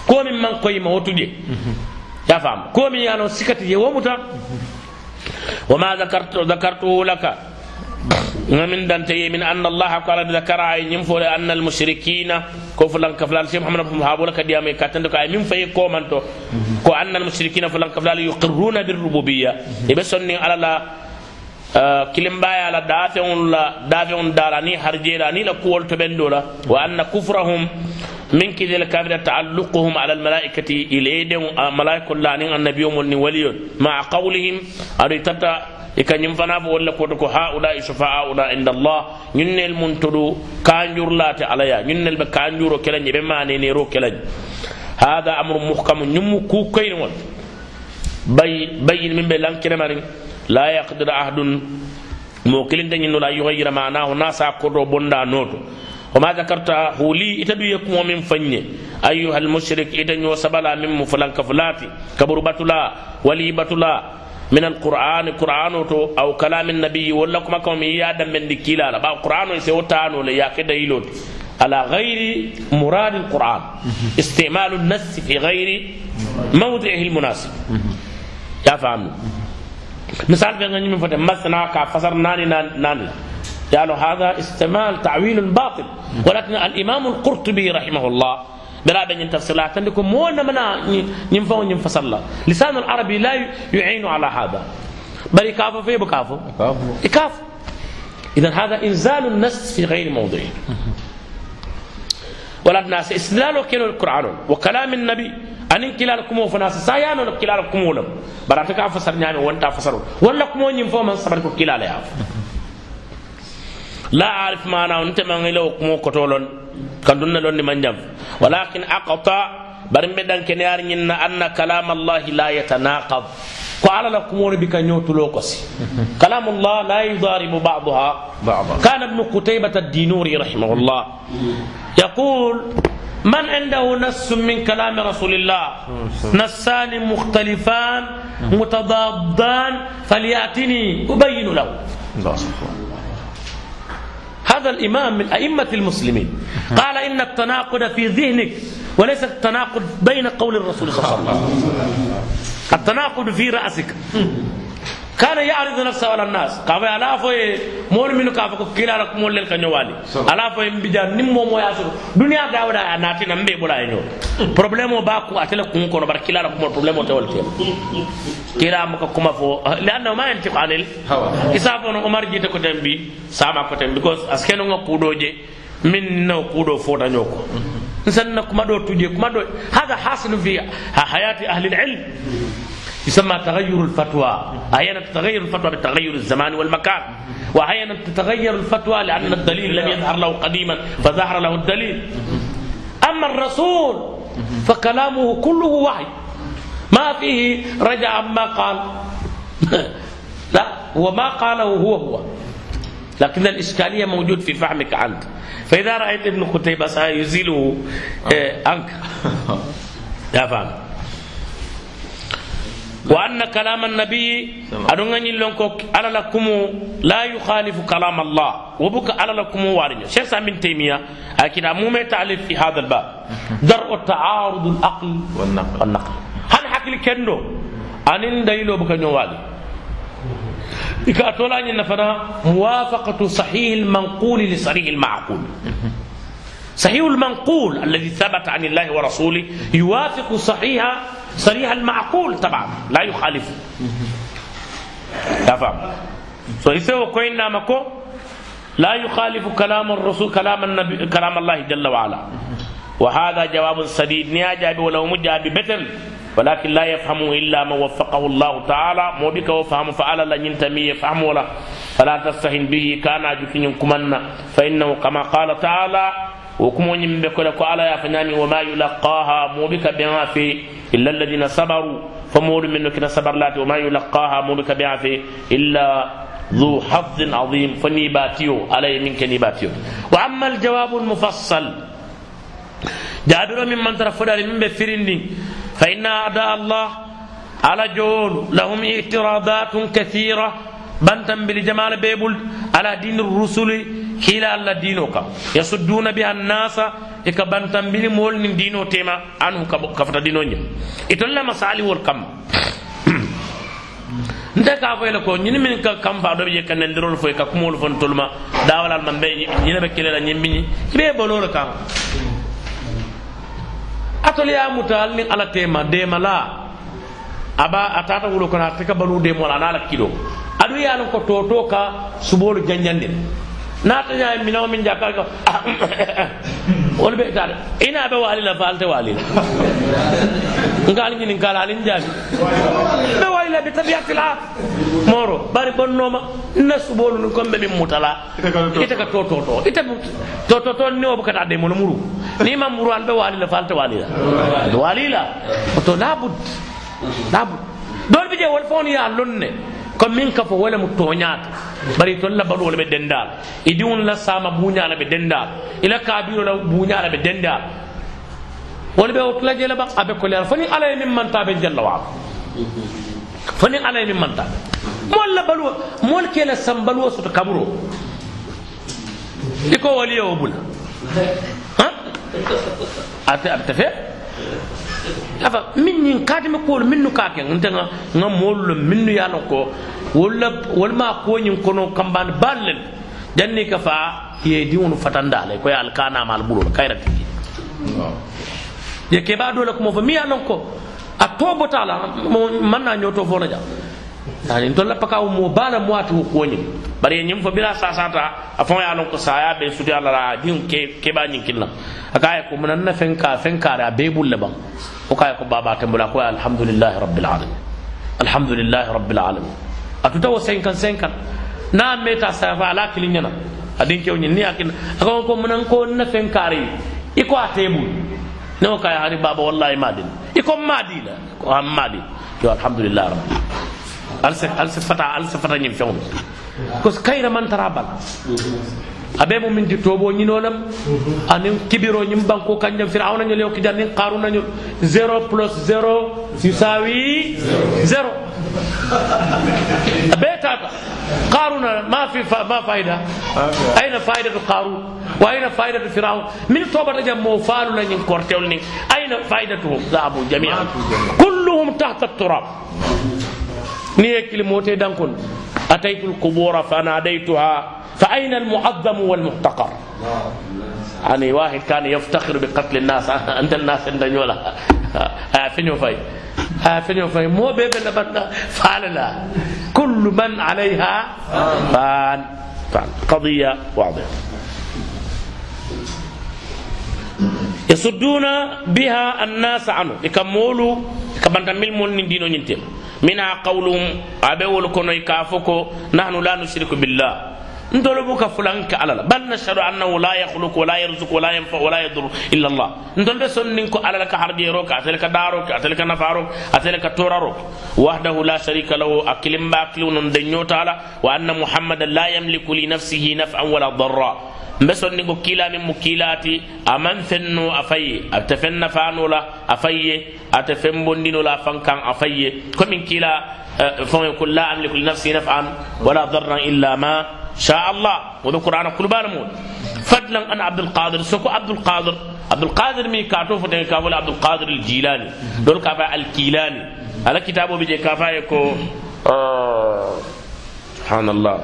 Speaker 2: Ko min man koy ma wotuje ya fam ko min yano sikati je womuta. وما ذكرت ذكرته لك من دانتي من ان الله قال ذكر اي ينفول ان المشركين كفلان كفلان شيخ محمد بن هابولا كديامي كاتندو كاي من في كومانتو كو ان المشركين فلان كفلان يقرون بالربوبيه يبسني على لا كلمبايا على دافعون لا min kidel kafira taalluquhum ala almalaikati ileyden malaikol anin annabiyomol ni waliyol. Maa qawlihim aɗo tata e i ka ñin fana fo walla koto ko haulai sufaauna inda allah ñun nel mun toɗu kanjurlate alaya ñun nel ɓe kanjuro kelañ ɓe manenero kelañ. Hada amru muhkamu ñummu ku koyniŋol bay bayin min ɓe lankinemariŋ la yaqdira ahdun mo kilinte ñinnola yuhayira manahu na sa koto bonda noto وما ذكرته لي إتدو يكون من فني. أيها المشرك إذن يوسبلا من مفلان كفلاتي. كبربتلا وليبتلا. من القرآن قرآن أو كلام النبي ولا كما كم يادا من دكيلا. لا القرآن يسوتانو ليا كده يلود. على غير مراد القرآن. استعمال النص في غير موضعه المناسب. يا فهم مثال بين من فتح مثنى كفسر ناني ناني. قالوا هذا استعمال تعويل باطل. ولكن الإمام القرطبي رحمه الله بلا بين تفصيلات عندكم مو منا ينفع ينفصل لسان العربي لا يعين على هذا. بل يكافو في بكافو
Speaker 1: كافو.
Speaker 2: يكافو اذا هذا إنزال النص في غير موضعه ولا الناس استدلال كيلو القرآن وكلام النبي. أن وفناس سايانو كلالكم ولم براتك فسر نيامي وانت فسروا ولا كم ينفع من صبركم كلال يا لا أعرف معنى أنت من إلى كمو كتولون. كان دون لون من جنب ولكن أقطع. برم بدن كنيار أن كلام الله لا يتناقض. قال لكم بك نيوتلو كسي كلام الله لا يضارب بعضها.
Speaker 1: بعضا
Speaker 2: كان ابن قتيبة الدينوري رحمه الله يقول من عنده نص من كلام رسول الله؟ نصان مختلفان متضادان فليأتني أبين له. هذا الإمام من أئمة المسلمين. قال إن التناقض في ذهنك وليس التناقض بين قول الرسول صلى الله عليه وسلم. التناقض في رأسك. كان يعرض نفسه على الناس كافي على فوي مول منو كافي كيلا لك مول لك نيوالي على فوي مبيجا نيم مو مو ياسو دنيا داودا ناتي نمبي بولا ينو بروبليمو باكو اتلا كون كون بار كيلا لك مول بروبليمو تول تيل كيلا مكو كوما فو لأنه ما ينطق عن الهوى اسافو عمر جيت كو تمبي ساما كو تمبي بيكوز اسكنو نكودوجي من نو كودو فوتا نيوكو نسن كما دو توجي كما دو هذا حاصل في حياه أهل العلم يسمى تغير الفتوى. أحيانا تتغير الفتوى بتغير الزمان والمكان. وأحيانا تتغير الفتوى لأن الدليل لم يظهر له قديما فظهر له الدليل. أما الرسول فكلامه كله وحي. ما فيه رجع عما قال. لا هو ما قاله هو هو. لكن الإشكالية موجود في فهمك أنت. فإذا رأيت ابن قتيبة سيزيله عنك يا فهم وأن كلام النبي أدونغني لونكو على لكم لا يخالف كلام الله وبك على لكم شيخ سامي بن تيمية أكيد أمومة تعليف في هذا الباب درء تعارض العقل
Speaker 1: والنقل
Speaker 2: والنقل هل حكي كندو أنين دليل بك نوالي إكاتولا نفنا موافقة صحيح المنقول لصحيح المعقول صحيح المنقول الذي ثبت عن الله ورسوله يوافق صحيح صريح المعقول طبعا لا يخالف. لا فهم so يسوي كوين نامكو لا يخالف كلام الرسول كلام النبي كلام الله جل وعلا. وهذا جواب سديد. نياجا ولو مجا ببتل ولكن لا يفهم إلا من وفقه الله تعالى. مو بك وفهم فعل لا ينتمي يفهم ولا. فلا تستهن به. كان جفن كمنا فإنه كما قال تعالى وكم يمبك لك على يفناني وما يلقاها. مو بك بها في إلا الذين صبروا. فمول منك صبر لات وما يلقاها. مو بك بها في إلا ذو حظ عظيم. فنيباتيو علي منك نيباتيو وأما الجواب المفصل. جابر من من ترى من بفرني فإن أعداء الله على جول لهم اعتراضات كثيرة. bantambili jamala bebul ala dini rusuli hila allah dino ka yasudduna biha annasa e ka bantambili mool nin dino tema anhu kafata dino ñe itolla masaliwol kamma nte ka fo ila ko ñini min ka kam fa do je kaneldirol fo ka kumolu fon toluma dawalal man be ñina be kelela ñimmiñi ibe bololo kan atoliya mutal ni ala tema demala aba atata wulo kono a teka balu demola ana ala kido. aɗu ye lon ko toto ka suɓolu janjandi nataña minawo min jakka ko wolu ɓe taade ina ɓe waali la fa alte waali la nkaali ñinin kaala alin jaabi ɓe waali la bi tabiyati la mooro bari bonnoma. Nna suɓolu nu comme ɓe min mutala. Ite ka tototo ite tototo ni o bukata de mono muru. Ni ma muru al ɓe waali la fa alte waali la ɓe waali la oto labud labud doolu bi je wol fon ya lonne. Comme min ka fo wala mu toñaata bari ton la baɗo wala ɓe dendal e diwon la sama buñala ɓe dendal ila kabiro la buñala ɓe dendal wala ɓe otula jela ɓan aɓe ko lera foni ala e min mantaɓe jalla waala foni ala e min mantaɓe mol la baluwo mol kela sam baluwo soto kaburo iko waliye o bula ha ate aɓe tefe afa min ñin kaatimi kuwolu minnu ka ke nte ŋa ŋa moolu lo minnu ye a loŋ ko wolu la wolu maa kuwo ñiŋ kono kambaani baalu le janni ka faa ye diŋolu fatanda le ko ye ali kaanaama ali buloo la kayira tigi ye kebaa doo la kumo fo miŋ ye a loŋ ko a too bota la man naa ñoo to fo la jaŋ ani tolla pakaw mo bala mo atu koñin bari ñim fo bila sasata a fon ya lon ko saya be sudi ala la din ke keba ñin kinna akaya ko munan na fen ka fen ka a be bulle bam o kaya ko baba tambula ko alhamdulillah rabbil alamin alhamdulillah rabbil alamin atuta wo sen kan sen kan na meta sa fa ala kilin yana adin kew ni akin akon ko munan ko na fen kare iko atebu ne o kaya hani baba wallahi madin iko madina ko am madi yo alhamdulillah rabbil alse alse fata alse fata nyim fewn ko kayra man tarabal abe mo min tobo ñinolam anin kibiro ñim banko kanjam firawna ñol yo kijan nin qaruna ñol 0 plus 0 yusawi 0 abe tata qaruna ma fi ma faida aina faidatu qarun wa aina faidatu firaun min tobata jam mo falu la ñin kortewol ni aina faidatuhum zahabu jami'an kulluhum tahta turab ni ekili mote dankon. Ataytu alqubura fanadaytuha فأين المعظم والمحتقر يعني واحد كان يفتخر بقتل الناس عند الناس عند نولا فين فاي فين فاي مو بيبي لبنا فعلنا كل من عليها فان فان قضية واضحة يصدون بها الناس عنه يكملوا كمان تميل من دينو نتيم منها قولهم أبي كونو يكافوكو نحن لا نشرك بالله ندولو بوكا فلان كالا بل نشهد انه لا يخلق ولا يرزق ولا ينفع ولا يضر الا الله ندول بس نينكو على لك حرجي روك اتلك داروك اتلك نفاروك اتلك توراروك وحده لا شريك له اكلم باكلو ندنيو تعالى وان محمدا لا يملك لنفسه نفعا ولا ضرا mbeson ko kila min aman fenno afaye ate fen nafano la afaye ate fen bondino la fankan afaye komin kila fon ko la amliku li nafsi naf'an wala darran illa ma شاء الله وذو قرآن كل بالمون فضلا عن عبد القادر سكو عبد القادر عبد القادر مي كاتو فتن كابول عبد القادر الجيلاني دول كافا الكيلاني على كتابه بيجي كافا يكو آه سبحان الله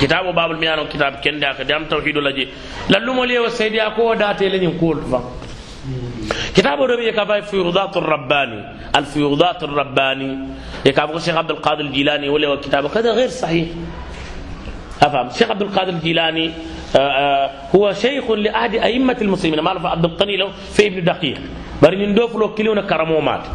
Speaker 2: كتابه باب الميانو كتاب كندا كدام توحيد لجي للومو ليه وسيدي اكو داتي لنين كول فا كتابه ربي كافا فيوضات الرباني. الفيوضات الرباني. يكافو الشيخ عبد القادر الجيلاني ولا كتابه؟ كذا غير صحيح. أفهم؟ الشيخ عبد القادر الجيلاني آآ آآ هو شيخ لأحد أئمة المسلمين. ما عبد القني له في ابن دقيق. بل ندوف له كليون كرمومات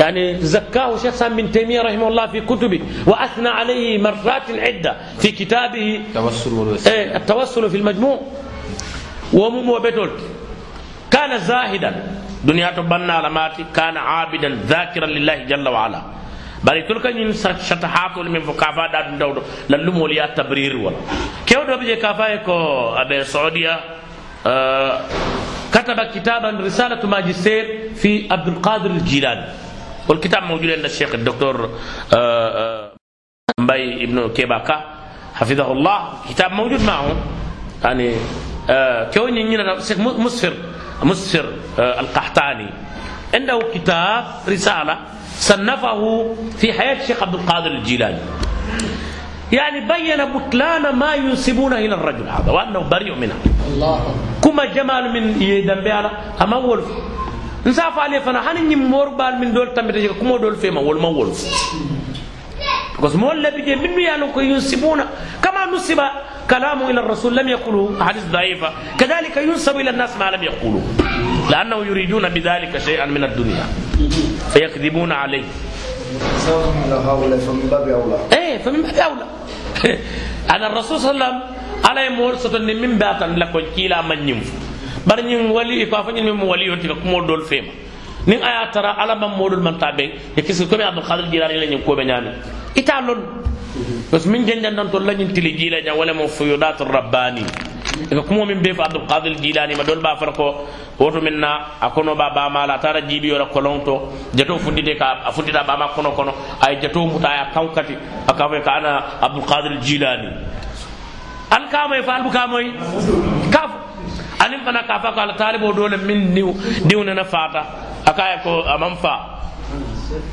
Speaker 2: يعني زكاه شيخ سام بن تيمية رحمه الله في كتبه. وأثنى عليه مرات عدة في كتابه.
Speaker 1: التوسل والوسيلة.
Speaker 2: إيه التوسل في المجموع. ومم وبتولت كان زاهدا. دنيا تبنى لماتي كان عابدا ذاكرا لله جل وعلا. bari tol kañum satahatol min fo kafa ɗa ɗum dawɗo lallumol ya tabrir wala kewɗoɓe je kafa e ko aɓe saudia كتب كتابا رسالة ماجستير في عبد القادر الجيلاني. والكتاب موجود عند الشيخ الدكتور مباي ابن كيباكا. حفظه الله. كتاب موجود معه. يعني كون ينينا مسفر مسفر القحطاني. عنده كتاب رسالة صنفه في حياة الشيخ عبد القادر الجيلاني. يعني بين بطلان ما ينسبونه إلى الرجل هذا وأنه بريء منه. الله كما جمال من يدن بيانا أما ولف نساف عليه فانا هني مور بال من دول تمت كما دول فيما ول ما ولف بس مول لبي من يانو ينسبون كما نسب كلامه إلى الرسول لم يقولوا حديث ضعيفة كذلك ينسب إلى الناس ما لم يقولوا لأنه يريدون بذلك شيئا من الدنيا فيكذبون عليه
Speaker 3: سواء على هؤلاء فمن باب اولى
Speaker 2: إيه فمن باب اولى أنا الرسول صلى الله عليه وسلم على مول ستن من باتن لكون كيلا من نيم بار نين ولي ko fa ñin mo wali yonti ko mo dol fema. Nin aya tara ala mam modul man tabe e kisi ko mi abdul qadir jilani la ñin ko be ñami ita lon. Parce min jenjan tan tolla ñin tili jiila ña wala mo fuyudatu rabbani. Eka kumo min be fo abdoulkadir jilani ma dol ba fata ko woto min na a kono ba bamala a tara jiibiyora kolon to jato fuddite ka a fuddita bama kono kono aye jato muta aya kan kati a ka foy ka ana abdoulkadir jilani. An kamoye fa albu kamoye kafo anin fana ka fa ko ala talibo dole min diw diwnena fata. Akaya ko aman fa.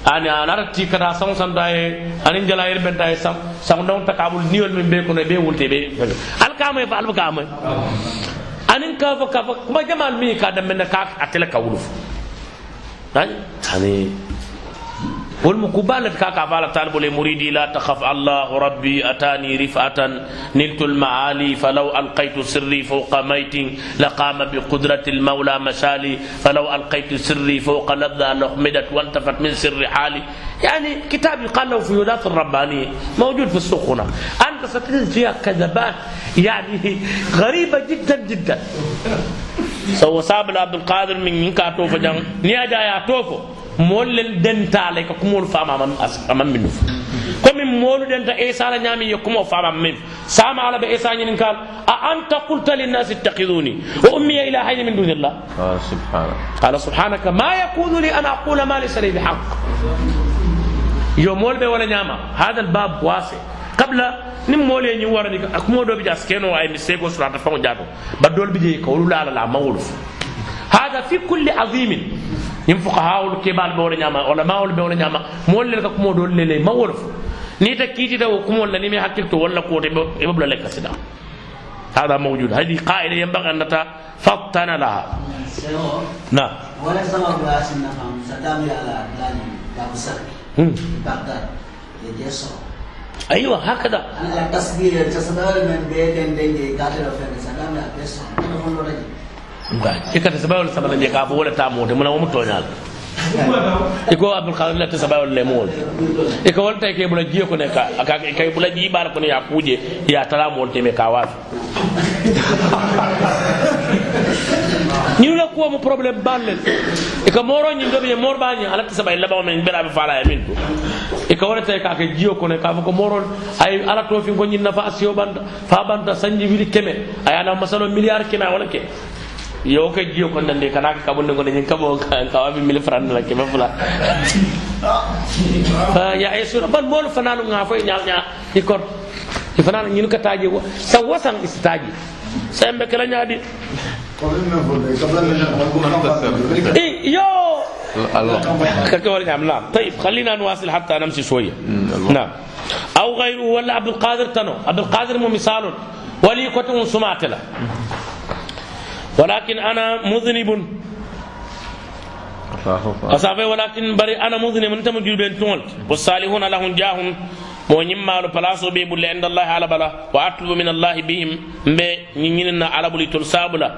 Speaker 2: Ani anara ti kada sang sam dai anin jala yer ben dai sam sam don takabul niwol min be ko ne be wulte be al ka mai fa albuka mai anin kafa kafa kuma jamal mi ka da menna ka atela ka wuluf hani talibul muridi la takhaf allah rabbi atani rifatan niltu al maali falau alqaitu sirri fawqa maitin laqama bi qudrati al mawla mashali falau alqaitu sirri fawqa ladha luhmidat wantafat min sirri hali يعني كتاب يقال له فيولات الربانية موجود في السوق هنا أنت ستجد فيها كذبات يعني غريبة جدا جدا سو صاب عبد القادر من ينكا توفو جان نيا جا يا توفو مول دنتا لك كمول فاما من أمام منه كم من مولو دنت عيسى على نعمي يكم فاما من سام على بعيسى نين قال أأنت قلت للناس اتخذوني وأمي إلهين من دون الله
Speaker 3: آه سبحانه
Speaker 2: قال سبحانك ما يكون لي أن أقول ما ليس لي بحق يوم مول ولا نعمة هذا الباب واسع قبل nim mole ni warani akumo do bi jas keno ay mistake o surata fa jato badol bi je ko la la ma woluf hada fi kulli azimin. Nim fuqaha ul kibal be wala nyama wala ma wala be wala nyama mol le ka kumo do le ma woluf ni ta kiti da kumo la ni mi hakilto wala ko te be bla le kasida هذا موجود هذه قاعدة ينبغي أن نتفطن لها نعم
Speaker 5: ولا سبب رأس النفهم ستعمل على باب السرق
Speaker 2: مم.
Speaker 5: بغداد يجسر
Speaker 2: أيوة هكذا
Speaker 5: التصوير تصدر من بيت دنجي قاتل فين ستعمل على أنا
Speaker 2: mkaji ikate sabayol sabalanje ka fo wole tamote muna womu toñal iko abdulkadir latte sabayol le mool wol tay ke bula jiye ko ne ka kay bula ji bar ko kuje ya tala mool teme ka wafi. Ñinu la kuwa mu problème balle e ka moro ñin dobe mor ba ñi ala tsaba illa ba men bera be fala yamin to e ka wala tay ka ke jiyo ko ay ala ko ñin nafa asiyo banda fa banda sanji wili keme ay ana masalo milliard kina wala ke. yo ka jiyo kondande kana ka kabunde gone ñin kabo kawaɓe mille franc la keɓe fula. Ya e sura ban moolu fananu ga fo e ñaña i e kor. E I fananu ñin ka taaji sa wasan isi taaji. Sa yemɓe kela
Speaker 3: ñaadi.
Speaker 2: Eh, yo! Kakewal ñam nam tayib khalina nuwasil hatta namsi shoya nam aw gayru walla abdoulkadir tano. Abdoulkadir mo misalun wali kote um sumatela ولكن أنا مذنب. أصابي ولكن بري أنا مذنب. أنت مجيب بين تونت. والصالحون لهم جاهم. ونما لبلاسو بيب اللي عند الله على بلا. وأطلب من الله بهم. ما نيننا على بلي ترساب لا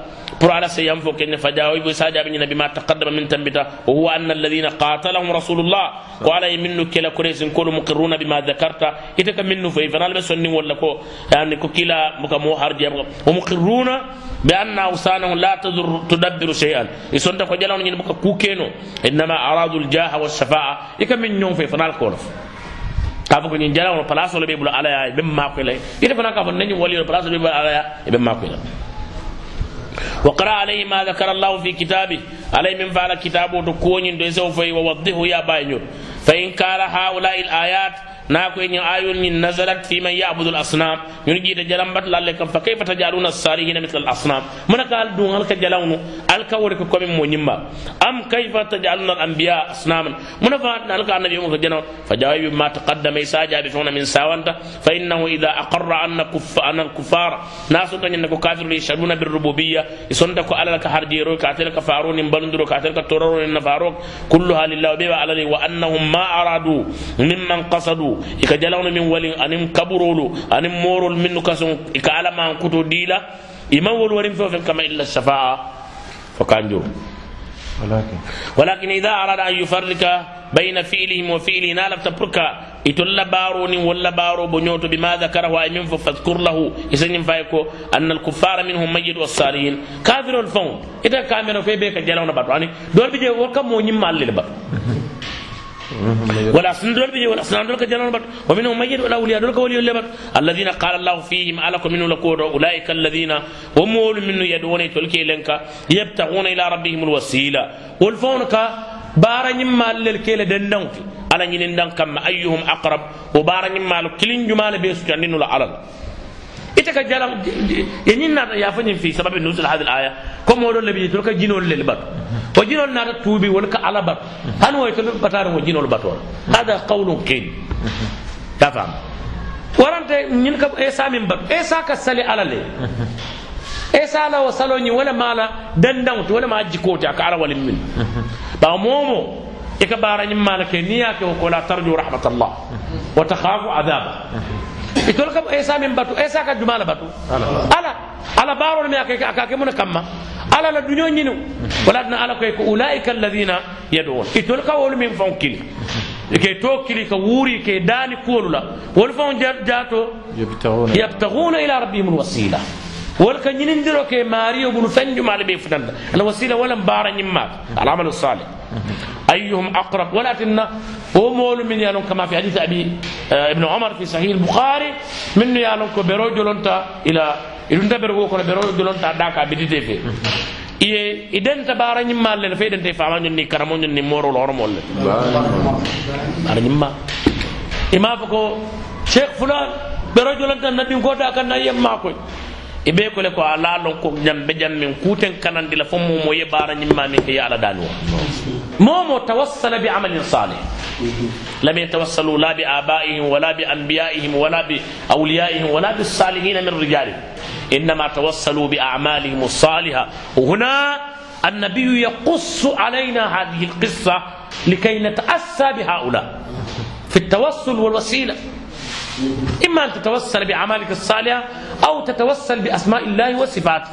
Speaker 2: برا على سيام فوق إن فجاوي بساجا بني نبي ما تقدم من تنبتا. وهو أن الذين قاتلهم رسول الله. وعلى يمنه كلا كريس كل مقرون بما ذكرت. إذا كان منه في فنال ولا كو. يعني كو كلا مكمو هرجي ومقرون بأن أوسانه لا تدر تدبر شيئا. يسون تفق جلو نجي نبقى كوكينو. إنما أرادوا الجاه والشفاعة. يكا من يوم في فنال كونف. كافو كن ينجلو نبلاس ولا بيبلو على يا بم ماكو لي يتفق نا كافو ننجي ولي نبلاس ولا بيبلو على يا بم ماكو لي وقرأ عليه ما ذكر الله في كتابه. عليه من فعل كتابه تكوني دوزو في ووضيه يا باينو فإن كان هؤلاء الآيات ناكو إن آيون نزلت في من يعبد الأصنام ينجي تجلم بطل لكم فكيف تجعلون الصالحين مثل الأصنام من قال دون هلك جلون هلك ورك كم مهمة أم كيف تجعلون الأنبياء أصناما من فعل هلك النبي يوم جنون فجاوب ما تقدم إساجا بفون من ساوانتا فإنه إذا أقر أن كف أن الكفار ناس أنكم كافر يشهدون بالربوبية يسندك على لك هرجيرو كاتلك فارون بلندرو كاتلك تورون نفاروك كلها لله بيبا على وأنهم ما أرادوا ممن قصدوا ika jalawno min wali anin kaburolu anin morol minnu kason ika alama kuto dila. Iman wol warin fo fen kama illa shafa'a. Fo kanjo
Speaker 3: ولكن
Speaker 2: ولكن إذا أراد أن يفرق بين فعلهم وفعله نال تبرك يتولى بارون ولا بارو بنيوت بما ذكره أي من فاذكر له يسنين فايكو أن الكفار منهم مجد والصالحين كافر الفون إذا كامل في بيك جلاونا بطو يعني دول بيجي وكم مو نيم مال لبطو ولا أصنام دول بيجي ولا أصنام دول كجلون بات ومنهم مجد ولا أولياء دول كولي بات الذين قال الله فيهم ألكم منه لكود أولئك الذين هم منه يدعون. تلكي لنك يبتغون إلى ربهم الوسيلة. والفون كا بارا نيمال للكيل دندنك. على نين دان كم أيهم أقرب. وبارا نيمال كلين جمال جنين لا علل ite ka jala yeñin nata yafañin fi sababi nusul hadi aya comme oɗon lebi tol ka jinol lel batu o jinol nata tuubi wala ka ala batu han woy tol batare ngo jinol batola hada qawlun qil ta fam warante ñin ka esa min batu esa ka sali ala le esa la wa saloñi wala mala dandawti wala ma jikoti aka ara walin min ba momo e ka bara ñim mala ke niya ke ko la tarju rahmatallah wa takhafu adaba E itol kam esa min batu esa ka jumala batu. Ala. Ala barol me akake akake mun kamma. Ala la duño ñinu. Wala dina ala koy ko ulaika alladhina yad'un itol e ka wol min fonkili e ke to kili ka wuri ke dani kuolu la. Wol fon jato yabtaguna ila rabbihim alwasila wol ka ñinindiro ke mario bunu fen jumala be futanda. Ala wasila wala mbara ñimmaaka. Al amalu salih أيهم أقرب ولا تنا هو مول من يالون كما في حديث أبي آه، ابن عمر في صحيح البخاري من يالون كبرو جلونتا إلى إذن تبرو كنا برو جلونتا داكا بديتي في iye iden ta bara nyimma le fe den te fama nyonni karamo nyonni moro lor molle bara nyimma ima ko sheikh fulan be rajulan tan nabi ko da kan nayem ma ko ibe ko le ko ala lon ko jambe jam min kuten kanandi la fomo mo ye bara nyimma min ke ya ala danu. Momo tawassala bi amalin salih. لم يتوسلوا لا بآبائهم ولا بأنبيائهم ولا بأوليائهم ولا بالصالحين من رجالهم إنما توسلوا بأعمالهم الصالحة وهنا النبي يقص علينا هذه القصة لكي نتأسى بهؤلاء في التوسل والوسيلة إما أن تتوسل بأعمالك الصالحة أو تتوسل بأسماء الله وصفاته.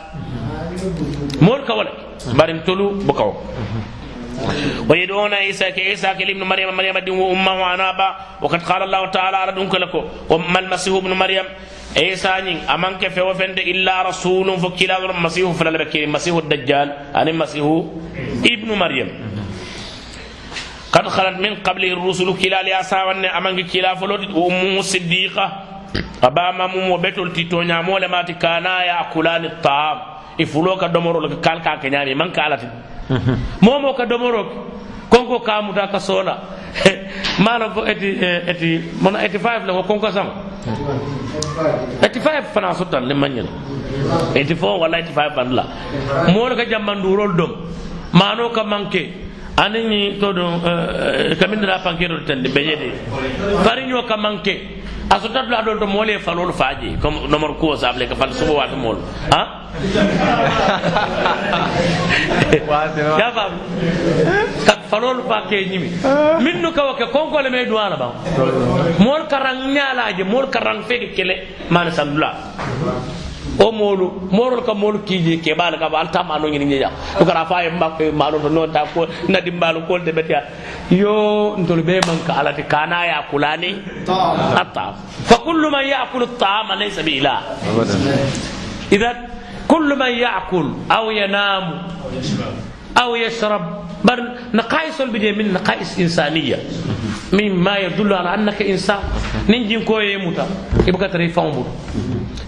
Speaker 2: مولك ولك بارمتلو بكو ويدعون عيسى كعيسى كلمن مريم مريم دين وأمه عنابا وقد قال الله تعالى على دونك لكو. وما المسيح ابن مريم. عيسى نين أمان كف وفند إلا رسول فكلا المسيح فلا المسيح الدجال. ان المسيح ابن مريم. kad halat min qable rusulu kilali a sawanne amange kila foloti wo ummuhu siddiqa. A bama mum wo ɓetol ti toñamole mati kana yakulani taam i fulo ka domorol ka kal ka keñami man ka alati. Momo ka domoroke konko kamuta ka soola malam fo eti eti mona eti five le ko konko sam eti five fana sottan le mañina eti four walla eti five bandla moole ka jamman durol dom. Mano ka manque aniŋ to ɗum eh, eh, kamin dana pankeɗol tandi ɓe yede. Fariño ka manke. A sotatlo aɗol to moolu ye falolu faaje comme nomor kuwo sable ka fal subo waati moolu ah? a ya faam ka falolu fa ke ñimi. Min nu kawo ke konkole me duwa la ban moolu karaŋ ñaalaje moolu karaŋ feke kele maana sandula o molu morol ka molu kiji ke bal ka bal tam anu ngini nya to kara fa e mbak malu to non ta ko na dimbalu ko de betia yo ntol be man ka alati kana ya kulani atta fa kullu man ya'kulu at-ta'ama laysa bi ilah اذا كل من ياكل او ينام او يشرب بل نقائص البدء من نقائص انسانيه مما يدل على انك انسان ننجي كو يموتا يبقى تري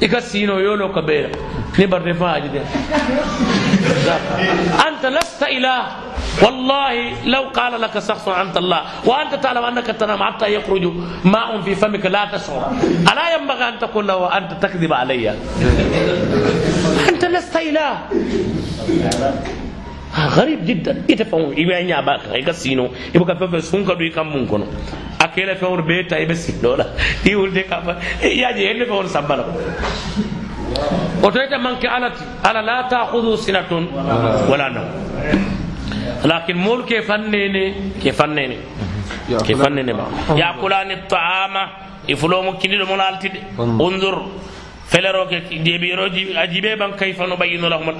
Speaker 2: إيكا سينو يولو كبيرة نبر جدا أنت لست إله. والله لو قال لك شخص أنت الله. وأنت تعلم أنك تنام حتى يخرج ماء في فمك. لا تشعر. ألا ينبغي أن تقول له وأنت تكذب علي. أنت لست إله. غريب جدا يتفهم يبقى نيا باك ايكا سينو يبقى فف سونكا دوي كام مون كونو akela fewr be tay be sino la di wulde ka fa yaji hende fewr sambala o to ita manke alati ala la ta'khudhu sinatun wala nawm lakin mol ke fannene ke fannene ke fannene ba yakulani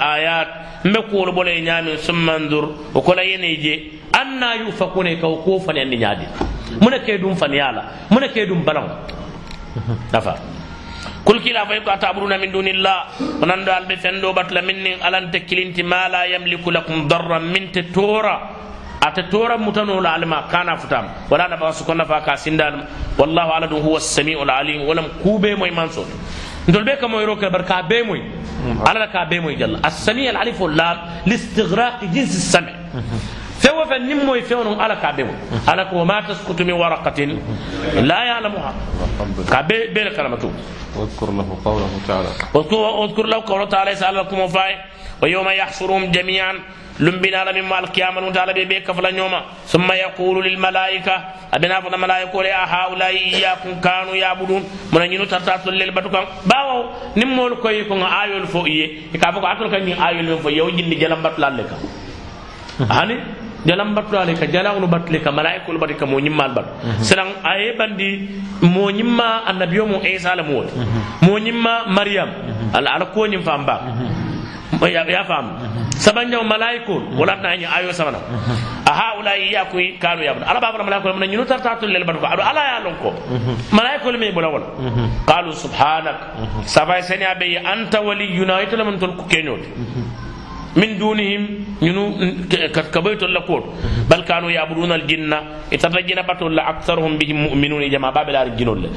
Speaker 2: al-ayat mbe kuwol bole ñaamin summandur o kola yene je anna yufakune kaw ko fani andi ñaadi mune ke dum fan yala mune ke dum balan dafa kul kila fay ko ataburuna min dunillah onan do albe fendo batla minni alante kilinti ma la yamliku lakum darran min tora ate tora mutano la alma kana futam wala na ba su konna fa ka sindal wallahu ala huwa as-sami'ul alim walam kube moy manso ندول بك مويروك البركاء بيموي على لك بيموي جل. السميع العليف اللام لاستغراق جنس السمع. فهو فنمو يفونون على كابيمو على وما تسكت من ورقة لا يعلمها. كابي بين كلمته. واذكر له قوله تعالى. أذكر له قوله تعالى سأل وفاي ويوم
Speaker 6: يحصرهم جميعا. lumbinala min
Speaker 2: ma alkiyama ɗum taala ɓe ɓe kafala ñooma summa yaqulu lilmalaika aɓena fona malaikole a haulai iyakum kanu yabudun mona ñinu tarta tollel batu kan bawaw nin moolu koyi ko ga ayol fo iye e ka fo ko atol kan ñin ayol men fo yew jindi jalan batulalle kan hmm. hani jalan batulale ka jalaŋolu batule ka malaikolu batu ka moñimmal batu hmm. siran a ye bandi moñimma annabiyo mo isa la muwoti hmm. moñimma mariyam ala ala koñin fan baa ya fam sabanja malaikul wala na nyi ayo sabana a haula ya ku kanu ya ala baba malaikul man nyinu tartatu lel bat ko ala ya lon ko malaikul me bula wala qalu subhanak sabai sani abe anta waliyuna ito lam tul ku kenyoti min dunihim ñunu kabaytol la kuwoto bal kanu yabuduna al jinna itata jina batol la aktharuhum bihim muminun jama babelaari jinol le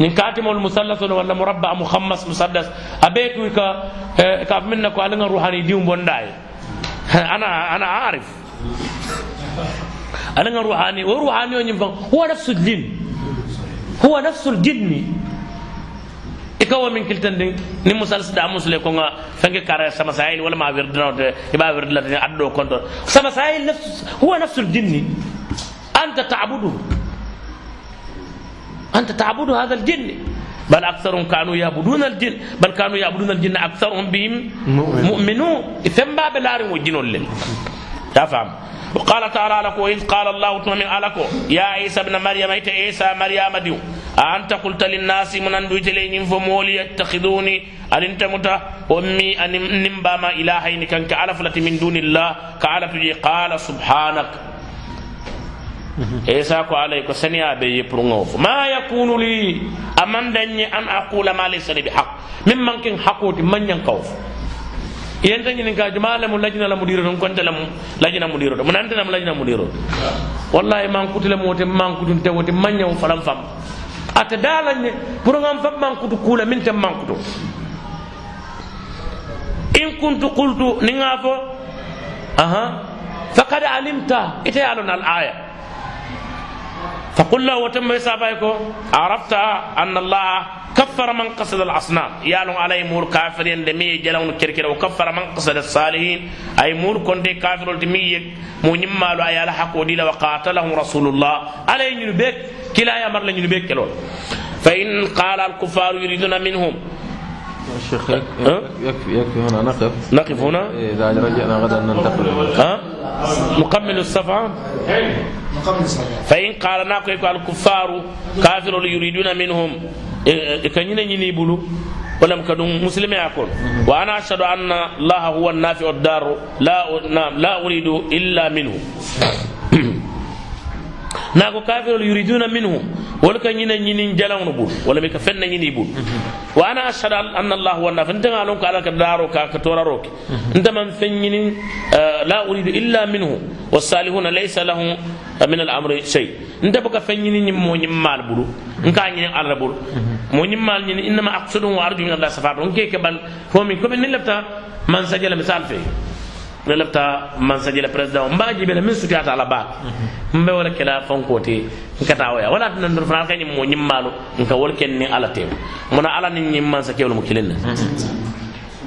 Speaker 2: ñin katimol musallasono walla murabba muhammas musaddas a ɓeetuy ka ka minna ko alaga ruhani diw bondaye ana ana arif alaga ruhani wo ruhani o ñim fan huwa nafsul jin huwa nafsul jinni ikawo min kiltandi ni musal sida musle ko nga fenge kare sama sahil wala ma wirdino de iba wirdla de addo konto sama sahil nafs huwa nafsul jinni anta ta'budu أنت تعبد هذا الجن. بل أكثرهم كانوا يعبدون الجن. بل كانوا يعبدون الجن أكثرهم بهم مؤمنون. ثم باب الأرم والجن الليل تفهم؟ وقال تعالى لك وإذ قال الله تعالى لك يا عيسى ابن مريم أيت عيسى مريم ديو؟ أنت قلت للناس من أندويت لين فمولي يتخذوني؟ أنت متى أمي أن نمبا ما إلهين كان كعلفلة من دون الله كعلف قال سبحانك. Mm-hmm. isa ko alay ko saniya be pour fo. Ma yakunu li aman dañe an aqula ma laysa bi haqq. Min mankin haquti man ñankaw fo. Yenta ñinin ka juma lamu lajina la mudiro ton konte lamu lajina mudiro to munante lamu lajina mudiro wallahi man kutile mote man kutun tewote man ñaw falam fam. Ata dalañe pour ngam fam man kutu kula min te man kutu. In kuntu qultu ninga fo aha faqad alimta ite alon al aya. فقل له وتم يسابيكو عرفت أن الله كفر من قصد الأصنام. يالون علي مور كافرين دمي جلون كركر وكفر من قصد الصالحين. أي مور كنت كافر دمي مو نمالو أي حق وديلا وقاتلهم رسول الله. علي ينبيك كلا يا مر ينبيك كلون فإن قال الكفار يريدون منهم
Speaker 1: الشيخ يكفي يكفي هنا نقف.
Speaker 2: نقف هنا؟
Speaker 1: إذا رجعنا غدا ننتقل.
Speaker 2: ها؟ نكمل
Speaker 7: نكمل الصلاة
Speaker 2: فإن قال ناكو الكفار كافر يريدون منهم. كنين يني بلو ولم كدون مسلم يكون وأنا أشهد أن الله هو النافع الدار. لا نعم لا أريد إلا منه. ناكو كافر يريدون منهم wala ka ñina ñinin jalawno bul wala mi ka fenna ñini bul wa ana ashhadu anna allah wa nafa nta lon ko ala ka daro ka ka toraro ke nta man fen ñinin la uridu illa minhu والصالحون ليس لهم من الامر شيء nta baka fen ñini ñim mo ñim mal bulu nka ñini alla bulu mo ñim mal ñini inma aqsudu wa arju min allah safatu nke ke ban fo min ko min lafta man sajala misal fe ne lafta man la président mba jibe la min sutiyata ala baak mbe wala kela fonkote nkata waya. Wala tan ndur fana kany mo nyimmalu nka wol ken ni ala tem. Mona ala ni nyimman sa kewlo mo kilen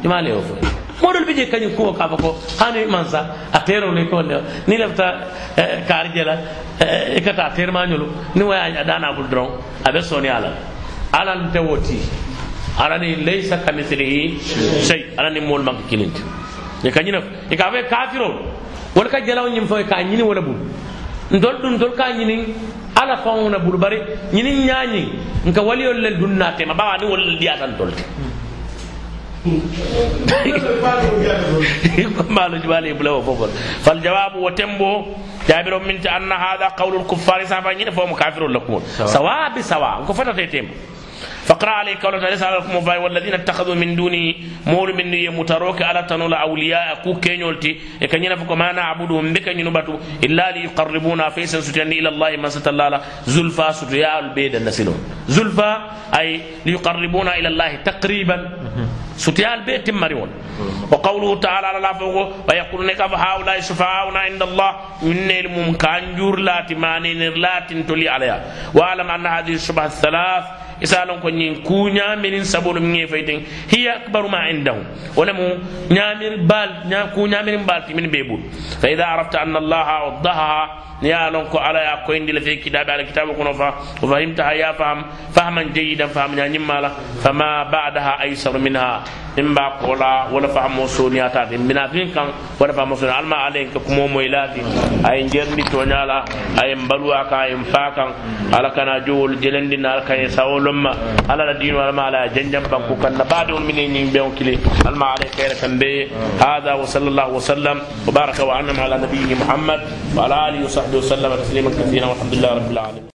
Speaker 2: imale o fo. Modol bije kany ko ka ko hani mansa a tero le ko le ni lafta kar jela e kata ter ma nyulu ni waya dana bul dron abe soni ala. Ala te woti. Ala ni laysa kamithlihi shay. Ala ni mol mak kilinti e ka ñina e ka fo kafiro wala ka jalaw ñim fo e ka ñini wala bul. Ndol dun ndol ka ñini ala fawna bul bari ñini ñañi nka waliyol lel dun na tema bawa ni wala wol diyatan dolte maalo bula e bulawo fofol. Fal jawabu wo tembo jaabiro minta anna hada qawlu lkuffari safa ñine fo mo kafirol lakkumol sawa. Bi sawa ko fatata e tembo. فقرا عليك قول تعالى سال لكم والذين اتخذوا من دوني مول من يمتروك على تنول أولياء كو كينولتي كنينا فكما نعبدهم بك ينبتوا إلا ليقربونا فيس سجني إلى الله ما سال الله زلفا سريا البيد النسل زلفا أي ليقربونا إلى الله تقريبا. سوتيا بيت مريون وقوله تعالى على فوق ويقولون كف هؤلاء شفعاؤنا عند الله. من الممكن جور لا تمانين لا تنتلي عليها. واعلم أن هذه الشبهة الثلاث isalon ko ñin ku ñamirin sabolu mi fayten hiya akbaru ma indahu wala mu ñamir bal ña ku ñamirin bal timin be bul fa idha arafta anna allaha waddaha ya lon ko ala ya ko indi la fi kitabe ala kitabu kono fa wa fahimta ya faham fahman jayidan faham nya nyimala fama ba'daha aysar minha imba kola wala fahmo soniya ta de mina fin kan wala fahmo soniya alma alen ko mo moy lati ay ngerndi to nyala ay mbaluwa ka ay fakan ala kana jowol jelendi na kan sawol lomma ala la dino alma ala janjam banku kan baade on minen ni be on kile alma ala kayra kan be hada wa sallallahu wa sallam wa baraka wa anama ala nabiyyi muhammad wa ala alihi wa sahbihi وسلم تسليما كثيرا والحمد لله رب العالمين.